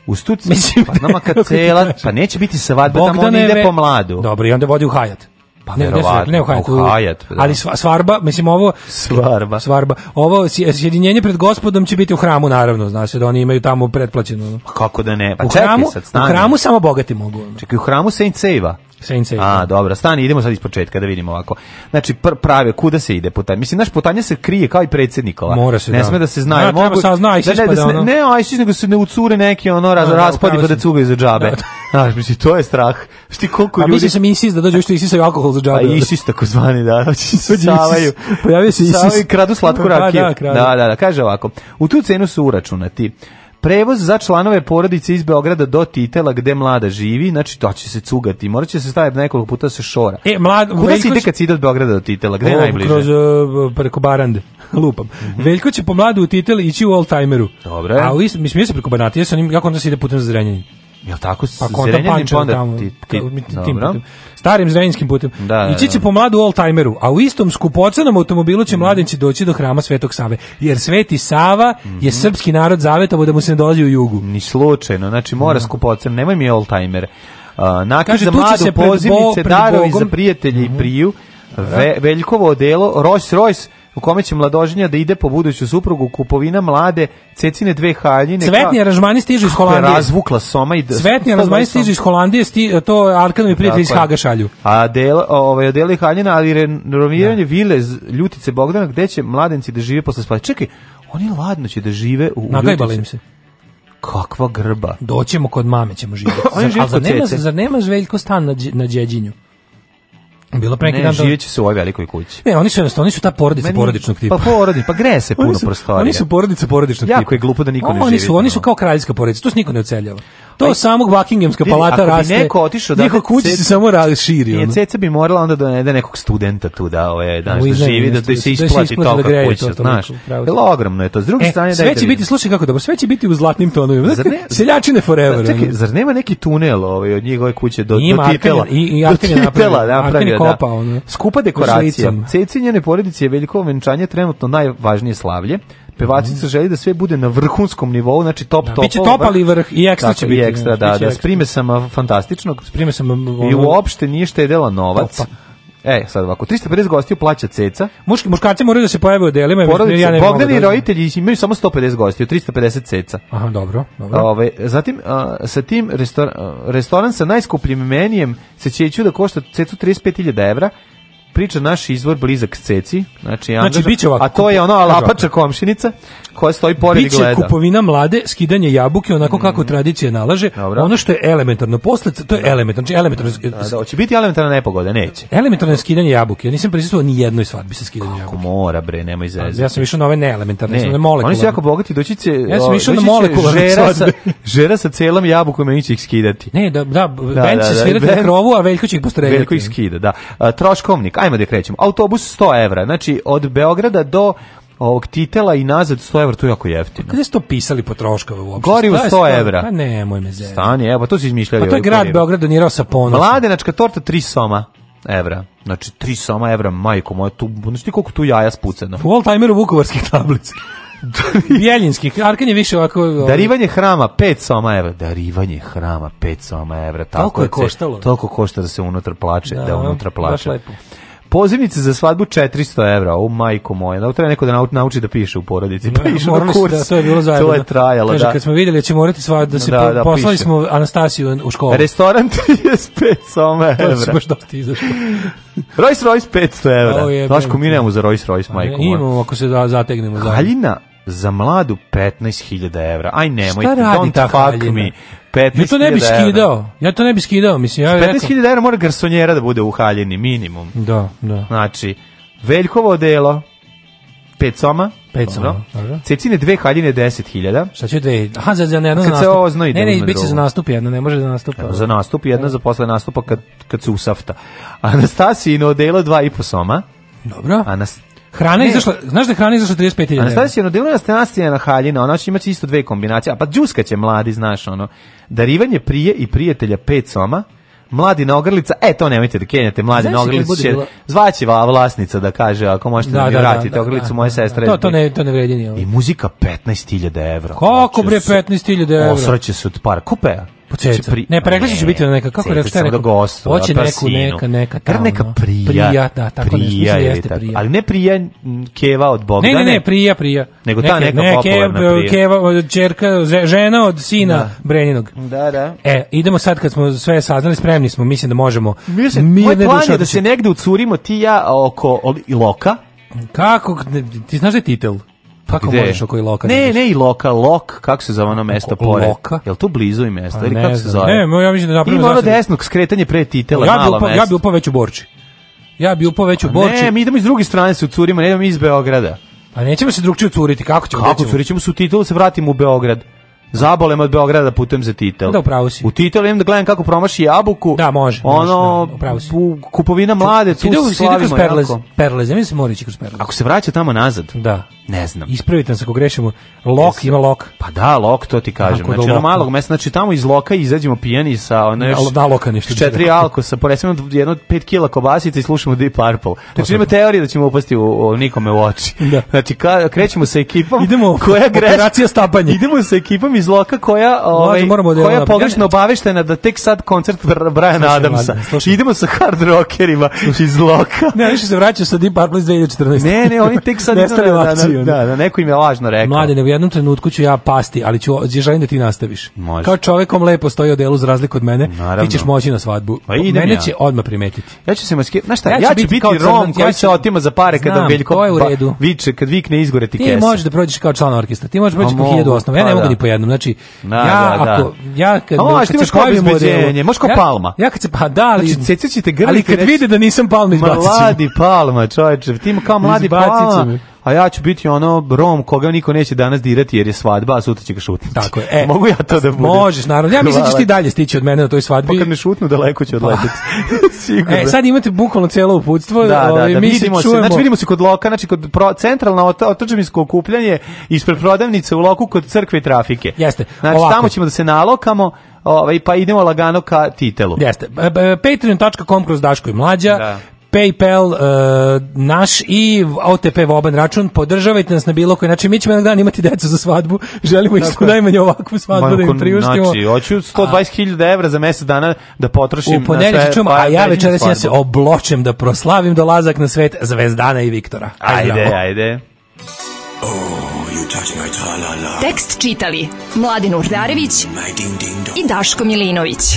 U Stuci, Mislim, pa nama kad cela, pa neće biti sa vadbe, tamo on ide po mladu. Dobro, i onda vodi u Hajat. Pa ne, ne, ne, u Hajat, u, hajat da. ali svarba, mislim ovo svarba. Svarba. Ovo sjedinjenje pred gospodom će biti u hramu naravno, znaš, se da oni imaju tamo pretplaćeno. Pa kako da ne? Pa u čekaj, hramu, sad U hramu samo bogati mogu. Ono. Čekaj, u hramu Saint Seva. Saint A, da. dobro, stani, idemo sad ispočetka da vidimo ovako. Znači, pr prave, kuda se ide putanje? Mislim, naš putanje se krije kao i predsjednikova. Mora se, Ne da. sme da se zna. Pa da, Mogu, se, zna, da, ne, da se, ne, ne, ISIS, nego se ne ucure neki ono raz, da, da, raspadi pa da cugaju za džabe. Da. da. [laughs] Znaš, mislim, to je strah. Šti koliko ljudi... A mislim sam ISIS da dođe što sa alkohol za džabe. A pa da. ISIS takozvani, da. [laughs] Savaju. Pojavi se ISIS. Savaju kradu slatku rakiju. da, da, da, kaže ovako. U tu cenu su uračunati Prevoz za članove porodice iz Beograda do Titela gde mlada živi, znači to će se cugati, morat će se staviti nekoliko puta se šora. E, mlad, Kuda Veljkoć... si ide kad si ide od Beograda do Titela, gde je najbliže? Kroz, uh, preko Barande, [laughs] lupam. Mm -hmm. Veljko će po mladu u Titel ići u all Dobre. A u mislim, ja sam preko Banatije, ja sam onim, kako onda se ide putem za zrenjenje. Jel tako? S pa Zrenjanin pa tamo, ti, ti, tim putem. Starim zrenjskim putem. Da, da, Ići će da. po mladu oldtimeru, a u istom skupocenom automobilu će mm. mladenci doći do hrama Svetog Save. Jer Sveti Sava mm -hmm. je mhm. srpski narod zavetovo da mu se ne dolazi u jugu. Ni slučajno, znači mora mm. Da. skupocen, nemoj mi oldtimer. Uh, nakon za mladu pozivnice, darovi za prijatelje i mhm. priju, da. ve, veljkovo odelo, Rolls Royce, Royce u kome će mladoženja da ide po buduću suprugu kupovina mlade cecine dve haljine. Cvetni aranžmani stižu iz Holandije. Razvukla soma i Cvetni aranžmani stižu iz Holandije, sti, to Arkanovi prijatelji iz Haga šalju. A del ovaj odeli haljina, ali renoviranje da. vile z Ljutice Bogdana gde će mladenci da žive posle spavanja. Čekaj, oni ladno će da žive u Nagajbala im se. Kakva grba. Doćemo kod mame ćemo živjeti. [laughs] zar, zar, nema, zar nema žveljko stan na, na Đeđinju? Bilo pre neki dan. da Živeće se u ovoj velikoj kući. Ne, oni su jednostavno, oni su ta porodica Meni, porodičnog tipa. Pa porodi, pa gre se puno oni Oni su porodica porodičnog jako tipa. Jako je glupo da niko ne živi. Oni su, oni su kao kraljska porodica, to se niko ne oceljava. To Aj, samog Buckinghamska palata ako raste. Ako bi neko otišao da... Neko kući se samo radi širi. Ono. Ceca bi morala onda da ne da nekog studenta tu da, ove, ovaj, da, da živi, da, da, da se isplati da toga kuća, to, znaš. Jel ogromno je to. S druge e, strane... Sve će da biti, slušaj kako dobro, sve će biti u zlatnim tonovima. Zar ne, seljačine forever. Čekaj, zar nema neki tunel ovaj, od njegove kuće do, do tipela? I, i do tipela napravio, kopa, da. Skupa dekoracija. Cecinjene porodice je veliko venčanje trenutno najvažnije slavlje pevačica mm. želi da sve bude na vrhunskom nivou, znači top da, top. Biće top ali vrh i ekstra tako, će biti. I ekstra, znači, da, da, ekstra. da, sprime sam fantastičnog. Sprime sam ono... i uopšte ništa je dela novac. Topa. E, sad ovako, 350 gostiju plaća ceca. Muški, muškarci moraju da se pojave u delima. Da Porodice, ja ne Bogdani da roditelji imaju samo 150 gostiju, 350 ceca. Aha, dobro, dobro. Ove, zatim, a, sa tim restor, a, restoran sa najskupljim menijem se će da košta cecu 35.000 evra, priča naš izvor blizak ceci, znači, znači biće ovako, a to je ono alapača komšinica koja stoji pored biće i gleda. kupovina mlade, skidanje jabuke onako mm. kako tradicija nalaže, Dobro. ono što je elementarno, posle, to je da. elementarno, znači elementarno... Da, da, hoće biti elementarna nepogoda, neće. Elementarno je skidanje jabuke, ja nisam prisustvovao ni jednoj svadbi sa skidanjem jabuke. Kako mora bre, nemoj pa, zezati. Ja sam išao na ove neelementarne, ne. ne molekularne. Oni su jako bogati, doći će, ja sam išao na molekularne žera sa, žera sa celom jabukom i će ih skidati. Ne, da, da, da, da, da, da, da, da, da, da, da, da, da, da, ajmo da krećemo. Autobus 100 evra, znači od Beograda do ovog titela i nazad 100 evra, to je jako jeftino. Kada ste to pisali po troškove uopšte? Gorivo 100 evra. Pa nemoj me zeli. Stani, evo, pa to se izmišljali. Pa to je grad korivo. Beograd donirao sa ponosom. Mladenačka torta 3 soma evra. Znači, 3 soma evra, majko moja, tu, znači koliko tu jaja spucano. U all-timeru vukovarskih [laughs] tablica. [laughs] Jelinski, Arkan je više ovako... Ovaj... Darivanje hrama, 5 soma evra. Darivanje hrama, 5 soma evra. Tako, tako je da koštalo. Toliko košta da se unutra plače, da, da unutra plače. Baš lepo. Pozivnice za svadbu 400 evra, o majko moja. Da treba neko da nauči da piše u porodici. Pa no, [laughs] na kurs. Da, to je bilo zajedno. To je trajalo, Kaže, da. Kad smo vidjeli da će morati svadbu da se da, da, poslali piše. smo Anastasiju u školu. Restoran 35 [laughs] soma evra. To se baš izašlo. Rolls Royce 500 evra. Znaš ko mi nemamo za Rolls Royce, majko moja. Imamo ako se da, zategnemo. Haljina za mladu 15.000 evra. Aj nemoj, don't ta fuck haljina? me. 15 ja to ne bi skidao. Ja to ne bi skidao, mislim. Ja 15.000 evra mora garsonjera da bude u haljini, minimum. Da, da. Znači, Veljkovo delo, 5 soma, 5 soma, dobro. Cecine dve haljine 10.000. Šta će dve? Aha, za, za ne, kad za nastup. Se ozno ide ne, ne, biće za nastup jedna, ne može da nastupa. Evo, za nastup jedna, za posle nastupa kad, kad se usafta. Anastasijino delo i po soma. Dobro. Anast Hrana ne. izašla, znaš da je hrana izašla 35.000. A Anastasija Nodilina Stanastina na Haljina, ona znači, će imati isto dve kombinacije. A pa džuska će mladi, znaš, ono. Darivanje prije i prijatelja pet soma. Mladi na ogrlica, e to nemojte da kenjate, mladi na da ogrlicu će zvaći va vlasnica da kaže ako možete da, da mi da, da, vratite da, da, ogrlicu moje sestre. To, to ne, to ne vredi nije. I muzika 15.000 evra. Kako bre 15.000 evra? Osraće se od par kupeja. Ceca. Pri... Ne, preglasi će biti neka, kako rekao, šta rekao? Gostu, Hoće neku, neka, neka tamo. Neka prija. Prija, da, tako prija, nešto, je, jeste prija. Ali ne prija keva od Bogdana. Ne, da, ne, ne, prija, prija. Nego ta neka, neka popularna prija. Keva, čerka, žena od sina da. Breninog. Da, da. E, idemo sad kad smo sve saznali, spremni smo, mislim da možemo. Mislim, moj plan je da se negde ucurimo ti ja oko Iloka. Kako, ti znaš da je titel? Kako Gde? možeš oko Iloka? Ne, ne, i loka, Lok, kako se zove ono mesto pored? Loka? Jel tu blizu i mesto? Pa ili ne kako se zove? Ne, ja mislim da napravimo... Ima ono desno skretanje pre Titela, ja malo upao, mesto. Ja bi upao već u Borči. Ja bi upao već u pa Borči. Ne, mi idemo iz druge strane sa curima, ne idemo iz Beograda. Pa nećemo se drugčije curiti, kako ćemo? Kako curiti ćemo se u Titelu, se vratimo u Beograd. Zabolem od Beograda putujem za Titel. Da, upravo si. U Titel imam da gledam kako promaši jabuku. Da, može. Ono, može, da, si. kupovina mlade, tu slavimo jako. Ide kroz Perlez, ja mislim da mora ići kroz Perlez. Ako se vraća tamo nazad. Da. Ne znam. Ispravite nas ako grešimo. Lok ima lok. Pa da, lok, to ti kažem. Tako da znači, ono malog mesta, znači tamo iz loka izađemo pijani sa ono još... Da, loka nešto. Četiri alkosa, poresimo jedno pet kila kobasica i slušamo Deep Purple. Znači, ima teorije da ćemo upasti u, u nikome u oči. Da. [laughs] Znači, ka, krećemo sa ekipom idemo, koja greš... Operacija stapanje. Idemo sa ekipom iz loka koja, ovaj, moramo da koja je pogrešno obaveštena da tek sad koncert Brian Adamsa. Slušaj. Idemo sa hard rockerima iz loka. Ne, više se vraćaju sa Deep Purple iz 2014. Ne, ne, oni tek sad... [laughs] Nestali Da, da, neko im je lažno rekao. Mlade, ne u jednom trenutku ću ja pasti, ali ću, želim da ti nastaviš. Može. Kao čovekom lepo stoji u delu za razliku od mene, Naravno. ti ćeš moći na svadbu. Pa Mene ja. će odmah primetiti. Ja ću se maske... Znaš šta, ja, ja ću biti, biti kao Rom crn, koji ja ću... se otima za pare kada Znam, Veljko je u redu. Ba, viče, kad vikne izgore ti, ti kesa. Ti možeš da prođeš kao član orkestra, ti možeš proći po pa hiljadu osnova, ja ne pa mogu da. ni po jednom. Znači, da, ja da, ako... Ja kad, možeš kao palma. Ja kad se, pa da, ali... Znači, Ali kad vide da nisam palma, izbacit ću. Mladi palma, čovječe, ti kao mladi palma, a ja ću biti ono Rom koga niko neće danas dirati jer je svadba, a sutra će ga šutnuti. Tako je. [laughs] E, Mogu ja to da budem? Možeš, naravno. Ja mislim da ćeš ti dalje stići od mene na toj svadbi. Pa kad me šutnu, daleko će odletiti. Pa. [laughs] Sigurno. E, sad imate bukvalno cijelo uputstvo. Da, da, ovaj, da, mi vidimo se, znači vidimo se kod loka, znači kod pro, centralna otočinsko okupljanje ispred prodavnice u loku kod crkve i trafike. Jeste. Znači, ovako. tamo ćemo da se nalokamo, ovaj, pa idemo lagano ka titelu. Jeste. E, e, Patreon.com kroz Daško i Mlađa, da. PayPal uh, naš i OTP Voban račun. Podržavajte nas na bilo koji Znači, Mi ćemo jednog dana imati decu za svadbu. Želimo ih dakle, najmanje ovakvu svadbu Manko, da im priuštimo. Znači, hoću 120.000 evra za mesec dana da potrošim. U ponedeljak ćemo, a ja večeras ja se obločem da proslavim dolazak na svet Zvezdana i Viktora. Ajde, ajde. ajde. Oh, you Tekst čitali Mladin Urdarević i Daško Milinović.